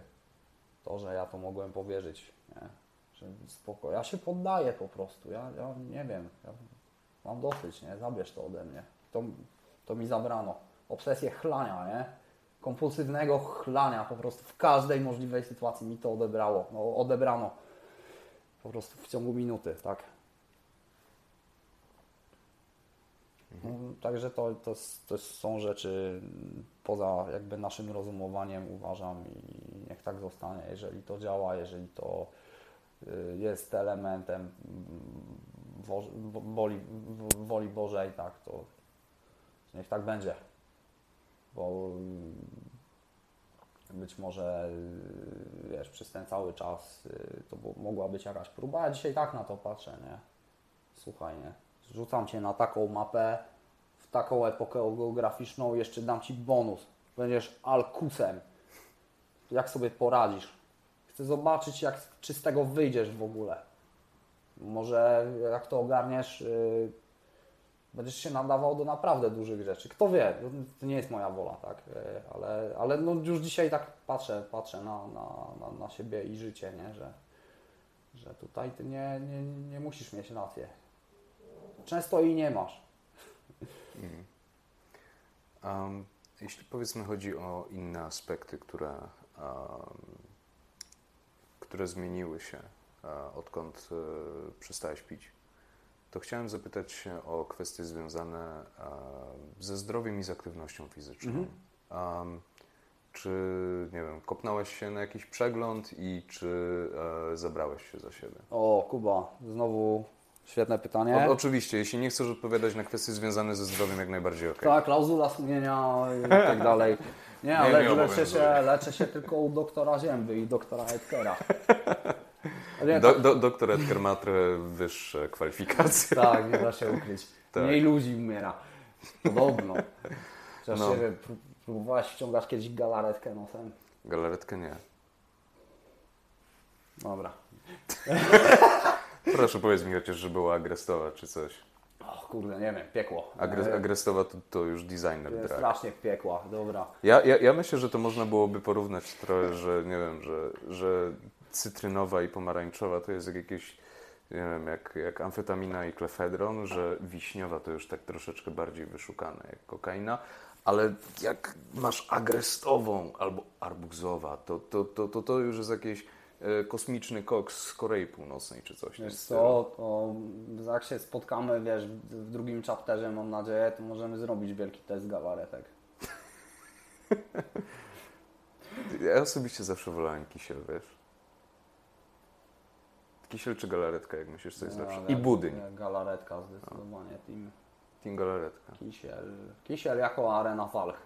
to, że ja to mogłem powierzyć, nie? że spoko. Ja się poddaję po prostu, ja, ja nie wiem, ja mam dosyć, nie? Zabierz to ode mnie. To, to mi zabrano. Obsesję chlania, nie? Kompulsywnego chlania po prostu w każdej możliwej sytuacji mi to odebrało, no, odebrano po prostu w ciągu minuty, tak? No, Także to, to, to są rzeczy poza jakby naszym rozumowaniem uważam i niech tak zostanie, jeżeli to działa, jeżeli to y, jest elementem wo- wo- woli, woli Bożej, tak, to niech tak będzie. Bo y, być może y, wiesz, przez ten cały czas y, to mogła być jakaś próba. Ja dzisiaj tak na to patrzę, nie? Słuchaj, nie? Rzucam cię na taką mapę, w taką epokę geograficzną, jeszcze dam ci bonus. Będziesz alkusem. Jak sobie poradzisz? Chcę zobaczyć, jak, czy z tego wyjdziesz w ogóle. Może jak to ogarniesz, yy, będziesz się nadawał do naprawdę dużych rzeczy. Kto wie, to- to nie jest moja wola, tak? Yy, ale ale no już dzisiaj tak patrzę, patrzę na, na, na, na siebie i życie, nie? Że, że tutaj ty nie, nie, nie musisz mieć rację. Często i nie masz. Um, jeśli powiedzmy chodzi o inne aspekty, które, um, które zmieniły się, e, odkąd e, przestałeś pić, to chciałem zapytać się o kwestie związane ze zdrowiem i z aktywnością fizyczną. Um, czy, nie wiem, kopnąłeś się na jakiś przegląd i czy e, zabrałeś się za siebie? O, Kuba, znowu świetne pytanie. O, oczywiście, jeśli nie chcesz odpowiadać na kwestie związane ze zdrowiem, jak najbardziej okej. Tak, klauzula sumienia i tak dalej. Nie, ale nie leczę, obowiązuje. się, leczę się tylko u doktora Zięby i doktora Edkera. Do, tak, do, doktor Edgar ma trochę wyższe kwalifikacje. tak, nie da się ukryć. Tak. Mniej ludzi umiera. Podobno. Chociaż No. nie wiem, pró- próbowałeś wciągać kiedyś galaretkę nosem? Galaretkę nie. Dobra. Proszę powiedz mi chociaż, że była agrestowa czy coś. O kurde, nie wiem, piekło. Agres, agrestowa to, to już designer drag. strasznie piekła, dobra. Ja, ja, ja myślę, że to można byłoby porównać trochę, że nie wiem, że, że cytrynowa i pomarańczowa to jest jak jakieś, nie wiem, jak, jak amfetamina i klefedron, że wiśniowa to już tak troszeczkę bardziej wyszukane jak kokaina, ale jak masz agrestową albo arbukzowa, to, to, to, to, to już jest jakiś e, kosmiczny koks z Korei Północnej czy coś. Wiesz co, to jak się spotkamy, wiesz, w drugim chapterze, mam nadzieję, to możemy zrobić wielki test galaretek. Ja osobiście zawsze wolałem kisiel, wiesz. Kisiel czy galaretka, jak myślisz, co jest No, lepsze? I budyń. Galaretka zdecydowanie. Team, Team Galaretka. Kisiel, Kisiel jako arena walk.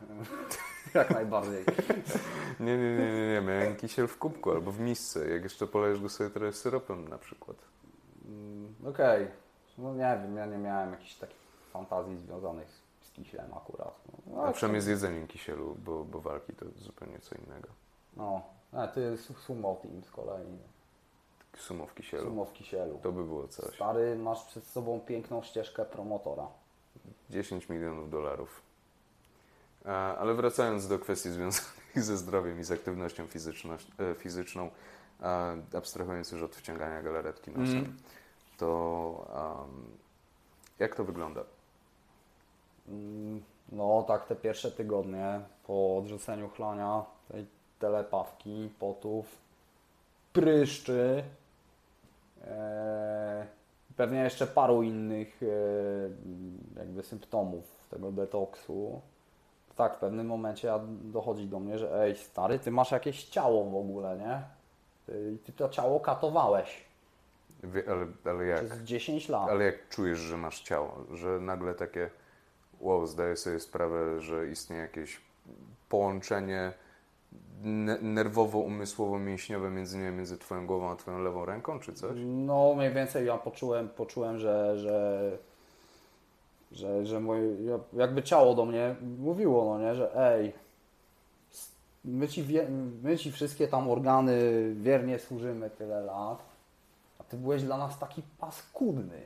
Jak najbardziej. Nie, nie, nie, nie, nie, miałem kisiel w kubku albo w misce, jak jeszcze polejesz go sobie trochę syropem na przykład. Mm, Okej. No nie wiem, ja nie miałem jakichś takich fantazji związanych z, z Kisielem akurat. No, A przynajmniej z jedzeniem kisielu, bo, bo walki to zupełnie co innego. No, a ty su- sumo team z kolei. Sumo w kisielu. Sumo w Kisielu. To by było coś. Stary, masz przed sobą piękną ścieżkę promotora. 10 milionów dolarów. Ale wracając do kwestii związanych ze zdrowiem i z aktywnością fizyczną, e, fizyczną abstrahując już od wciągania galaretki nosem, Mhm. to am, jak to wygląda? Mm, No, tak te pierwsze tygodnie po odrzuceniu chlania, tej telepawki, potów, pryszczy, pewnie jeszcze paru innych e, jakby symptomów tego detoksu. Tak, w pewnym momencie dochodzi do mnie, że ej stary, ty masz jakieś ciało w ogóle, nie? Ty, ty to ciało katowałeś Wie, ale, ale jak? przez 10 lat. Ale jak czujesz, że masz ciało, że nagle takie wow, zdaję sobie sprawę, że istnieje jakieś połączenie nerwowo-umysłowo-mięśniowe między, nie między twoją głową a twoją lewą ręką, czy coś? No, mniej więcej ja poczułem, poczułem że, że, że, że moje, ja- jakby ciało do mnie mówiło, no nie, że ej, my ci, wie, my ci wszystkie tam organy wiernie służymy tyle lat, a ty byłeś dla nas taki paskudny.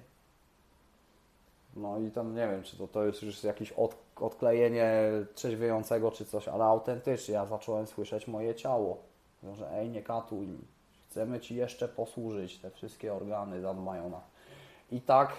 No i tam nie wiem, czy to, to jest już jakieś od, odklejenie trzeźwiejącego czy coś, ale autentycznie ja zacząłem słyszeć moje ciało. Że ej, nie katuj. Chcemy Ci jeszcze posłużyć, te wszystkie organy zadbają. I tak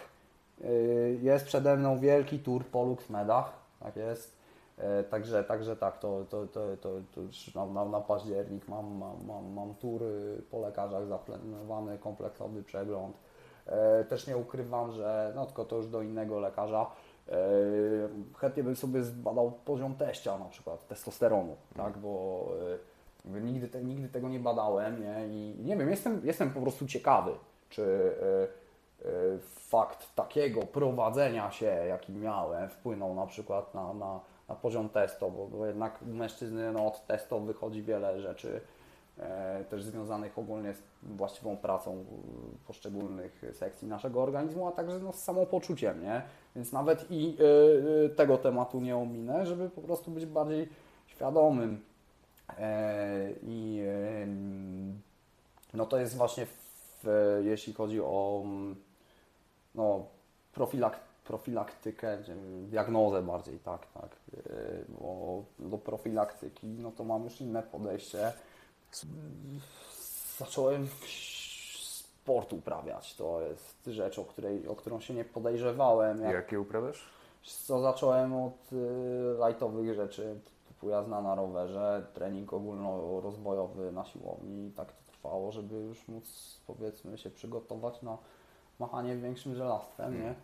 y, jest przede mną wielki tour po Luxmedach, tak jest. E, Także, także tak, to, to, to, to, to już na, na, na październik mam, mam, mam, mam tour y, po lekarzach zaplanowany, kompleksowy przegląd. E, Też nie ukrywam, że no tylko to już do innego lekarza. E, Chętnie bym sobie zbadał poziom teścia na przykład, testosteronu, tak, bo e, nigdy, te, nigdy tego nie badałem nie? i nie wiem, jestem, jestem po prostu ciekawy, czy e, fakt takiego prowadzenia się, jaki miałem, wpłynął na przykład na, na, na poziom testo, bo, bo jednak u mężczyzny no, od testo wychodzi wiele rzeczy, e, też związanych ogólnie z właściwą pracą poszczególnych sekcji naszego organizmu, a także no, z samopoczuciem, nie? Więc nawet i e, e, tego tematu nie ominę, żeby po prostu być bardziej świadomym. E, I no to jest właśnie, w, jeśli chodzi o mm, no, profilak, profilaktykę, diagnozę bardziej, tak, tak. Bo do profilaktyki, no to mam już inne podejście. Zacząłem sport uprawiać. To jest rzecz, o, której, o którą się nie podejrzewałem. Jak Jakie uprawiasz? Co zacząłem od y, lightowych rzeczy, typu jazda na rowerze, trening ogólnorozwojowy na siłowni i tak to trwało, żeby już móc powiedzmy się przygotować na machanie większym żelastwem, nie?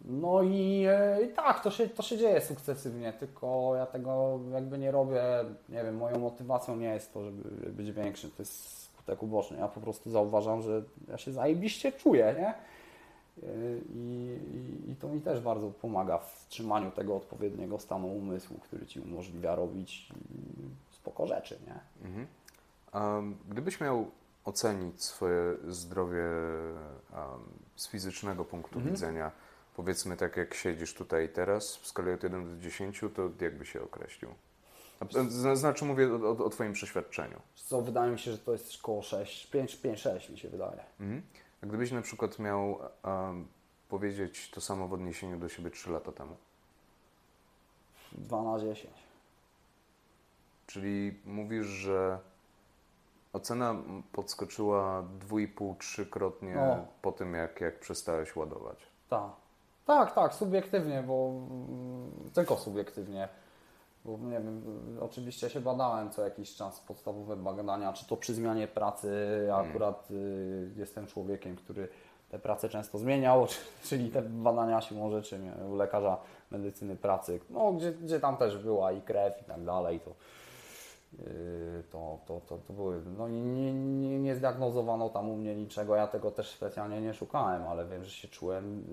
No i, e, i tak, to się, to się dzieje sukcesywnie, tylko ja tego jakby nie robię, nie wiem, moją motywacją nie jest to, żeby być większym, to jest skutek uboczny. Ja po prostu zauważam, że ja się zajebiście czuję, nie? I, i, I to mi też bardzo pomaga w trzymaniu tego odpowiedniego stanu umysłu, który ci umożliwia robić spoko rzeczy, nie? Mhm. A gdybyś miał ocenić swoje zdrowie um, z fizycznego punktu Mhm. widzenia, powiedzmy tak jak siedzisz tutaj teraz, w skali od 1 do 10, to jakby się określił? Znaczy mówię o, o, Twoim przeświadczeniu. Co wydaje mi się, że to jest około 6, 5, 5 6 mi się wydaje. Mhm. A gdybyś na przykład miał um, powiedzieć to samo w odniesieniu do siebie 3 lata temu, 2 na 10. czyli mówisz, że ocena podskoczyła 2,5-3-krotnie No. po tym, jak, jak przestałeś ładować. Tak. Tak, tak, subiektywnie, bo mm, tylko subiektywnie. Bo nie wiem, oczywiście się badałem co jakiś czas podstawowe badania, czy to przy zmianie pracy. Ja akurat y, jestem człowiekiem, który te prace często zmieniał, czyli te badania siłą rzeczy miałem u lekarza medycyny pracy, no, gdzie, gdzie tam też była i krew i tak dalej. To, Yy, to, to, to, to były, no nie, nie, nie, nie zdiagnozowano tam u mnie niczego, ja tego też specjalnie nie szukałem, ale wiem, że się czułem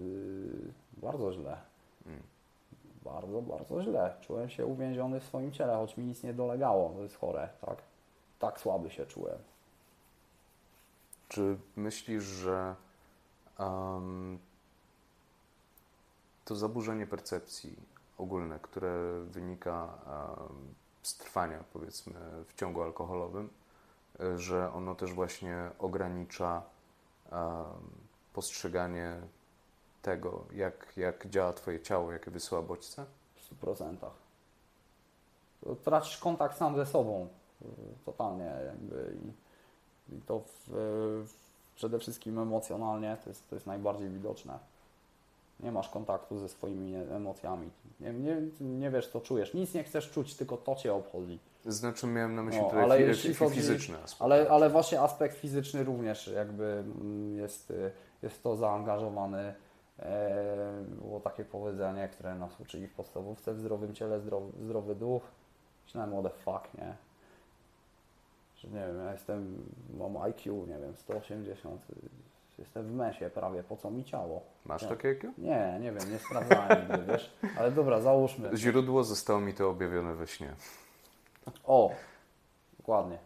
yy, bardzo źle. Bardzo, bardzo źle. Czułem się uwięziony w swoim ciele, choć mi nic nie dolegało. To jest chore, tak? Tak słaby się czułem. Czy myślisz, że um, to zaburzenie percepcji ogólne, które wynika um, z trwania, powiedzmy, w ciągu alkoholowym, y, że ono też właśnie ogranicza um, postrzeganie tego, jak, jak działa Twoje ciało, jakie wysyła bodźce? W 100%. To tracisz kontakt sam ze sobą. y, Totalnie jakby. I, i to w, przede wszystkim emocjonalnie to jest, to jest najbardziej widoczne. Nie masz kontaktu ze swoimi emocjami. Nie, nie, nie wiesz, co czujesz. Nic nie chcesz czuć, tylko to cię obchodzi. Znaczy miałem na myśli No, tutaj ale jeśli chodzi- fizyczny aspekt. Ale, ale właśnie aspekt fizyczny również jakby mm, jest, y, jest to zaangażowany. E, było takie powiedzenie, które nas uczyli w podstawówce w zdrowym ciele, zdrowy, zdrowy duch. Myślałem, the fuck, nie? Że nie wiem, ja jestem, mam IQ, nie wiem, 180, y, jestem w mesie prawie, po co mi ciało? Masz Nie. takie IQ? Nie, nie wiem, nie sprawdzałem nigdy, wiesz? Ale dobra, załóżmy. Źródło zostało mi to objawione we śnie. O, dokładnie.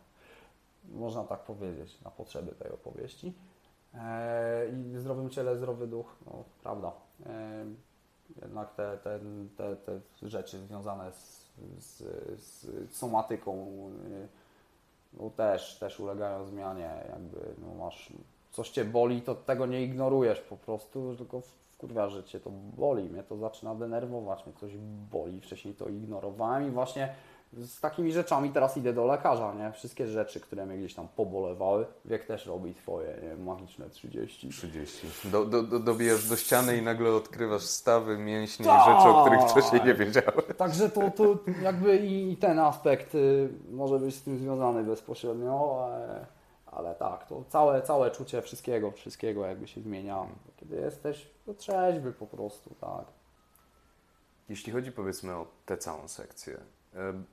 Można tak powiedzieć na potrzeby tej opowieści. E, I w zdrowym ciele, zdrowy duch, no prawda. E, jednak te, te, te, te rzeczy związane z, z, z somatyką e, no też, też ulegają zmianie. Jakby no masz coś cię boli, to tego nie ignorujesz po prostu, tylko wkurwia, że cię to boli. Mnie to zaczyna denerwować, mnie coś boli. Wcześniej to ignorowałem i właśnie z takimi rzeczami teraz idę do lekarza, nie? Wszystkie rzeczy, które mnie gdzieś tam pobolewały, wiek też robi twoje, nie? Magiczne 30. 30. Do, do, do, dobijasz do ściany i nagle odkrywasz stawy, mięśnie i Tak! rzeczy, o których wcześniej nie wiedziałem. Także to, to jakby i ten aspekt y, może być z tym związany bezpośrednio, ale, ale tak, to całe, całe czucie wszystkiego, wszystkiego jakby się zmienia, kiedy jesteś no, trzeźwy po prostu, tak. Jeśli chodzi powiedzmy o tę całą sekcję,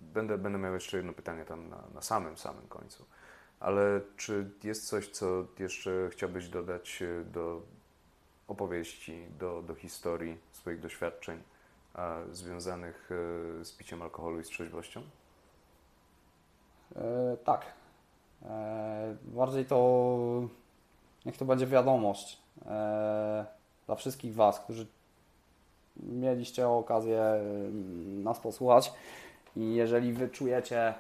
będę, będę miał jeszcze jedno pytanie tam na, na samym, samym końcu. Ale czy jest coś, co jeszcze chciałbyś dodać e, do opowieści, do, do historii swoich doświadczeń a, związanych e, z piciem alkoholu i z trzeźwością? E, tak. E, bardziej to niech to będzie wiadomość e, dla wszystkich Was, którzy mieliście okazję mm, nas posłuchać i jeżeli Wy czujecie,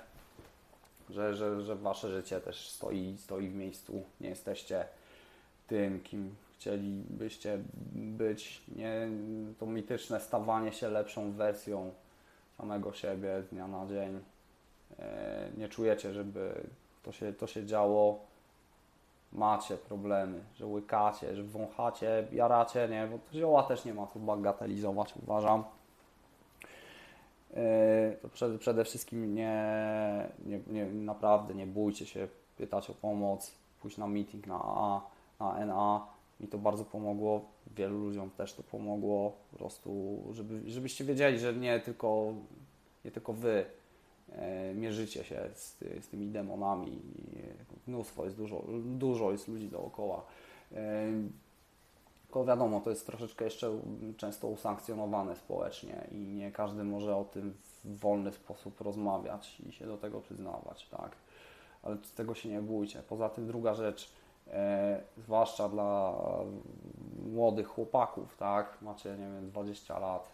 że, że, że Wasze życie też stoi, stoi w miejscu, nie jesteście tym, kim chcielibyście być, nie to mityczne stawanie się lepszą wersją samego siebie z dnia na dzień, e, nie czujecie, żeby to się, to się działo, macie problemy, że łykacie, że wąchacie, jaracie, nie, bo to zioła też nie ma co bagatelizować, uważam. E, To przede, przede wszystkim nie, nie, nie, naprawdę nie bójcie się pytać o pomoc, pójść na meeting na AA, na NA. Mi to bardzo pomogło, wielu ludziom też to pomogło, po prostu, żeby, żebyście wiedzieli, że nie tylko, nie tylko Wy e, mierzycie się z, z tymi demonami. Mnóstwo jest dużo, dużo jest ludzi dookoła. E, Tylko wiadomo, to jest troszeczkę jeszcze często usankcjonowane społecznie i nie każdy może o tym w wolny sposób rozmawiać i się do tego przyznawać, tak. Ale tego się nie bójcie. Poza tym druga rzecz, e, zwłaszcza dla młodych chłopaków, tak, macie, nie wiem, 20 lat,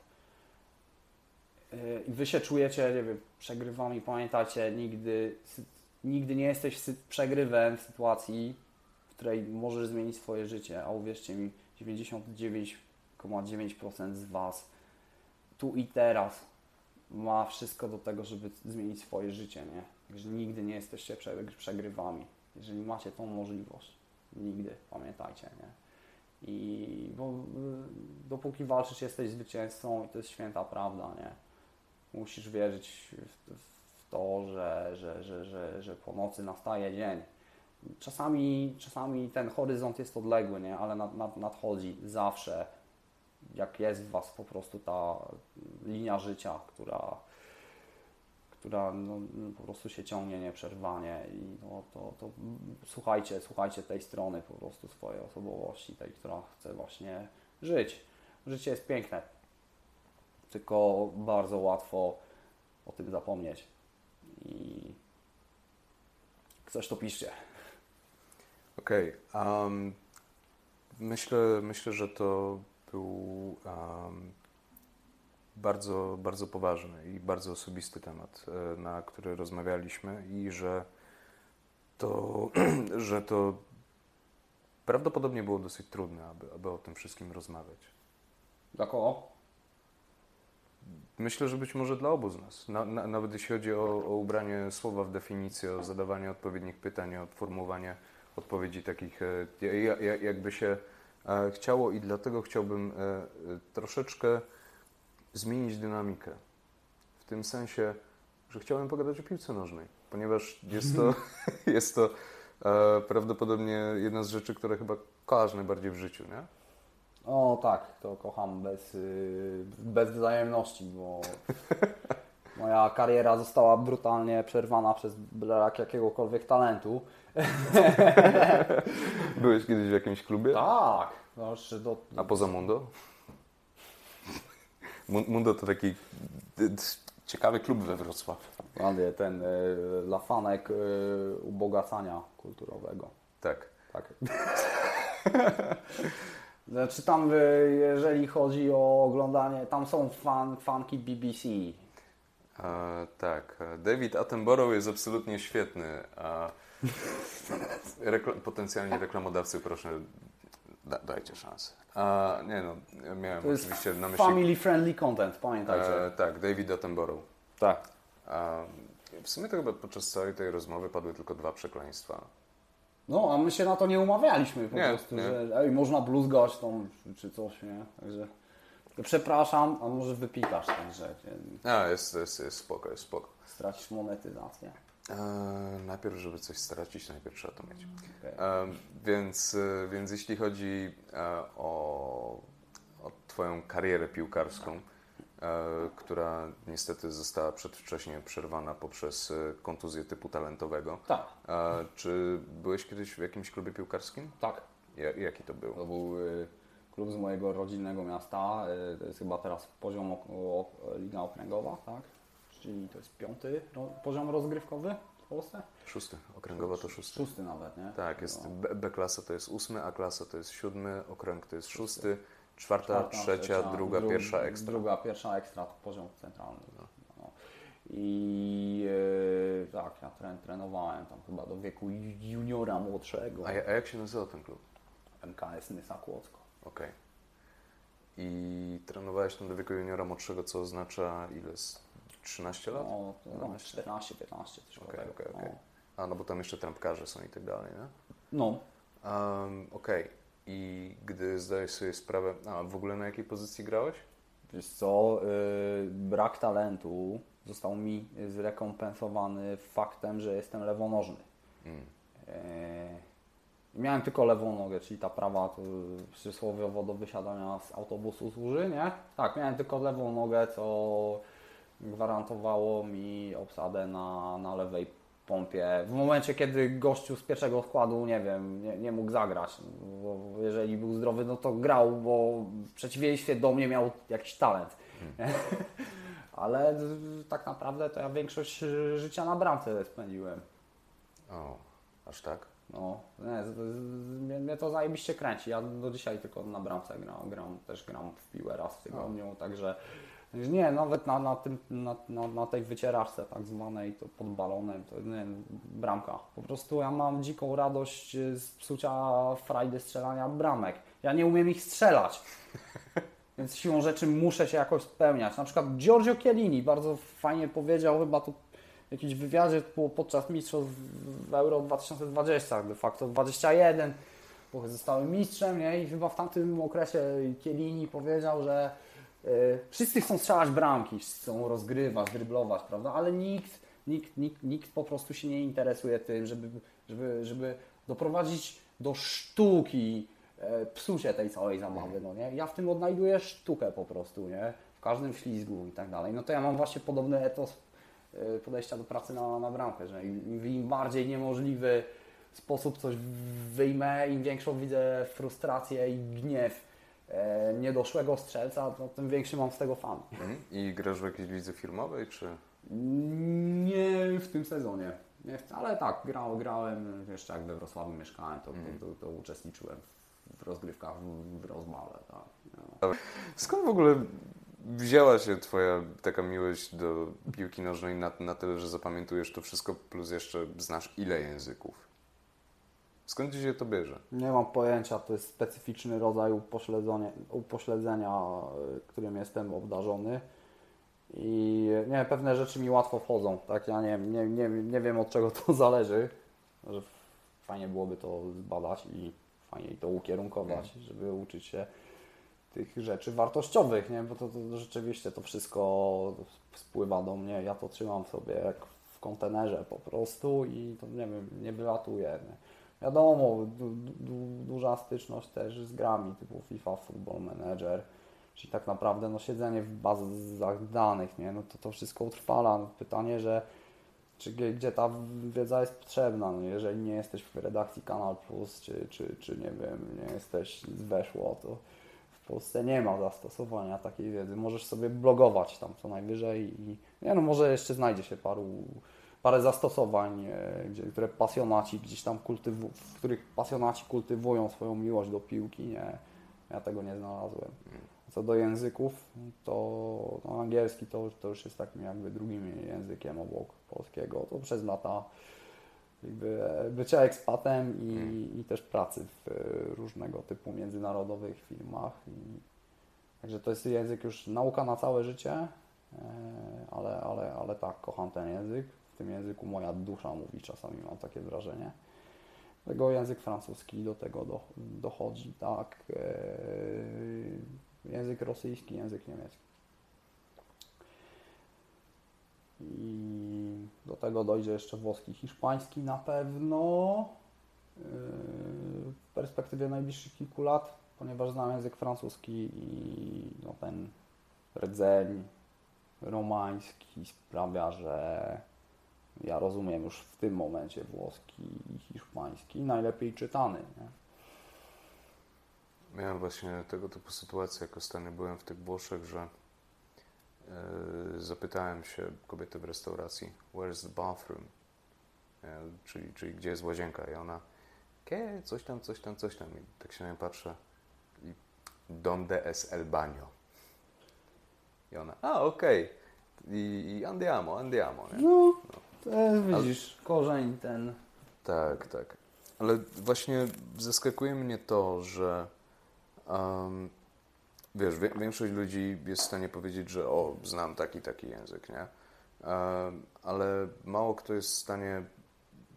i wy się czujecie, nie wiem, przegrywami, pamiętajcie, nigdy, nigdy nie jesteś przegrywem w sytuacji, w której możesz zmienić swoje życie, a uwierzcie mi, 99,9% z Was tu i teraz ma wszystko do tego, żeby zmienić swoje życie, nie? Także nigdy nie jesteście prze- przegrywami, jeżeli macie tą możliwość. Nigdy, pamiętajcie, nie? I bo, y, dopóki walczysz, jesteś zwycięzcą i to jest święta prawda, nie? musisz wierzyć w, w to, że, że, że, że, że po nocy nastaje dzień. Czasami, czasami ten horyzont jest odległy, nie? ale nad, nad, nadchodzi zawsze, jak jest w Was po prostu ta linia życia, która, która no, po prostu się ciągnie nieprzerwanie i no, to, to słuchajcie, słuchajcie tej strony po prostu swojej osobowości, tej, która chce właśnie żyć. Życie jest piękne, tylko bardzo łatwo o tym zapomnieć. I coś to piszcie. Okej. Um, myślę, myślę, że to był um, bardzo, bardzo poważny i bardzo osobisty temat, e, na który rozmawialiśmy i że to, że to prawdopodobnie było dosyć trudne, aby, aby o tym wszystkim rozmawiać. Dla kogo? Myślę, że być może dla obu z nas. Na, na, nawet jeśli chodzi o, o ubranie słowa w definicję, o zadawanie odpowiednich pytań, o formułowanie odpowiedzi takich, e, ja- ja- jakby się e, chciało i dlatego chciałbym e, troszeczkę zmienić dynamikę. W tym sensie, że chciałem pogadać o piłce nożnej, ponieważ jest to, jest to prawdopodobnie jedna z rzeczy, które chyba kochasz najbardziej w życiu, nie? O tak, to kocham bez, y, bez wzajemności, bo moja kariera została brutalnie przerwana przez brak jakiegokolwiek talentu. Byłeś kiedyś w jakimś klubie? Tak, no, jeszcze do, A poza Mundo? Mu- Mundo to taki ciekawy klub we Wrocławiu. Ładnie, ten y, lafanek y, ubogacania kulturowego. Tak. Tak. Znaczy tam, y, jeżeli chodzi o oglądanie, tam są fan, fanki BBC. E, tak. e, David Attenborough jest absolutnie świetny. A rekla- potencjalnie reklamodawcy, proszę, da, dajcie szansę. A, nie no, ja miałem To jest oczywiście na myśli... family friendly content, pamiętajcie. E, tak, David Attenborough. tak. W sumie to chyba podczas całej tej rozmowy padły tylko dwa przekleństwa. No, a my się na to nie umawialiśmy po Nie, prostu, nie. że ej, można bluzgać tą, czy, czy coś, nie? Także przepraszam, a może wypikasz także A, jest, jest, jest spoko, jest spoko. stracisz monetyzację. E, najpierw, żeby coś stracić, najpierw trzeba to mieć. Okej. E, więc, e, więc jeśli chodzi e, o, o Twoją karierę piłkarską, e, która niestety została przedwcześnie przerwana poprzez kontuzję typu talentowego, Tak, e, czy byłeś kiedyś w jakimś klubie piłkarskim? tak. Ja, jaki to był? To był y, klub z mojego rodzinnego miasta. y, To jest chyba teraz poziom Liga Okręgowa, tak? Czyli to jest piąty poziom rozgrywkowy w Polsce? Szósty, okręgowo to szósty. Szósty nawet, nie? Tak, jest No. B, B klasa to jest ósmy, A klasa to jest siódmy, okręg to jest szósty, czwarta, Czwarta, trzecia, druga, dru- pierwsza ekstra. Druga, pierwsza ekstra to poziom centralny. No. I e, tak, ja tren, trenowałem tam chyba do wieku ju- juniora młodszego. A, a jak się nazywał ten klub? MKS Nysa Kłodzko. Okej. I trenowałeś tam do wieku juniora młodszego, co oznacza ile? Z 13 lat? No, No, no, 14, 15, coś Okej, okej, okej. No. A, no bo tam jeszcze trampkarze są i tak dalej, nie? no, Um, Okej. I gdy zdajesz sobie sprawę... A, w ogóle na jakiej pozycji grałeś? wiesz co, y, brak talentu został mi zrekompensowany faktem, że jestem lewonożny. Mm. E, Miałem tylko lewą nogę, czyli ta prawa to przysłowiowo do wysiadania z autobusu służy, nie? Tak, miałem tylko lewą nogę, co gwarantowało mi obsadę na, na lewej pompie. W momencie, kiedy gościu z pierwszego składu, nie wiem, nie, nie mógł zagrać, bo jeżeli był zdrowy, no to grał, bo w przeciwieństwie do mnie miał jakiś talent. Ale tak naprawdę to ja większość życia na bramce spędziłem. O, aż tak? No, nie, z, z, mnie, mnie to zajebiście kręci. Ja do dzisiaj tylko na bramce gram, gram też gram w piłę raz w tygodniu, także nie, nawet na, na, tym, na, na, na tej wycieraczce tak zwanej, to pod balonem, to nie, bramka. Po prostu ja mam dziką radość z psucia frajdy strzelania bramek. Ja nie umiem ich strzelać. Więc siłą rzeczy muszę się jakoś spełniać. Na przykład Giorgio Chiellini bardzo fajnie powiedział, chyba to w jakimś wywiadzie było podczas mistrzostw w Euro 2020, de facto 21, bo zostałem mistrzem, nie? I chyba w tamtym okresie Chiellini powiedział, że y, wszyscy chcą strzelać bramki, chcą rozgrywać, dryblować, prawda? Ale nikt, nikt, nikt, nikt po prostu się nie interesuje tym, żeby, żeby, żeby doprowadzić do sztuki e, psucie tej całej zabawy, no nie? Ja w tym odnajduję sztukę po prostu, nie? W każdym ślizgu i tak dalej. No to ja mam właśnie podobny etos podejścia do pracy na, na bramkę, że im, im bardziej niemożliwy sposób coś wyjmę, im większą widzę frustrację i gniew e, niedoszłego strzelca, to tym większy mam z tego fan. Mhm. I grasz w jakiejś lidze filmowej, czy... Nie w tym sezonie. Nie, ale tak, grał, grałem, jeszcze jak we Wrocławiu mieszkałem, to, to, to, to uczestniczyłem w rozgrywkach w, w rozmale. Tak. No. Skąd w ogóle wzięła się Twoja taka miłość do piłki nożnej na, na tyle, że zapamiętujesz to wszystko, plus jeszcze znasz ile języków? Skąd Ci się to bierze? Nie mam pojęcia, to jest specyficzny rodzaj upośledzenia, upośledzenia y, którym jestem obdarzony. I nie, pewne rzeczy mi łatwo wchodzą. Tak, ja nie, nie, nie, nie wiem od czego to zależy. Że fajnie byłoby to zbadać i fajnie to ukierunkować, żeby uczyć się tych rzeczy wartościowych, nie? Bo to, to rzeczywiście to wszystko spływa do mnie. Ja to trzymam sobie jak w kontenerze po prostu i to nie wiem, nie wylatuje. Nie? Wiadomo, du, du, duża styczność też z grami typu FIFA, Football Manager, czyli tak naprawdę no, siedzenie w bazach danych, nie? No to to wszystko utrwala. No, pytanie, że czy, gdzie, ta wiedza jest potrzebna, no, jeżeli nie jesteś w redakcji Kanal Plus, czy, czy, czy nie wiem, nie jesteś z Weszło, to Polsce nie ma zastosowania takiej wiedzy. Możesz sobie blogować tam co najwyżej i nie no, może jeszcze znajdzie się paru parę zastosowań, e, gdzie, które pasjonaci gdzieś tam kultywu, w których pasjonaci kultywują swoją miłość do piłki, nie, ja tego nie znalazłem. Co do języków, to no, angielski to, to już jest takim jakby drugim językiem obok polskiego. To przez lata jakby bycia ekspatem i, i też pracy w e, różnego typu międzynarodowych firmach. I, także to jest język już nauka na całe życie, e, ale, ale, ale tak, kocham ten język. W tym języku moja dusza mówi, czasami mam takie wrażenie. Tego język francuski do tego do, dochodzi, tak. e, Język rosyjski, język niemiecki. I do tego dojdzie jeszcze włoski, hiszpański na pewno yy, w perspektywie najbliższych kilku lat, ponieważ znam język francuski i no, ten rdzeń romański sprawia, że ja rozumiem już w tym momencie włoski i hiszpański, najlepiej czytany. Nie? Miałem właśnie tego typu sytuację, jak ostatnio byłem w tych Włoszech, że zapytałem się kobiety w restauracji, where's the bathroom? E, czyli, czyli gdzie jest łazienka? I ona, que, coś tam, coś tam, coś tam. I tak się na nią patrzę i donde es el baño? I ona, a okej. I, I andiamo, andiamo. Nie? No, to widzisz, korzeń ten Tak, tak. Ale właśnie zaskakuje mnie to, że um, wiesz, wie, większość ludzi jest w stanie powiedzieć, że o, znam taki, taki język, nie? Um, ale mało kto jest w stanie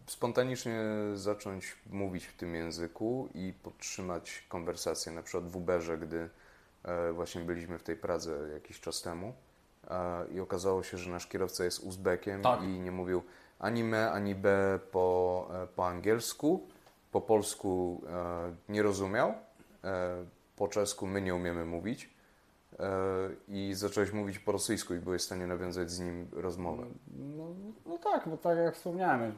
spontanicznie zacząć mówić w tym języku i podtrzymać konwersację. Na przykład w Uberze, gdy e, właśnie byliśmy w tej Pradze jakiś czas temu e, i okazało się, że nasz kierowca jest Uzbekiem Tak. i nie mówił ani me, ani b po, e, po angielsku, po polsku e, nie rozumiał, e, po czesku my nie umiemy mówić e, i zacząłeś mówić po rosyjsku i byłeś w stanie nawiązać z nim rozmowę. No, no tak, bo tak jak wspomniałem,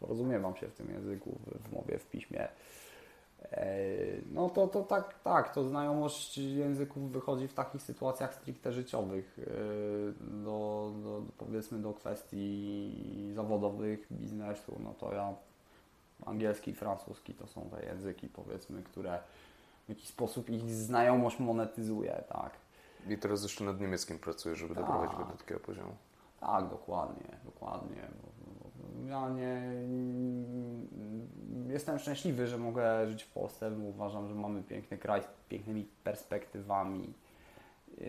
rozumiewam się w tym języku, w, mowie, w piśmie. E, No to, to tak, tak, to znajomość języków wychodzi w takich sytuacjach stricte życiowych, e, do, do, powiedzmy do kwestii zawodowych, biznesu, no to ja angielski francuski to są te języki powiedzmy, które w jakiś sposób ich znajomość monetyzuje, tak. I teraz jeszcze nad niemieckim pracuję, żeby Tak. doprowadzić go do takiego poziomu. Tak, dokładnie, dokładnie. Ja nie, jestem szczęśliwy, że mogę żyć w Polsce, bo uważam, że mamy piękny kraj z pięknymi perspektywami yy,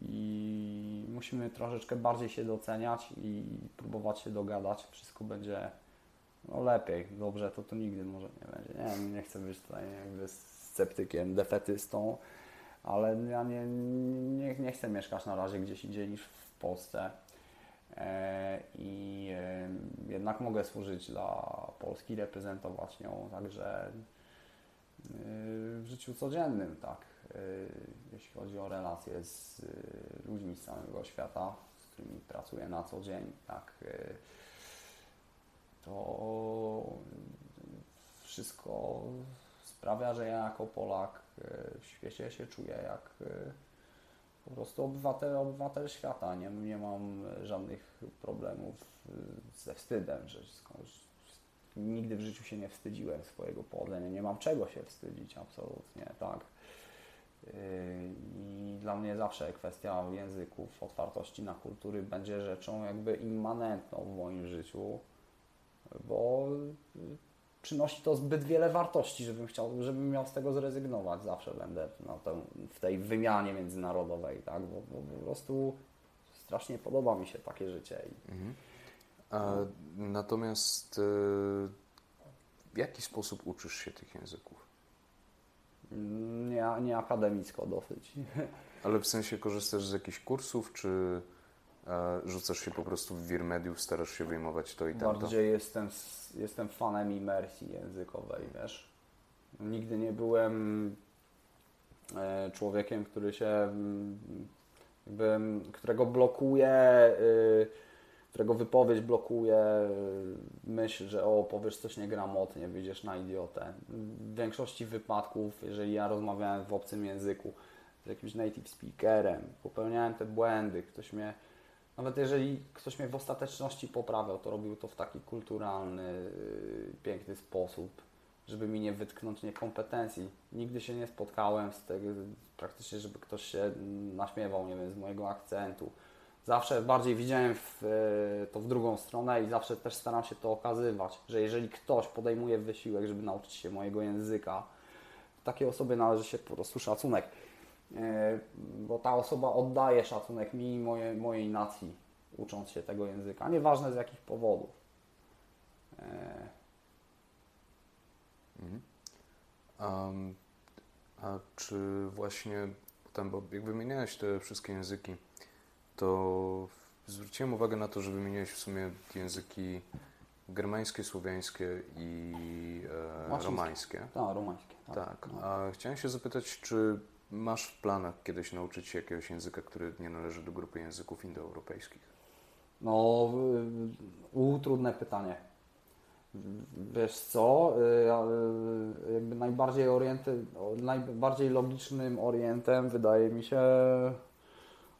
i musimy troszeczkę bardziej się doceniać i próbować się dogadać. Wszystko będzie no, lepiej, dobrze, to to nigdy może nie będzie. Nie, nie chcę być tutaj jakby sceptykiem, defetystą, ale ja nie, nie, nie chcę mieszkać na razie gdzieś indziej niż w Polsce. E, I e, jednak mogę służyć dla Polski, reprezentować ją także e, w życiu codziennym, tak. Jeśli chodzi o relacje z ludźmi z całego świata, z którymi pracuję na co dzień, tak. To wszystko sprawia, że ja jako Polak e, w świecie się czuję jak e, po prostu obywatel, obywatel świata. Nie, nie mam żadnych problemów e, ze wstydem, że skądś, nigdy w życiu się nie wstydziłem swojego pochodzenia. Nie mam czego się wstydzić, absolutnie, tak. I dla mnie zawsze kwestia języków, otwartości na kultury będzie rzeczą jakby immanentną w moim życiu, bo przynosi to zbyt wiele wartości, żebym chciał, żebym miał z tego zrezygnować. Zawsze będę na tę, w tej wymianie międzynarodowej, tak? Bo, bo, po prostu strasznie podoba mi się takie życie. Mhm. A, natomiast e, w jaki sposób uczysz się tych języków? Nie, nie akademicko dosyć. Ale w sensie korzystasz z jakichś kursów, czy rzucasz się po prostu w wir mediów, starasz się wyjmować to i tamto? Bardziej jestem, jestem fanem imersji językowej, wiesz. Nigdy nie byłem e, człowiekiem, który się jakby, którego blokuje y, którego wypowiedź blokuje y, myśl, że o, powiesz coś niegramotnie, wyjdziesz na idiotę. W większości wypadków, jeżeli ja rozmawiałem w obcym języku z jakimś native speakerem, popełniałem te błędy, ktoś mnie, nawet jeżeli ktoś mnie w ostateczności poprawiał, to robił to w taki kulturalny, y, piękny sposób, żeby mi nie wytknąć niekompetencji. Nigdy się nie spotkałem z tego, praktycznie, żeby ktoś się naśmiewał, nie wiem, z mojego akcentu zawsze bardziej widziałem w, e, to w drugą stronę i zawsze też staram się to okazywać, że jeżeli ktoś podejmuje wysiłek, żeby nauczyć się mojego języka, takiej osobie należy się po prostu szacunek. E, bo ta osoba oddaje szacunek mi i moje, mojej nacji, ucząc się tego języka, nieważne z jakich powodów. Mhm. Um, a czy właśnie tam, bo jak wymieniałeś te wszystkie języki, to zwróciłem uwagę na to, że wymieniłeś w sumie języki germańskie, słowiańskie i e, romańskie. Tak, romańskie. Tak. tak. No. A chciałem się zapytać, czy masz w planach kiedyś nauczyć się jakiegoś języka, który nie należy do grupy języków indoeuropejskich? No, u, trudne pytanie. Wiesz co, y, jakby najbardziej, orienty, najbardziej logicznym orientem wydaje mi się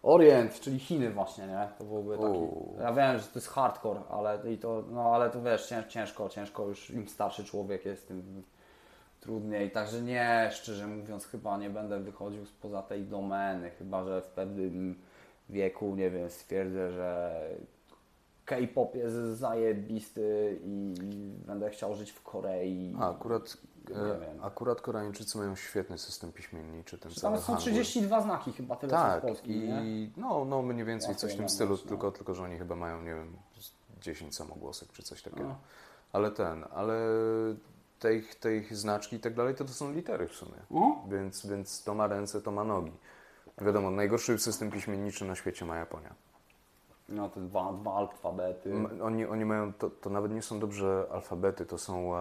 Orient, czyli Chiny właśnie, nie? To byłby taki... Ja wiem, że to jest hardcore, ale i to, no ale to wiesz, ciężko, ciężko już im starszy człowiek jest, tym trudniej. Także nie, szczerze mówiąc, chyba nie będę wychodził spoza tej domeny, chyba że w pewnym wieku, nie wiem, stwierdzę, że K-pop jest zajebisty i będę chciał żyć w Korei. A, akurat E, akurat Koreańczycy mają świetny system piśmienniczy. Ten Tam są 32 znaki chyba, tyle tak, co w Polskim, i nie? no, no mniej więcej coś w tym stylu, tylko, tylko że oni chyba mają, nie wiem, 10 samogłosek czy coś takiego. No. Ale ten, ale tej, tej znaczki i tak dalej, to to są litery w sumie. Uh? Więc, więc to ma ręce, to ma nogi. Wiadomo, najgorszy system piśmienniczy na świecie ma Japonia. No te dwa, dwa alfabety. Oni, oni mają, to, to nawet nie są dobrze alfabety, to są... Uh,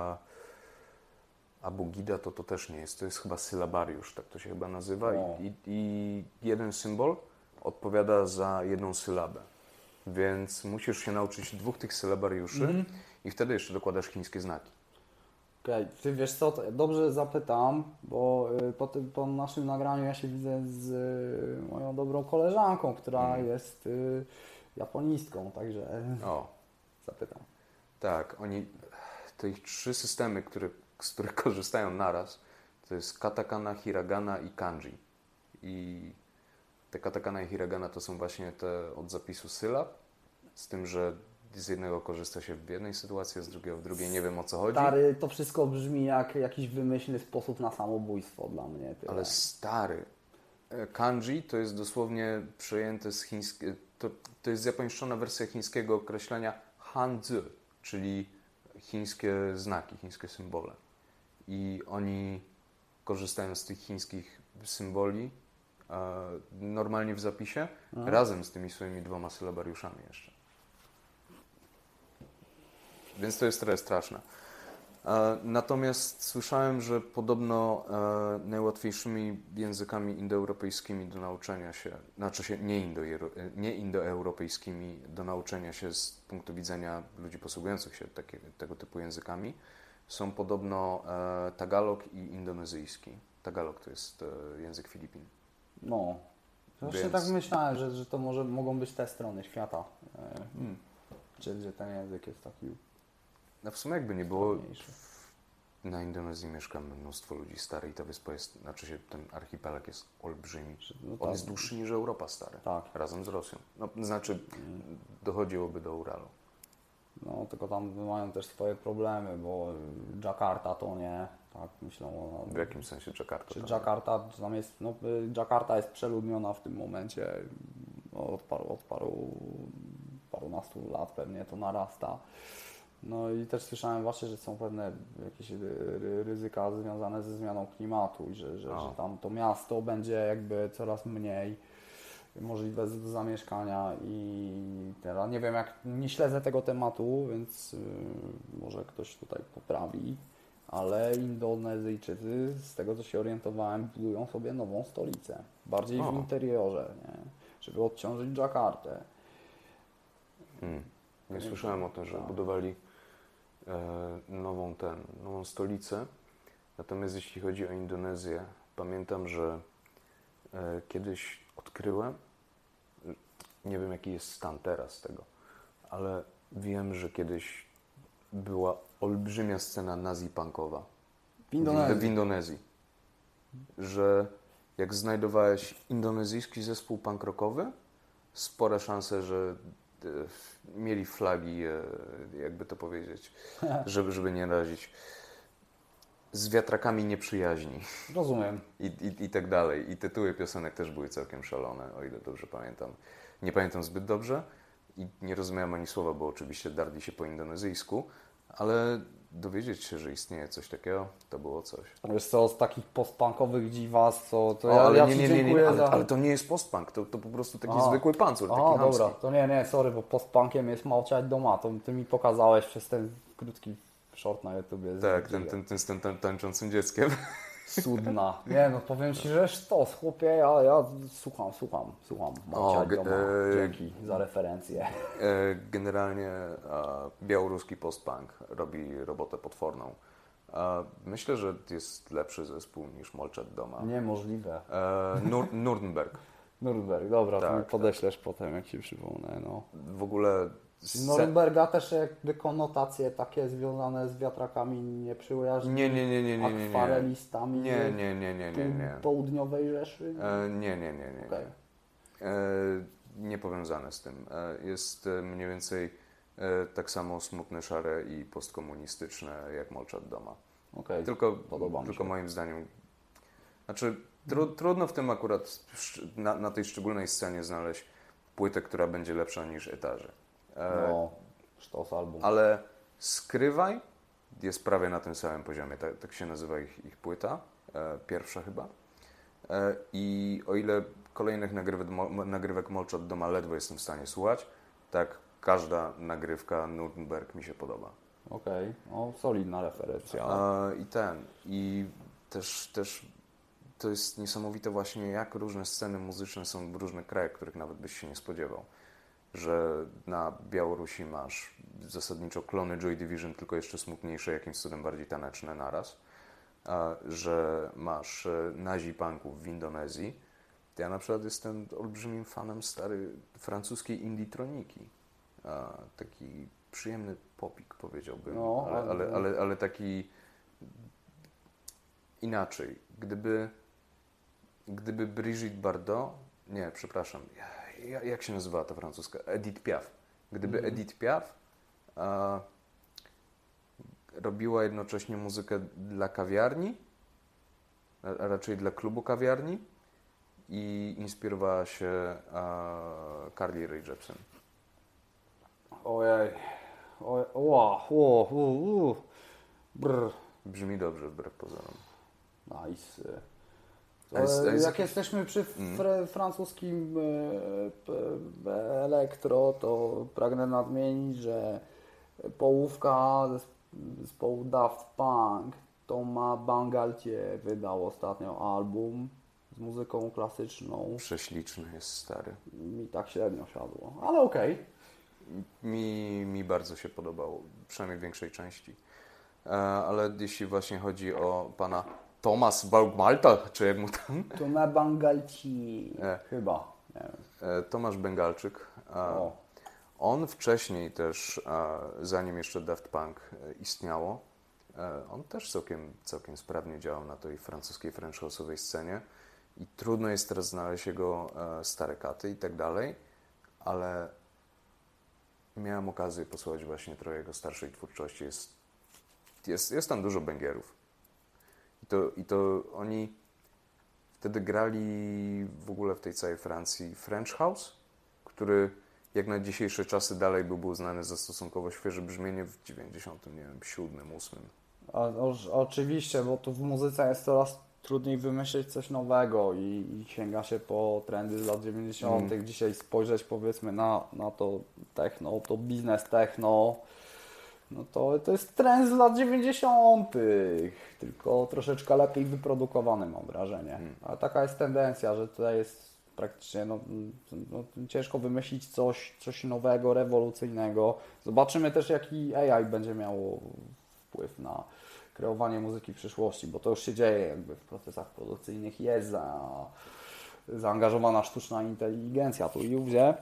Abugida to to też nie jest, to jest chyba sylabariusz, tak to się chyba nazywa I, i, jeden symbol odpowiada za jedną sylabę. Więc musisz się nauczyć dwóch tych sylabariuszy mm. i wtedy jeszcze dokładasz chińskie znaki. Okej, okay. ty wiesz co, dobrze zapytam, bo y, po, tym, po naszym nagraniu ja się widzę z y, moją dobrą koleżanką, która mm. jest y, japonistką, także o. zapytam. Tak, oni, te ich trzy systemy, które z których korzystają naraz, to jest katakana, hiragana i kanji. I te katakana i hiragana to są właśnie te od zapisu sylab, z tym, że z jednego korzysta się w jednej sytuacji, a z drugiego w drugiej. Nie wiem o co chodzi. Stary, to wszystko brzmi jak jakiś wymyślny sposób na samobójstwo dla mnie. Tyle. Ale stary, e, kanji to jest dosłownie przejęte z chińskiego, to, to jest japońszczona wersja chińskiego określenia hanzi, czyli chińskie znaki, chińskie symbole i oni korzystają z tych chińskich symboli normalnie w zapisie, Aha. razem z tymi swoimi dwoma sylabariuszami jeszcze. Więc to jest trochę straszne. Natomiast słyszałem, że podobno e, najłatwiejszymi językami indoeuropejskimi do nauczenia się, znaczy się nie, indo, nie indoeuropejskimi do nauczenia się z punktu widzenia ludzi posługujących się takie, tego typu językami, są podobno e, tagalog i indonezyjski. Tagalog to jest e, język Filipin. No. Właśnie Więc- tak myślałem, że, że to może mogą być te strony świata. E, Hmm. Gdzie, gdzie ten język jest taki No w sumie jakby nie było, na Indonezji mieszka mnóstwo ludzi stary i ta wyspa jest, znaczy się ten archipelag jest olbrzymi. No On tak. jest dłuższy niż Europa stary. Tak. Razem z Rosją. No, znaczy dochodziłoby do Uralu. No, tylko tam mają też swoje problemy, bo Jakarta to nie, tak myślą o... W jakim sensie Jakarta? Czy? Jakarta, czy tam jest, no, y, Jakarta jest przeludniona w tym momencie no, od paru, od paru, parunastu lat pewnie to narasta. No i też słyszałem właśnie, że są pewne jakieś ry- ry- ryzyka związane ze zmianą klimatu i że, że, że tam to miasto będzie jakby coraz mniej możliwe do zamieszkania i teraz nie wiem jak, nie śledzę tego tematu, więc y, może ktoś tutaj poprawi, ale Indonezyjczycy z tego co się orientowałem budują sobie nową stolicę, bardziej O. w interiorze, nie? żeby odciążyć Jakartę. Mm. Ja słyszałem o tym, że Tak. budowali nową ten, nową stolicę. Natomiast jeśli chodzi o Indonezję, pamiętam, że e, kiedyś odkryłem, nie wiem jaki jest stan teraz tego, ale wiem, że kiedyś była olbrzymia scena nazi-punkowa W Indonezji. w Indonezji. Że jak znajdowałeś indonezyjski zespół punk rockowy, spore szanse, że e, mieli flagi, e, jakby to powiedzieć, żeby, żeby nie razić. Z wiatrakami nieprzyjaźni Rozumiem. i, i, i tak dalej. I tytuły piosenek też były całkiem szalone, o ile dobrze pamiętam. Nie pamiętam zbyt dobrze i nie rozumiałem ani słowa, bo oczywiście darli się po indonezyjsku, ale dowiedzieć się, że istnieje coś takiego, to było coś. Wiesz co, z takich postpunkowych dziwas, co to O, ja, ale ja nie, nie, nie, nie, ale, za... ale to nie jest postpunk, to, to po prostu taki A. zwykły pancur, taki A, dobra, to nie, nie, sorry, bo postpunkiem jest małciać doma, to ty mi pokazałeś przez ten krótki short na YouTubie. Tak, ten, ten, ten z tym tańczącym dzieckiem. Cudna. Nie no, powiem Ci, że sztos, chłopie, ja, ja słucham, słucham, słucham. Ge- doma, e, dzięki za referencję. E, Generalnie e, białoruski postpunk robi robotę potworną. E, Myślę, że jest lepszy zespół niż Molchat Doma. Niemożliwe. E, Nur Nuremberg. Nuremberg, dobra, to Tak, mi podeślesz potem, jak Ci przypomnę, no. W ogóle Z Norymberga też jakby konotacje takie związane z wiatrakami nie przyjaźni, Nie, nie, nie, nie, nie, nie, nie. akwarelistami Nie, nie, nie, nie, nie, nie. południowej Rzeszy. E, Nie, nie, nie, nie. Okej. E, Niepowiązane z tym. E, Jest e, mniej więcej e, tak samo smutne, szare i postkomunistyczne jak Molchat Doma. Okej. Tylko, Podoba tylko się. moim zdaniem. Znaczy, tru, trudno w tym akurat na, na tej szczególnej scenie znaleźć płytę, która będzie lepsza niż etaże. E, No, sztos album. Ale Skrywaj jest prawie na tym samym poziomie. Tak, tak się nazywa ich, ich płyta. E, pierwsza chyba. E, I o ile kolejnych nagrywek, nagrywek Molchat Doma ledwo jestem w stanie słuchać, tak każda nagrywka Nuremberg mi się podoba. Okej, no solidna referencja. A, I ten, i też, też to jest niesamowite właśnie, jak różne sceny muzyczne są w różnych krajach, których nawet byś się nie spodziewał. Że na Białorusi masz zasadniczo klony Joy Division, tylko jeszcze smutniejsze, jakimś cudem bardziej taneczne naraz. Że masz e, nazi punków w Indonezji. Ja na przykład jestem olbrzymim fanem stary francuskiej indie-troniki. A, Taki przyjemny popik powiedziałbym, No, ale, ale- ale, ale, taki inaczej. Gdyby, gdyby Brigitte Bardot, nie, przepraszam, jak się nazywała ta francuska? Edith Piaf. Gdyby Mhm. Edith Piaf a, robiła jednocześnie muzykę dla kawiarni, a raczej dla klubu kawiarni i inspirowała się a, Carly Rae Jepsen. Ojej. Oj, ła, ło, u. Brr. Brzmi dobrze wbrew pozorom. Nice. Jak jakiś- jesteśmy przy Mm. fre, francuskim e, p- elektro, to pragnę nadmienić, że połówka zes- zespołu Daft Punk Thomas Bangaltie wydał ostatnio album z muzyką klasyczną. Prześliczny jest stary. Mi tak średnio siadło, ale okej. Mi, mi bardzo się podobał, przynajmniej w większej części. E, ale jeśli właśnie chodzi o pana Thomas Baugmalta, czy jak mu tam? To na Bangalci. E. Chyba. E, Tomasz Bengalczyk. E. On wcześniej też, zanim jeszcze Daft Punk e, istniało, e, on też całkiem, całkiem sprawnie działał na tej francuskiej French house'owej scenie i trudno jest teraz znaleźć jego e, stare katy i tak dalej, ale miałem okazję posłuchać właśnie trochę jego starszej twórczości. Jest, jest, jest tam dużo bęgierów. I to, I to oni wtedy grali w ogóle w tej całej Francji French House, który jak na dzisiejsze czasy dalej by był znany za stosunkowo świeże brzmienie w 97, 8. O, o, oczywiście, bo tu w muzyce jest coraz trudniej wymyślić coś nowego i, i sięga się po trendy z lat 90. Mm. Dzisiaj spojrzeć powiedzmy na, na to techno, to biznes techno, no to, to jest trend z lat 90. Tylko troszeczkę lepiej wyprodukowany mam wrażenie. Mm. Ale taka jest tendencja, że tutaj jest praktycznie no, no, ciężko wymyślić coś, coś nowego, rewolucyjnego. Zobaczymy też jaki AI będzie miało wpływ na kreowanie muzyki w przyszłości, bo to już się dzieje jakby w procesach produkcyjnych, jest za, zaangażowana sztuczna inteligencja tu i ówdzie,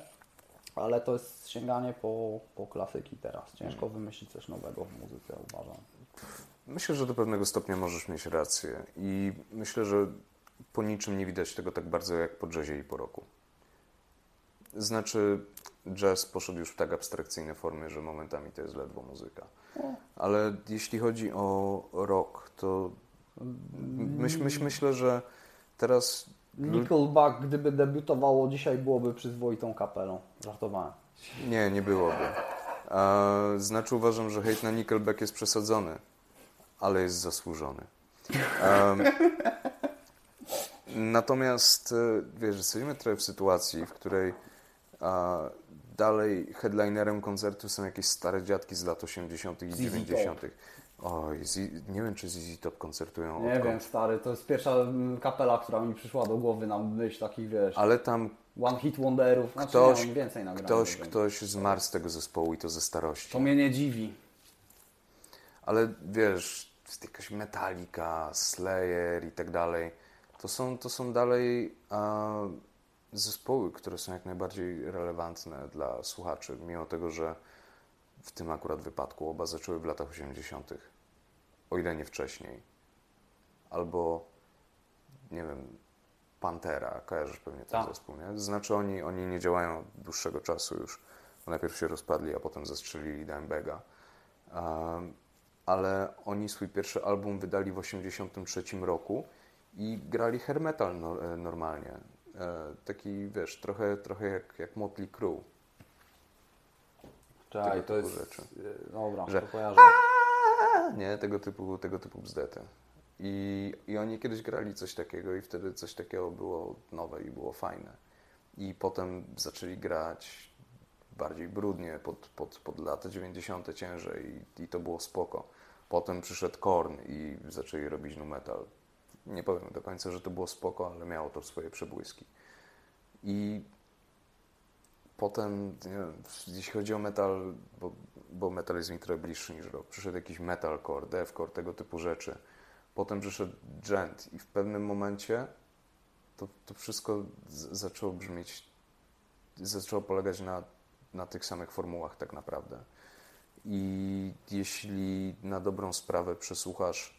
ale to jest sięganie po, po klasyki teraz. Ciężko wymyślić coś nowego w muzyce, uważam. Myślę, że do pewnego stopnia możesz mieć rację i myślę, że po niczym nie widać tego tak bardzo jak po jazzie i po roku. Znaczy, jazz poszedł już w tak abstrakcyjne formy, że momentami to jest ledwo muzyka. Ale jeśli chodzi o rock, to myśl, myśl, myślę, że teraz Nickelback, gdyby debiutowało dzisiaj, byłoby przyzwoitą kapelą. Żartowałem. Nie, nie byłoby. A, znaczy uważam, że hejt na Nickelback jest przesadzony, ale jest zasłużony. Em, natomiast, e, wiesz, jesteśmy trochę w sytuacji, w której a, dalej headlinerem koncertu są jakieś stare dziadki z lat 80. i ZZ 90. Oj, nie wiem, czy ZZ Top koncertują. Nie odkąd- wiem, stary, to jest pierwsza kapela, która mi przyszła do głowy na myśl takich, wiesz, Ale tam one hit wonderów. Znaczy, Ktoś- oni więcej nagrali. ktoś, ktoś zmarł z tego zespołu i to ze starości. To mnie nie dziwi. Ale wiesz, jakaś Metallica, Slayer i tak dalej, to są, to są dalej a, zespoły, które są jak najbardziej relevantne dla słuchaczy, mimo tego, że w tym akurat wypadku oba zaczęły w latach 80., o ile nie wcześniej. Albo, nie wiem, Pantera, kojarzysz pewnie ten Tak. zespół, nie? Znaczy oni, oni nie działają od dłuższego czasu już. Bo najpierw się rozpadli, a potem zastrzelili Dimebag'a. Um, ale oni swój pierwszy album wydali w 1983 roku i grali hair metal no, e, normalnie. E, taki, wiesz, trochę, trochę jak, jak Motley Crue. Tego to jest... rzeczy. y, Dobra, Że- to kojarzę. Nie, tego typu, tego typu bzdety. I, I oni kiedyś grali coś takiego i wtedy coś takiego było nowe i było fajne. I potem zaczęli grać bardziej brudnie pod, pod, pod lata 90. ciężej i, i to było spoko. Potem przyszedł Korn i zaczęli robić nu metal. Nie powiem do końca, że to było spoko, ale miało to swoje przebłyski. I potem, wiem, jeśli chodzi o metal, bo, bo metal jest mi trochę bliższy niż rock, przyszedł jakiś metalcore, deathcore, tego typu rzeczy. Potem przyszedł gent i w pewnym momencie to, to wszystko zaczęło brzmieć, zaczęło polegać na, na tych samych formułach tak naprawdę. I jeśli na dobrą sprawę przesłuchasz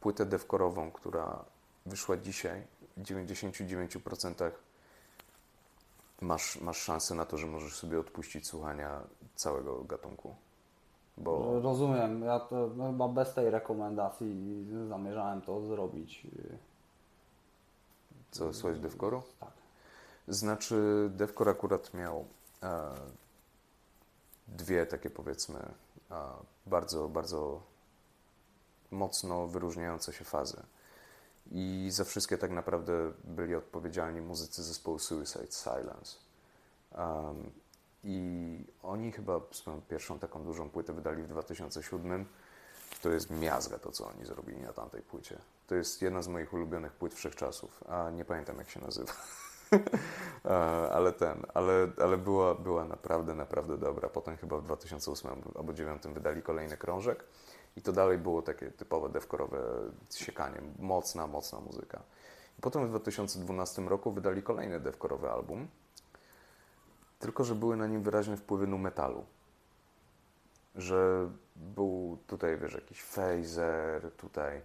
płytę devkorową, która wyszła dzisiaj, w 99% masz, masz szansę na to, że możesz sobie odpuścić słuchania całego gatunku. Bo Rozumiem, ja to no, chyba bez tej rekomendacji zamierzałem to zrobić. co, słuchać devkoru? Tak. Znaczy, Devcore akurat miał e, dwie takie powiedzmy e, bardzo, bardzo mocno wyróżniające się fazy. I za wszystkie tak naprawdę byli odpowiedzialni muzycy zespołu Suicide Silence. Um, I oni chyba swoją pierwszą taką dużą płytę wydali w 2007. To jest miazga to, co oni zrobili na tamtej płycie. To jest jedna z moich ulubionych płyt wszechczasów, a nie pamiętam jak się nazywa. E, ale ten, ale, ale była, była naprawdę, naprawdę dobra. Potem chyba w 2008 albo 2009 wydali kolejny krążek i to dalej było takie typowe devkorowe siekanie. Mocna, mocna muzyka. I potem w 2012 roku wydali kolejny devkorowy album, tylko że były na nim wyraźne wpływy nu metalu. Że był tutaj, wiesz, jakiś phaser, tutaj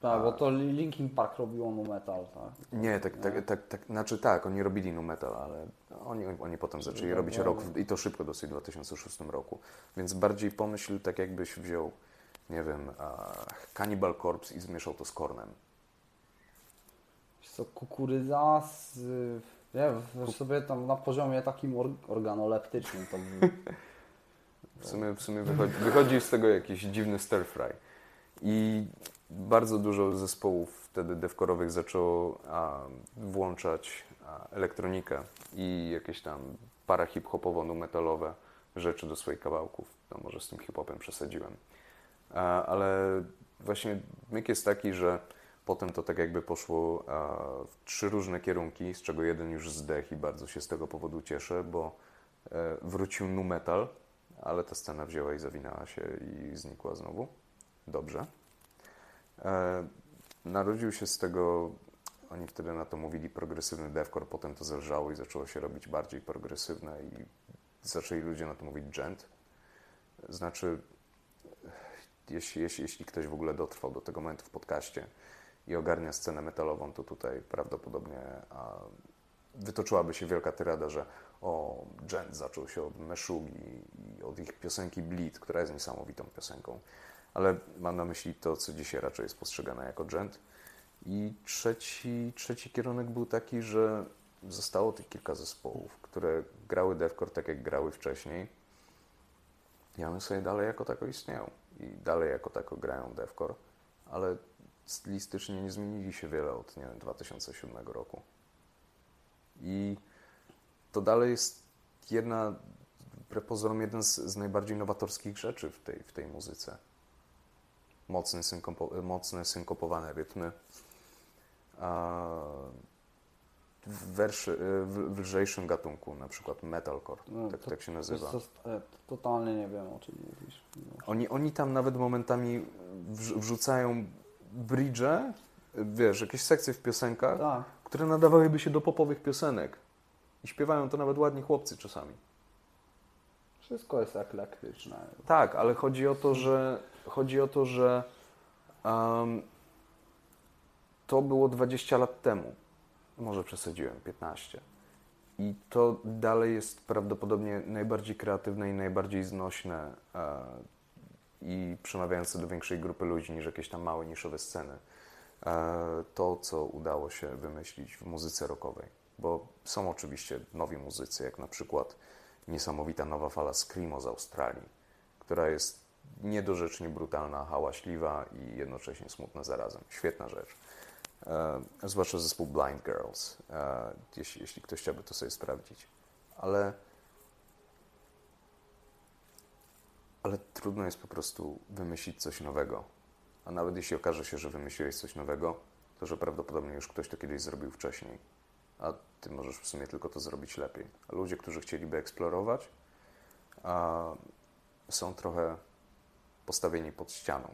Tak, bo to Linkin Park robiło nu metal, tak? Nie, tak, tak, tak, tak, znaczy tak, oni robili nu metal, ale oni, oni potem zaczęli robić rock i to szybko dosyć w 2006 roku. Więc bardziej pomyśl tak jakbyś wziął, nie wiem, Cannibal Corpse i zmieszał to z Kornem. Wiesz co, kukurydza z... Nie wiem, weź sobie tam na poziomie takim or, organoleptycznym to by... W sumie, w sumie wychodzi, wychodzi z tego jakiś dziwny stir fry. I bardzo dużo zespołów wtedy devkorowych zaczęło a, włączać a, elektronikę i jakieś tam para hip-hopowo-metalowe rzeczy do swoich kawałków. No może z tym hip-hopem przesadziłem. Ale właśnie myk jest taki, że potem to tak jakby poszło w trzy różne kierunki, z czego jeden już zdech i bardzo się z tego powodu cieszę, bo e, wrócił nu metal, ale ta scena wzięła i zawinęła się i znikła znowu. Dobrze. E, narodził się z tego, oni wtedy na to mówili progresywny deathcore, potem to zelżało i zaczęło się robić bardziej progresywne i zaczęli ludzie na to mówić gent. Znaczy, jeśli, jeśli, jeśli ktoś w ogóle dotrwał do tego momentu w podcaście i ogarnia scenę metalową, to tutaj prawdopodobnie a, wytoczyłaby się wielka tyrada, że o, gent zaczął się od Meshugi i od ich piosenki Bleed, która jest niesamowitą piosenką. Ale mam na myśli to, co dzisiaj raczej jest postrzegane jako gent. I trzeci, trzeci kierunek był taki, że zostało tych kilka zespołów, które grały deathcore tak, jak grały wcześniej. I one sobie dalej jako tako istnieją. I dalej jako tako grają deathcore, ale stylistycznie nie zmienili się wiele od nie wiem, 2007 roku. I to dalej jest jedna, wbrew pozorom, jeden z, z najbardziej nowatorskich rzeczy w tej, w tej muzyce. Mocne, synkopo, mocne synkopowane rytmy. W, werszy, w, w lżejszym gatunku, na przykład metalcore, No, tak, to- tak się nazywa. co, e, totalnie nie wiem o czym mówisz. Oni, oni tam nawet momentami wrz- wrzucają bridge, wiesz, jakieś sekcje w piosenkach, Tak, które nadawałyby się do popowych piosenek. I śpiewają to nawet ładnie chłopcy czasami. wszystko jest eklektyczne. Tak, ale chodzi o to, że chodzi o to, że em, to było 20 lat temu. Może przesadziłem, 15. I to dalej jest prawdopodobnie najbardziej kreatywne i najbardziej znośne e, i przemawiające do większej grupy ludzi niż jakieś tam małe niszowe sceny. E, to, co udało się wymyślić w muzyce rockowej. Bo są oczywiście nowi muzycy, jak na przykład niesamowita nowa fala Screamo z Australii, która jest niedorzecznie brutalna, hałaśliwa i jednocześnie smutna zarazem. Świetna rzecz. E, zwłaszcza zespół Blind Girls, e, jeśli, jeśli ktoś chciałby to sobie sprawdzić. Ale, ale trudno jest po prostu wymyślić coś nowego. A nawet jeśli okaże się, że wymyśliłeś coś nowego, to że prawdopodobnie już ktoś to kiedyś zrobił wcześniej. A ty możesz w sumie tylko to zrobić lepiej. A ludzie, którzy chcieliby eksplorować, są trochę postawieni pod ścianą,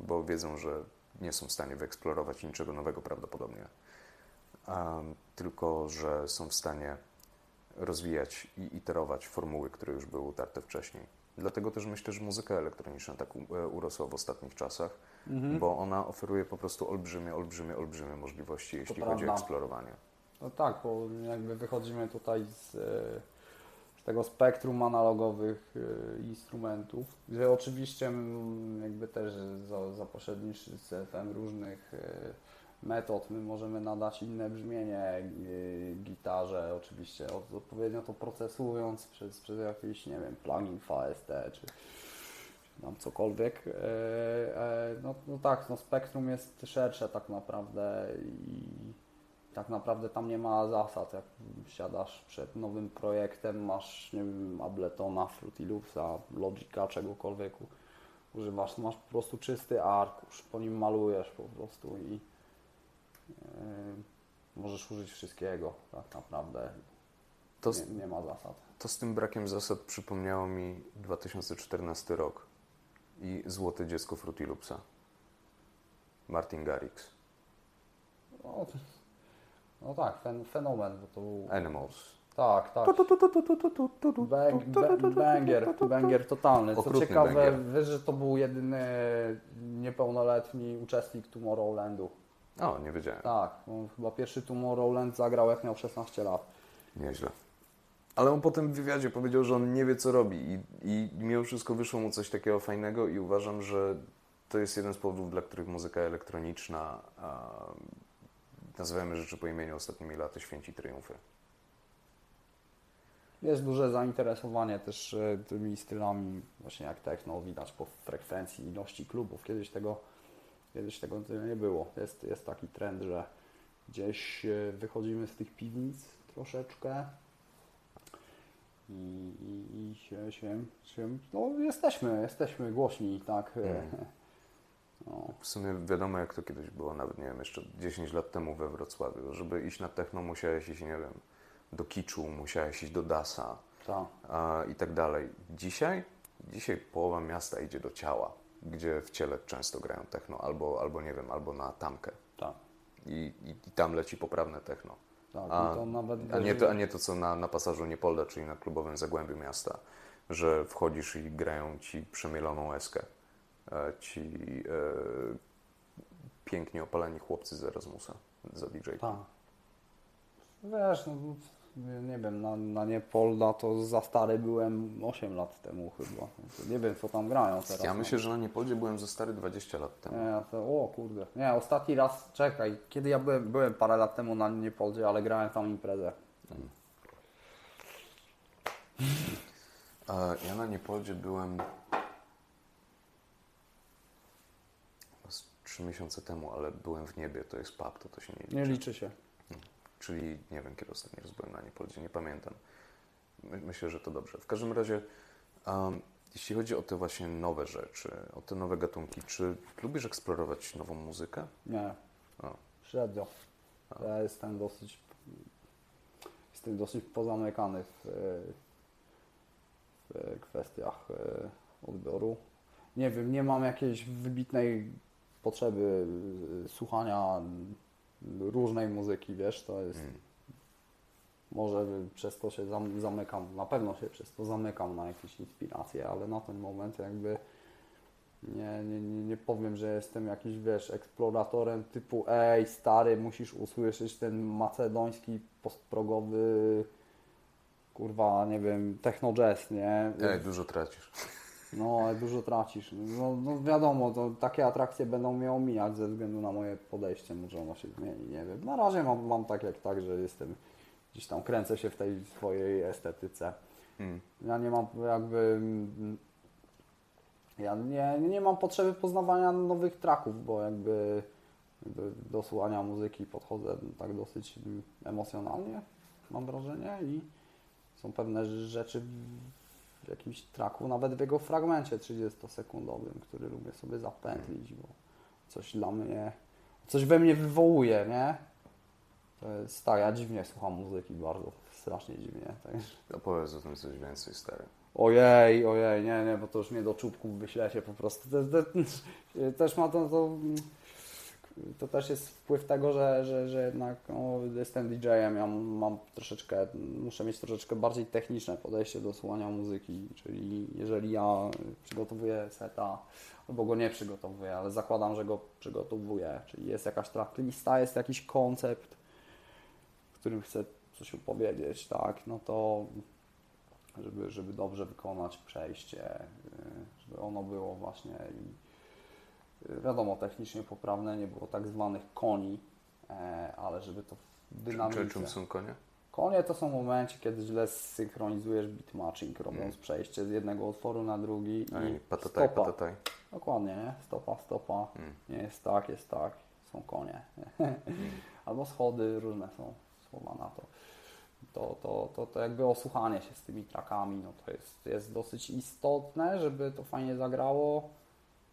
bo wiedzą, że nie są w stanie wyeksplorować niczego nowego prawdopodobnie, tylko że są w stanie rozwijać i iterować formuły, które już były utarte wcześniej. Dlatego też myślę, że muzyka elektroniczna tak e, urosła w ostatnich czasach, Mhm. bo ona oferuje po prostu olbrzymie, olbrzymie, olbrzymie możliwości, jeśli chodzi o eksplorowanie. No tak, bo jakby wychodzimy tutaj z, e, z tego spektrum analogowych e, instrumentów, gdzie oczywiście mm, jakby też za, za pośrednictwem różnych e, metod my możemy nadać inne brzmienie e, gitarze, oczywiście od- odpowiednio to procesując przez, przez jakiś, nie wiem, plugin VST czy tam cokolwiek. E, no, no tak, no spektrum jest szersze tak naprawdę i tak naprawdę tam nie ma zasad. Jak siadasz przed nowym projektem, masz nie wiem, Abletona, Fruity Loopsa, Logica, czegokolwiek używasz, masz po prostu czysty arkusz, po nim malujesz po prostu i yy, możesz użyć wszystkiego, tak naprawdę. To, Nie, nie ma zasad. to z tym brakiem zasad przypomniało mi 2014 rok i Złote Dziecko Fruity Loopsa. Martin Garrix. No, no tak, fen, fenomen, bo to był... Animals. Tak, tak. Bang, ba- banger, banger totalny. Co Okrutny ciekawe, banger. wiesz, że to był jedyny niepełnoletni uczestnik Tomorrowlandu. O, nie wiedziałem. Tak, on chyba pierwszy Tomorrowland zagrał jak miał 16 lat. Nieźle. Ale on potem w wywiadzie powiedział, że on nie wie, co robi i, i mimo wszystko wyszło mu coś takiego fajnego i uważam, że to jest jeden z powodów, dla których muzyka elektroniczna, nazywamy rzeczy po imieniu, ostatnimi laty święci triumfy. Jest duże zainteresowanie też e, tymi stylami, właśnie jak techno, widać po frekwencji, ilości klubów. Kiedyś tego, kiedyś tego nie było. Jest, jest taki trend, że gdzieś e, wychodzimy z tych piwnic troszeczkę i, i, i się, się, się, no jesteśmy, jesteśmy głośni, tak. Mm. No, W sumie wiadomo, jak to kiedyś było, nawet nie wiem, jeszcze 10 lat temu we Wrocławiu. Żeby iść na techno, musiałeś iść, nie wiem, do kiczu, musiałeś iść do Dasa tak. i tak dalej. Dzisiaj, dzisiaj połowa miasta idzie do ciała, gdzie w ciele często grają techno, albo, albo nie wiem, albo na tamkę. Tak, I, i, i tam leci poprawne techno. tak. A- A nie to, a nie to co na, na pasażu Niepolda, czyli na klubowym zagłębiu miasta, że wchodzisz i grają ci przemieloną eskę. E, Ci e, pięknie opaleni chłopcy z Erasmusa, za DJ. Tak. Wiesz, no, nie- wiem, na, na Niepolda to za stary byłem 8 lat temu chyba. Nie wiem, co tam grają teraz. Ja no. myślę, że na Niepoldzie byłem za stary 20 lat temu. Nie, to, o kurde. Nie, ostatni raz, czekaj, kiedy ja byłem, byłem parę lat temu na Niepoldzie, ale grałem tam imprezę. E, Ja na Niepoldzie byłem chyba z trzy miesiące temu, ale byłem w niebie, to jest pub, to to się nie liczy. Nie liczy się. Czyli nie wiem, kiedy ostatni raz byłem na Niepoldzie, nie pamiętam. My, myślę, że to dobrze. W każdym razie, um, jeśli chodzi o te właśnie nowe rzeczy, o te nowe gatunki, czy lubisz eksplorować nową muzykę? Nie, O, średnio. Ja jestem dosyć, jestem dosyć pozamykany w, w kwestiach e, odbioru. Nie wiem, nie mam jakiejś wybitnej potrzeby e, słuchania różnej muzyki, wiesz, to jest... mm. Może przez to się zam- zamykam, na pewno się przez to zamykam na jakieś inspiracje, ale na ten moment jakby nie, nie, nie, nie powiem, że jestem jakiś, wiesz, eksploratorem typu ej, stary, musisz usłyszeć ten macedoński postprogowy kurwa, nie wiem, techno jazz, nie? Ej, dużo tracisz. No, ale dużo tracisz. No, no wiadomo, to takie atrakcje będą mnie omijać ze względu na moje podejście, może ono się zmieni, nie wiem. Na razie mam, mam tak jak tak, że jestem gdzieś tam, kręcę się w tej swojej estetyce. Mm. Ja nie mam jakby... Ja nie, nie mam potrzeby poznawania nowych traków, bo jakby, jakby do słuchania muzyki podchodzę tak dosyć emocjonalnie, mam wrażenie i są pewne rzeczy w jakimś traku, nawet w jego fragmencie 30-sekundowym, który lubię sobie zapętlić, bo coś dla mnie, coś we mnie wywołuje, nie? To jest tak, ja dziwnie słucham muzyki bardzo, strasznie dziwnie. Także. Opowiedz o tym coś więcej, stary. Ojej, ojej, nie, nie, bo to już mnie do czubków wyślecie po prostu. Też ma to, to, to też jest wpływ tego, że, że, że jednak no, jestem DJ-em, ja mam troszeczkę, muszę mieć troszeczkę bardziej techniczne podejście do słuchania muzyki, czyli jeżeli ja przygotowuję seta, albo go nie przygotowuję, ale zakładam, że go przygotowuję, czyli jest jakaś tracklista, jest jakiś koncept, w którym chcę coś opowiedzieć, tak, no to żeby, żeby dobrze wykonać przejście, y, żeby ono było właśnie wiadomo, technicznie poprawne, nie było tak zwanych koni, e, ale żeby to w Czy, czy, czym są konie? Konie to są momenty, kiedy źle synchronizujesz beat matching, robiąc Mm. przejście z jednego utworu na drugi Ej, i patataj, stopa. patataj. Dokładnie, nie? Stopa, stopa. Mm. Nie jest tak, jest tak. Są konie. Albo schody, różne są słowa na to. To, to, to, to jakby osłuchanie się z tymi trakami, no to jest, jest dosyć istotne, żeby to fajnie zagrało.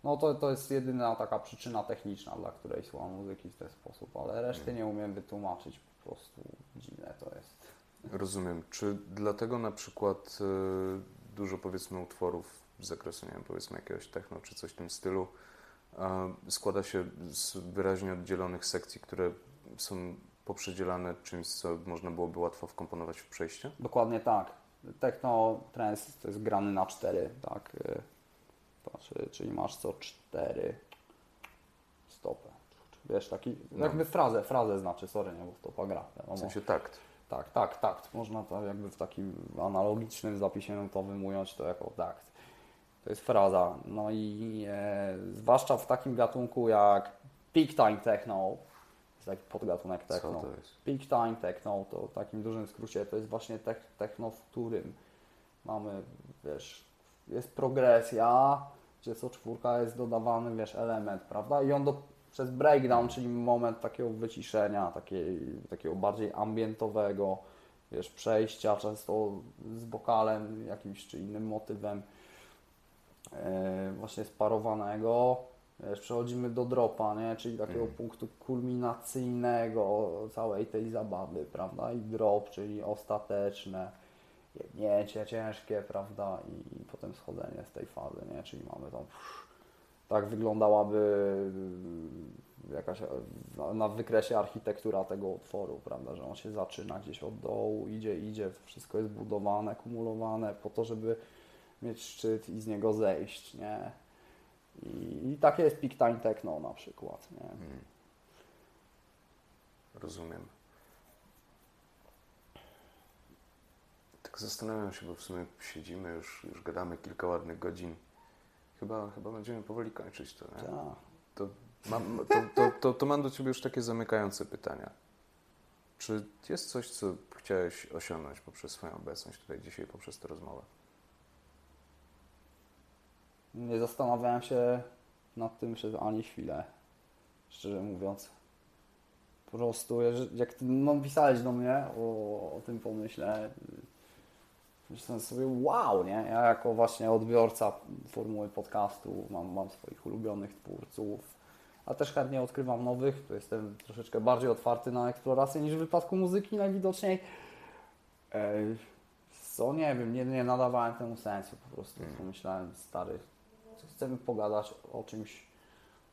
No to, to jest jedyna taka przyczyna techniczna, dla której słucham muzyki w ten sposób, ale reszty nie umiem wytłumaczyć, po prostu dziwne to jest. Rozumiem. Czy dlatego na przykład y, dużo powiedzmy utworów z zakresu, nie wiem, powiedzmy jakiegoś techno czy coś w tym stylu y, składa się z wyraźnie oddzielonych sekcji, które są poprzedzielane czymś, co można byłoby łatwo wkomponować w przejście? Dokładnie tak. Techno trance to jest grany na cztery, tak. y, Patrz, czyli masz co cztery stopę. Wiesz, taki, No. jakby frazę, frazę znaczy, sorry, nie, bo stopa gra, wiadomo. W sensie takt. Tak, tak, takt. Można to jakby w takim analogicznym zapisie nutowym ująć to jako takt. To jest fraza. No i e, zwłaszcza w takim gatunku jak peak time techno, jest taki podgatunek Co techno. to jest? Peak time techno to w takim dużym skrócie to jest właśnie tech, techno, w którym mamy, wiesz, jest progresja, gdzie co czwórka jest dodawany, wiesz, element, prawda? I on do, przez breakdown, czyli moment takiego wyciszenia, takiej, takiego bardziej ambientowego, wiesz, przejścia często z wokalem jakimś czy innym motywem e, właśnie sparowanego. Wiesz, przechodzimy do dropa, nie? czyli takiego Mm. punktu kulminacyjnego całej tej zabawy, prawda? I drop, czyli ostateczne, jebnięcie ciężkie, prawda? I, i potem schodzenie z tej fazy, nie? Czyli mamy tą tak wyglądałaby y, jakaś e, na, na wykresie architektura tego utworu, prawda, że on się zaczyna gdzieś od dołu, idzie, idzie, wszystko jest budowane, kumulowane po to, żeby mieć szczyt i z niego zejść, nie? I, i takie jest peak time techno na przykład, nie? Mm. Rozumiem. Tak zastanawiam się, bo w sumie siedzimy już, już gadamy kilka ładnych godzin. Chyba, chyba będziemy powoli kończyć to, nie? Tak. To mam, to, to, to, to mam do Ciebie już takie zamykające pytania. Czy jest coś, co chciałeś osiągnąć poprzez swoją obecność tutaj dzisiaj, poprzez tę rozmowę? Nie zastanawiałem się nad tym przez ani chwilę, szczerze mówiąc. Po prostu, jak ty no, pisałeś do mnie o, o tym pomyśle, myślałem sobie, wow, nie? Ja jako właśnie odbiorca formuły podcastu mam, mam swoich ulubionych twórców, a też chętnie odkrywam nowych, to jestem troszeczkę bardziej otwarty na eksplorację niż w wypadku muzyki najwidoczniej. Ej, co, nie wiem, nie, nie nadawałem temu sensu po prostu, pomyślałem, stary, chcemy pogadać o czymś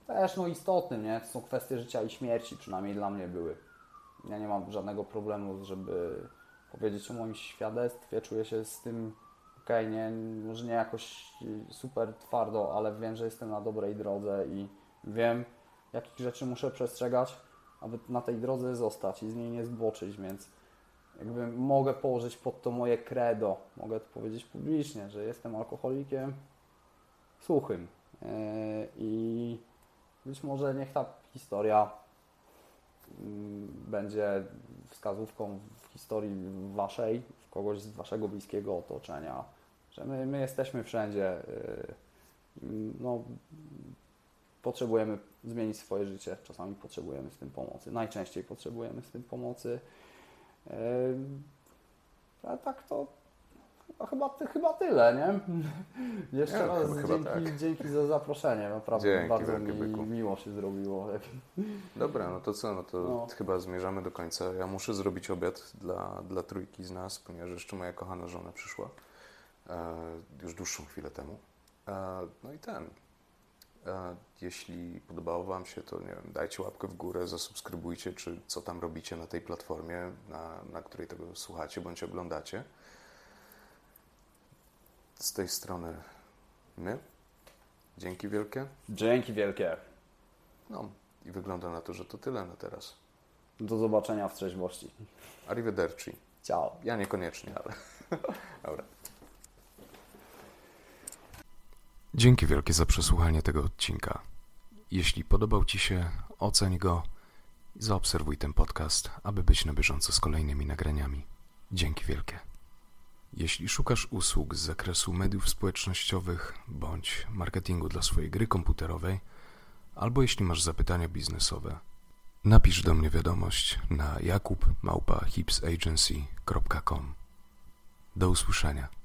też no istotnym, nie? To są kwestie życia i śmierci, przynajmniej dla mnie były. Ja nie mam żadnego problemu, żeby powiedzieć o moim świadectwie, czuję się z tym okej, nie, może nie jakoś super twardo, ale wiem, że jestem na dobrej drodze i wiem, jakich rzeczy muszę przestrzegać, aby na tej drodze zostać i z niej nie zboczyć, więc jakby mogę położyć pod to moje credo, mogę to powiedzieć publicznie, że jestem alkoholikiem suchym Yy, i być może niech ta historia mm, będzie wskazówką historii waszej, w kogoś z waszego bliskiego otoczenia, że my, my jesteśmy wszędzie, yy, no, potrzebujemy zmienić swoje życie, czasami potrzebujemy z tym pomocy, najczęściej potrzebujemy z tym pomocy. Yy, A tak to chyba, chyba, ty- chyba tyle, nie? Jeszcze Ja, raz chyba- chyba dzięki, tak. dzięki za zaproszenie, naprawdę Dzięki bardzo mi byku. miło się zrobiło. Dobra, no to co, no to No. chyba zmierzamy do końca. Ja muszę zrobić obiad dla, dla trójki z nas, ponieważ jeszcze moja kochana żona przyszła e, już dłuższą chwilę temu. E, no i ten. E, jeśli podobało Wam się, to nie wiem, dajcie łapkę w górę, zasubskrybujcie, czy co tam robicie na tej platformie, na, na której tego słuchacie bądź oglądacie. Z tej strony my. Dzięki wielkie. Dzięki wielkie. No i wygląda na to, że to tyle na teraz. Do zobaczenia w trzeźwości. Arrivederci. Ciao. Ja niekoniecznie, ale dobra. Dzięki wielkie za przesłuchanie tego odcinka. Jeśli podobał Ci się, oceń go i zaobserwuj ten podcast, aby być na bieżąco z kolejnymi nagraniami. Dzięki wielkie. Jeśli szukasz usług z zakresu mediów społecznościowych bądź marketingu dla swojej gry komputerowej, albo jeśli masz zapytania biznesowe, napisz do mnie wiadomość na jakub.hipsagency.com. Do usłyszenia.